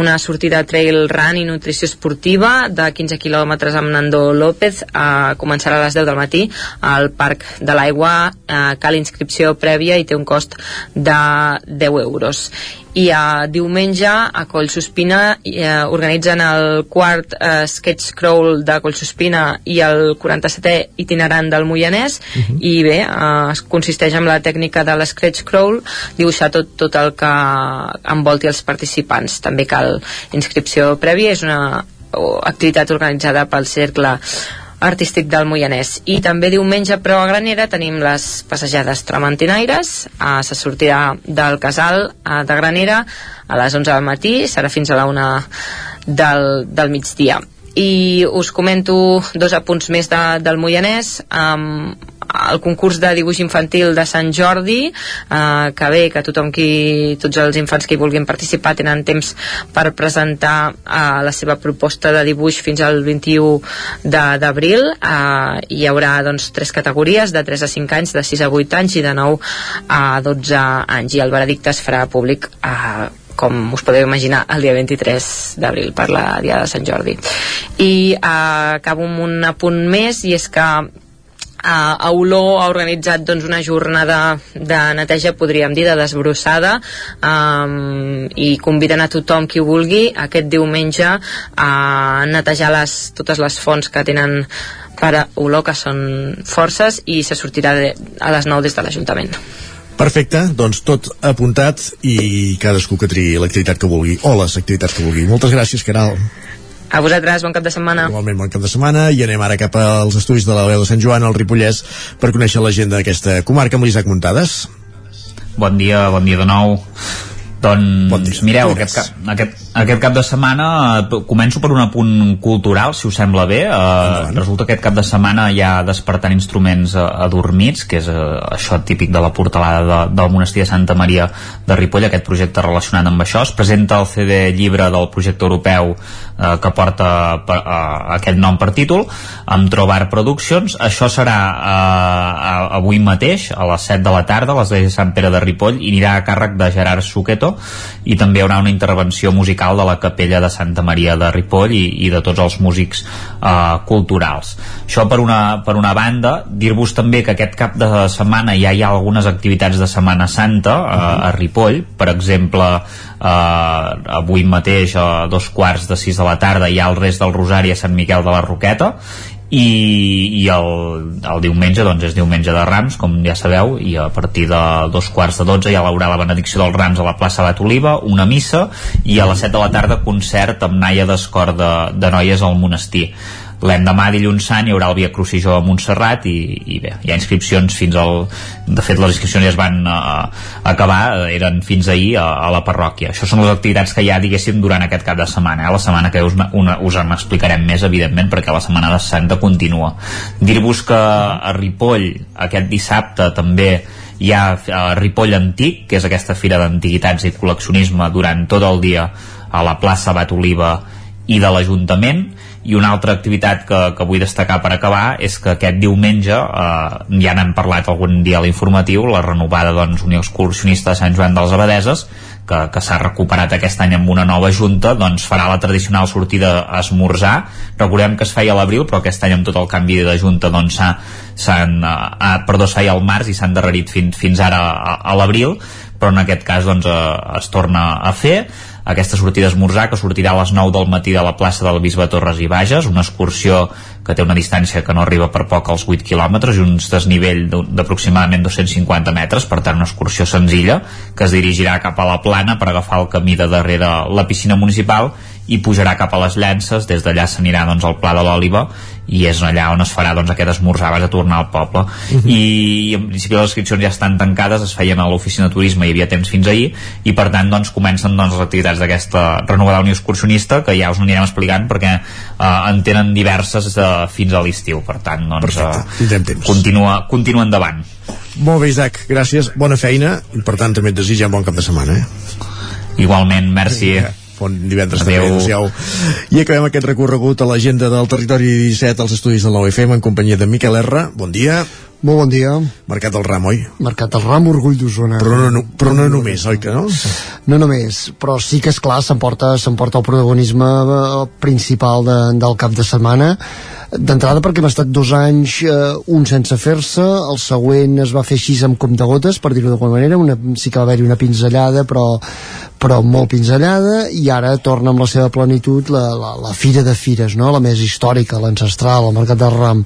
una sortida trail run i nutrició esportiva de 15 quilòmetres amb Nando López. Eh, començarà a les 10 del matí al Parc de l'Aigua. Eh, cal inscripció prèvia i té un cost de 10 euros i a diumenge a Collsospina eh, organitzen el quart eh, sketch crawl de Collsospina i el 47è itinerant del Moianès uh -huh. i bé, eh, es consisteix en la tècnica de l'sketch crawl dibuixar tot, tot el que envolti els participants també cal inscripció prèvia és una activitat organitzada pel Cercle artístic del Moianès. I també diumenge, però a Granera, tenim les passejades tramantinaires. Eh, se sortirà del casal eh, de Granera a les 11 del matí, serà fins a la 1 del, del migdia i us comento dos apunts més de, del Moianès um, el concurs de dibuix infantil de Sant Jordi eh, que bé, que tothom qui, tots els infants que hi vulguin participar tenen temps per presentar eh, la seva proposta de dibuix fins al 21 de- d'abril eh, hi haurà doncs tres categories de 3 a 5 anys, de 6 a 8 anys i de 9 a 12 anys i el veredicte es farà públic eh, com us podeu imaginar, el dia 23 d'abril per la Dia de Sant Jordi. I eh, acabo amb un apunt més i és que Uh, a Olor ha organitzat doncs, una jornada de neteja, podríem dir, de desbrossada um, i conviden a tothom qui vulgui aquest diumenge a netejar les, totes les fonts que tenen per a Olor, que són forces, i se sortirà de, a les 9 des de l'Ajuntament. Perfecte, doncs tot apuntat i cadascú que triï l'activitat que vulgui o les activitats que vulgui. Moltes gràcies, Caral. A vosaltres, bon cap de setmana. Igualment, bon cap de setmana i anem ara cap als estudis de la veu de Sant Joan al Ripollès per conèixer l'agenda d'aquesta comarca amb l'Isaac Muntades. Bon dia, bon dia de nou. Doncs bon dia. mireu, aquest cap, aquest, aquest cap de setmana eh, començo per un apunt cultural, si us sembla bé. Uh, resulta que aquest cap de setmana hi ha despertant instruments uh, adormits, que és uh, això típic de la portalada de, del monestir de Santa Maria de Ripoll, aquest projecte relacionat amb això. Es presenta el CD llibre del projecte europeu uh, que porta per, uh, aquest nom per títol, amb Trobar Productions. Això serà uh, avui mateix, a les 7 de la tarda, a l'església de Sant Pere de Ripoll, i anirà a càrrec de Gerard Suqueto, i també hi haurà una intervenció musical de la capella de Santa Maria de Ripoll i, i de tots els músics eh, culturals. Això per una, per una banda, dir-vos també que aquest cap de setmana ja hi ha algunes activitats de Setmana Santa eh, a Ripoll, per exemple eh, avui mateix a dos quarts de sis de la tarda hi ha el rest del Rosari a Sant Miquel de la Roqueta i, i el, el diumenge doncs és diumenge de Rams, com ja sabeu i a partir de dos quarts de dotze hi haurà la benedicció dels Rams a la plaça Bat Oliva una missa i a les set de la tarda concert amb Naia d'Escor de, de Noies al monestir l'endemà dilluns sant hi haurà el Via Crucijó a Montserrat i, i bé, hi ha inscripcions fins al... de fet les inscripcions ja es van uh, acabar, eh, eren fins ahir a, a la parròquia. Això són les activitats que hi ha diguéssim durant aquest cap de setmana, eh? la setmana que us, una, us en explicarem més evidentment perquè la setmana de Santa continua. Dir-vos que a Ripoll aquest dissabte també hi ha uh, Ripoll Antic, que és aquesta fira d'antiguitats i col·leccionisme durant tot el dia a la plaça Bat Oliva i de l'Ajuntament i una altra activitat que, que vull destacar per acabar és que aquest diumenge eh, ja n'hem parlat algun dia a l'informatiu la renovada doncs, Unió Excursionista de Sant Joan de les Abadeses que, que s'ha recuperat aquest any amb una nova junta doncs farà la tradicional sortida a esmorzar. Recordem que es feia a l'abril però aquest any amb tot el canvi de junta doncs s'ha s'han, eh, perdó, es feia al març i s'han darrerit fins, fins ara a, a l'abril però en aquest cas doncs, eh, es torna a fer aquesta sortida d'esmorzar que sortirà a les 9 del matí de la plaça del Bisbe Torres i Bages, una excursió que té una distància que no arriba per poc als 8 quilòmetres i un desnivell d'aproximadament 250 metres, per tant una excursió senzilla que es dirigirà cap a la plana per agafar el camí de darrere la piscina municipal i pujarà cap a les llances, des d'allà s'anirà doncs, al Pla de l'Òliva i és allà on es farà doncs, aquest esmorzar abans de tornar al poble. Uh -huh. I, en principi les inscripcions ja estan tancades es feien a l'oficina de turisme, hi havia temps fins ahir i per tant doncs, comencen doncs, les activitats d'aquesta renovada unió excursionista que ja us anirem explicant perquè eh, en tenen diverses de, fins a l'estiu. Per tant doncs, eh, continua, continua endavant. Molt bé, Isaac, gràcies, bona feina i per tant també et desitgem bon cap de setmana eh? Igualment, merci. Vinga bon divendres Adeu. també, adéu i acabem aquest recorregut a l'agenda del territori 17 als estudis de l'OFM en companyia de Miquel R, bon dia molt bon dia. Mercat del Ram, oi? Mercat del Ram, orgull d'Osona. Però no, no, però no només, oi que no? No només, però sí que és clar, s'emporta s'emporta el protagonisme eh, principal de, del cap de setmana. D'entrada perquè hem estat dos anys, eh, un sense fer-se, el següent es va fer així amb comptagotes, per dir-ho d'alguna manera, una, sí que va haver-hi una pinzellada, però, però molt pinzellada, i ara torna amb la seva plenitud la, la, la fira de fires, no? la més històrica, l'ancestral, el Mercat del Ram.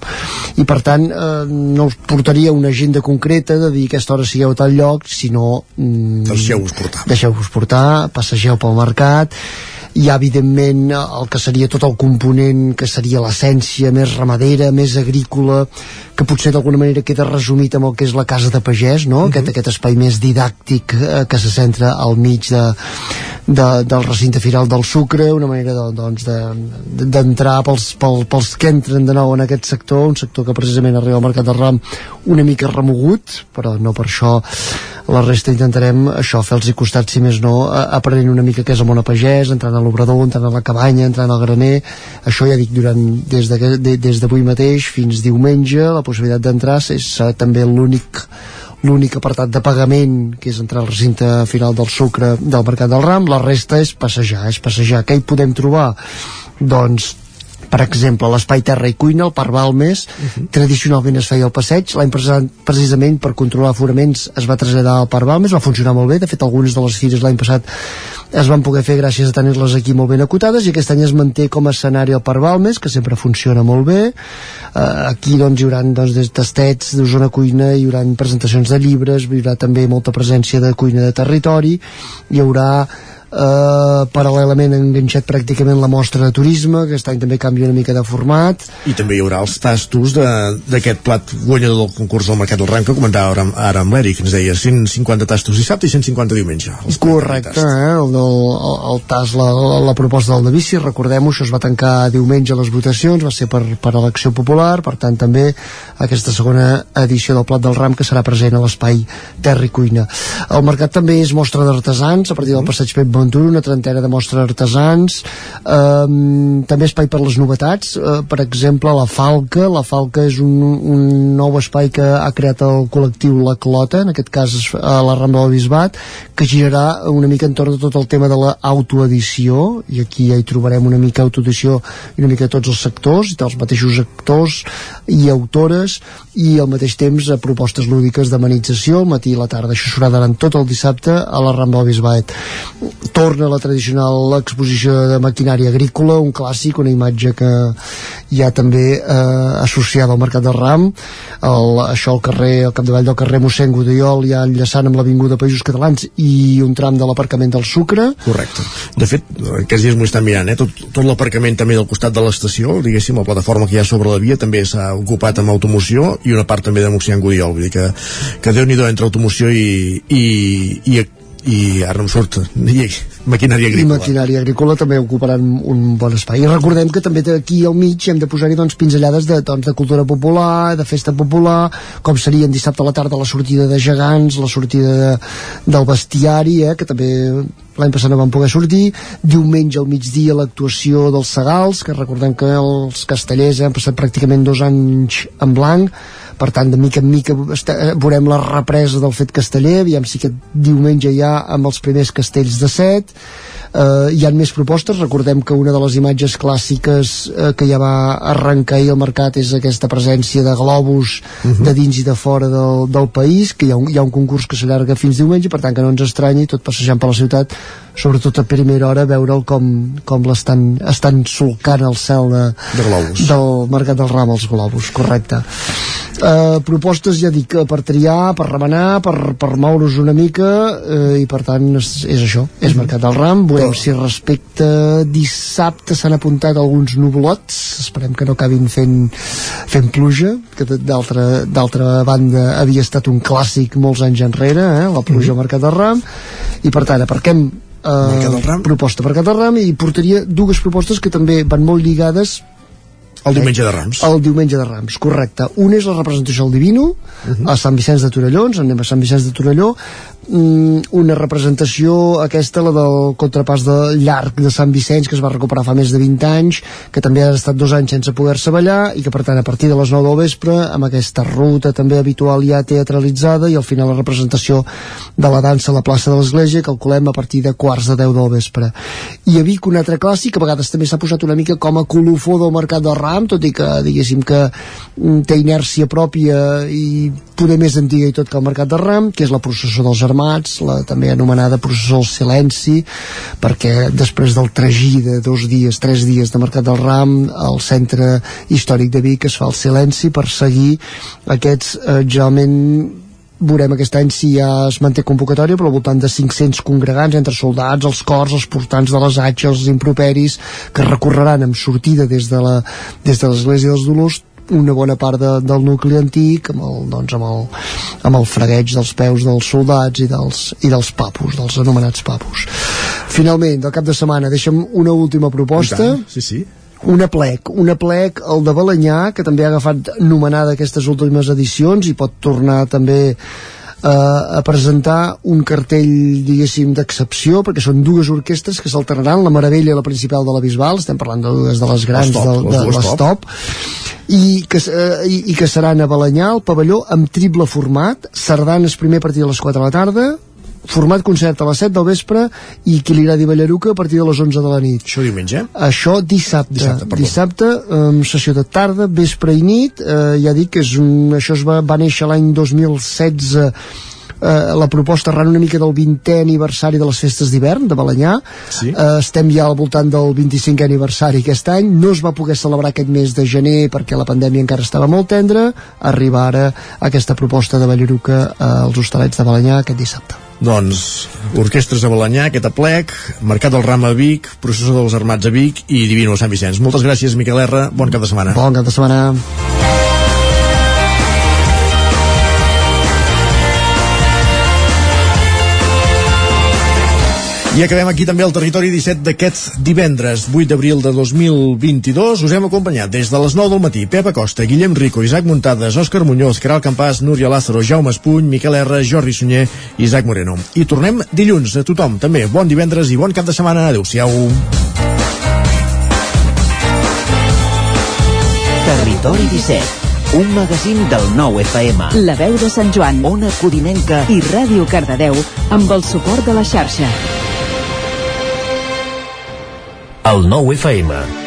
I per tant, eh, no us portaria una agenda concreta de dir aquesta hora sigueu a tal lloc, sinó... Mm, Deixeu-vos portar. Deixeu-vos portar, passegeu pel mercat, hi ha evidentment el que seria tot el component que seria l'essència més ramadera, més agrícola que potser d'alguna manera queda resumit amb el que és la casa de pagès no? uh -huh. aquest, aquest espai més didàctic eh, que se centra al mig de, de, del recinte firal del sucre, una manera de, doncs de- d'entrar pels, pel, pels que entren de nou en aquest sector, un sector que precisament arriba al mercat del ram una mica remogut, però no per això la resta intentarem això, fer-los costat, si més no, aprenent una mica què és el món a pagès, entrant a l'obrador, entrant a la cabanya, entrant al graner, això ja dic, durant, des d'avui de, mateix fins diumenge, la possibilitat d'entrar és eh, també l'únic l'únic apartat de pagament que és entrar al recinte final del sucre del mercat del ram, la resta és passejar és passejar, què hi podem trobar? doncs per exemple, l'espai Terra i Cuina, el Parc Balmes, tradicionalment es feia al passeig, l'any passat, precisament per controlar aforaments, es va traslladar al Parc Balmes, va funcionar molt bé, de fet algunes de les fires l'any passat es van poder fer gràcies a tenir-les aquí molt ben acotades i aquest any es manté com a escenari al Parc Balmes, que sempre funciona molt bé. Uh, aquí doncs, hi haurà doncs, des tastets d'Osona Cuina, hi haurà presentacions de llibres, hi haurà també molta presència de cuina de territori, hi haurà eh, paral·lelament enganxat pràcticament la mostra de turisme, que aquest any també canvia una mica de format. I també hi haurà els tastos d'aquest plat guanyador del concurs del Mercat del Ram que comentava ara, ara amb l'Eric, ens deia 150 tastos dissabte i 150 diumenge. Correcte, eh? el, el, el TAS, la, la, la proposta del Davici, recordem-ho, això es va tancar diumenge a les votacions, va ser per, per elecció popular, per tant també aquesta segona edició del Plat del Ram que serà present a l'espai Terra i Cuina. El mercat també és mostra d'artesans, a partir del passeig Pep Ventura, una trentena de mostres d'artesans, um, també espai per les novetats, uh, per exemple, la Falca, la Falca és un, un nou espai que ha creat el col·lectiu La Clota, en aquest cas a la Rambla del Bisbat, que girarà una mica entorn de tot el tema de l'autoedició, i aquí ja hi trobarem una mica autoedició i una mica tots els sectors, dels mateixos actors i autores, i al mateix temps a propostes lúdiques d'amenització, al matí i la tarda. Això serà durant tot el dissabte a la Rambla del Bisbat. Torna la tradicional exposició de maquinària agrícola, un clàssic, una imatge que ha també eh, associada al Mercat del Ram, el, això al carrer, al capdavall del carrer mossèn Godellol, ja enllaçant amb l'Avinguda Països Catalans i un tram de l'aparcament del Sucre. Correcte. De fet, aquests dies m'ho estan mirant, eh? tot, tot l'aparcament també del costat de l'estació, diguéssim, la plataforma que hi ha sobre la via també s'ha ocupat amb automoció i una part també de Moxian Gudiol, vull dir que, que déu-n'hi-do entre automoció i, i, i, i ara em surt i, maquinària agrícola. maquinària agrícola també ocuparan un bon espai. I recordem que també aquí al mig hem de posar-hi doncs, pinzellades de, doncs, de cultura popular, de festa popular, com serien dissabte a la tarda la sortida de gegants, la sortida de, del bestiari, eh, que també l'any passat no van poder sortir, diumenge al migdia l'actuació dels Segals, que recordem que els castellers han passat pràcticament dos anys en blanc, per tant de mica en mica eh, veurem la represa del fet casteller aviam si aquest diumenge ja amb els primers castells de set. Eh, hi han més propostes, recordem que una de les imatges clàssiques eh, que ja va arrencar ahir al mercat és aquesta presència de globus de dins i de fora del, del país, que hi ha, un, hi ha un concurs que s'allarga fins diumenge, per tant que no ens estranyi tot passejant per la ciutat, sobretot a primera hora veure'l com, com l'estan estan solcant el cel de, de globus. del Mercat del Ram els globus, correcte. Uh, propostes ja dic per triar, per remenar per, per moure's una mica uh, i per tant és, és això és Mercat del Ram, veurem si respecte dissabte s'han apuntat alguns nublots, esperem que no acabin fent, fent pluja que d'altra d'altra banda havia estat un clàssic molts anys enrere eh, la pluja al Mercat del Ram. I per tant aparquem uh, proposta per del Ram i portaria dues propostes que també van molt lligades El diumenge de Rams. el diumenge de Rams, correcte. Un és la representació del Divino, a Sant Vicenç de Torelló, ens en anem a Sant Vicenç de Torelló, una representació aquesta, la del contrapàs de llarg de Sant Vicenç, que es va recuperar fa més de 20 anys, que també ha estat dos anys sense poder-se ballar, i que per tant a partir de les 9 del vespre, amb aquesta ruta també habitual ja teatralitzada, i al final la representació de la dansa a la plaça de l'Església, calculem a partir de quarts de 10 del vespre. I a Vic un altre clàssic, a vegades també s'ha posat una mica com a colofó del mercat del Ram, tot i que diguéssim que mm, té inèrcia pròpia i poder més antiga i tot que el mercat de Ram, que és la processó dels armats, la també anomenada processó del silenci, perquè després del tragí de dos dies, tres dies de mercat del Ram, al centre històric de Vic es fa el silenci per seguir aquests eh, generalment veurem aquest any si ja es manté convocatòria però al voltant de 500 congregants entre soldats, els cors, els portants de les atxes els improperis que recorreran amb sortida des de la des de l'església dels Dolors una bona part de, del nucli antic amb el, doncs, amb, el, amb el fregueig dels peus dels soldats i dels, i dels papus, dels anomenats papus. Finalment, del cap de setmana, deixa'm una última proposta. Sí, sí. Una plec, una plec, el de Balanyà, que també ha agafat nomenada aquestes últimes edicions i pot tornar també a presentar un cartell, diguéssim, d'excepció, perquè són dues orquestres que s'alternaran, la Meravella i la Principal de la Bisbal, estem parlant de dues de les grans, top, de, de, dues les top. top, i que, eh, i, i que seran a Balanyà, el pavelló, amb triple format, sardanes primer a partir de les 4 de la tarda, format concert a les 7 del vespre i qui li agradi Ballaruca a partir de les 11 de la nit. Això diumenge? Això dissabte. Dissabte, perdó. dissabte um, sessió de tarda, vespre i nit. Eh, ja dic que és un, això es va, va néixer l'any 2016 eh, la proposta arran una mica del 20è aniversari de les festes d'hivern de Balanyà Sí. eh, estem ja al voltant del 25è aniversari aquest any no es va poder celebrar aquest mes de gener perquè la pandèmia encara estava molt tendra arriba ara aquesta proposta de Ballaruca eh, als hostalets de Balanyà aquest dissabte Doncs, orquestres a Balanyà, aquest aplec, Mercat del Ram a Vic, Processó dels Armats a Vic i Divino a Sant Vicenç. Moltes gràcies, Miquel R. Bon cap de setmana. bon cap de setmana I acabem aquí també el territori 17 d'aquest divendres, 8 d'abril de 2022. Us hem acompanyat des de les 9 del matí Pep Acosta, Guillem Rico, Isaac Muntades, Òscar Muñoz, Caral Campàs, Núria Lázaro, Jaume Espuny, Miquel R, Jordi Sunyer i Isaac Moreno. I tornem dilluns a tothom, també. Bon divendres i bon cap de setmana. Adéu-siau. Territori 17, un magazín del nou FM. La veu de Sant Joan, Ona Codinenca i Ràdio Cardedeu amb el suport de la xarxa. El nou FM.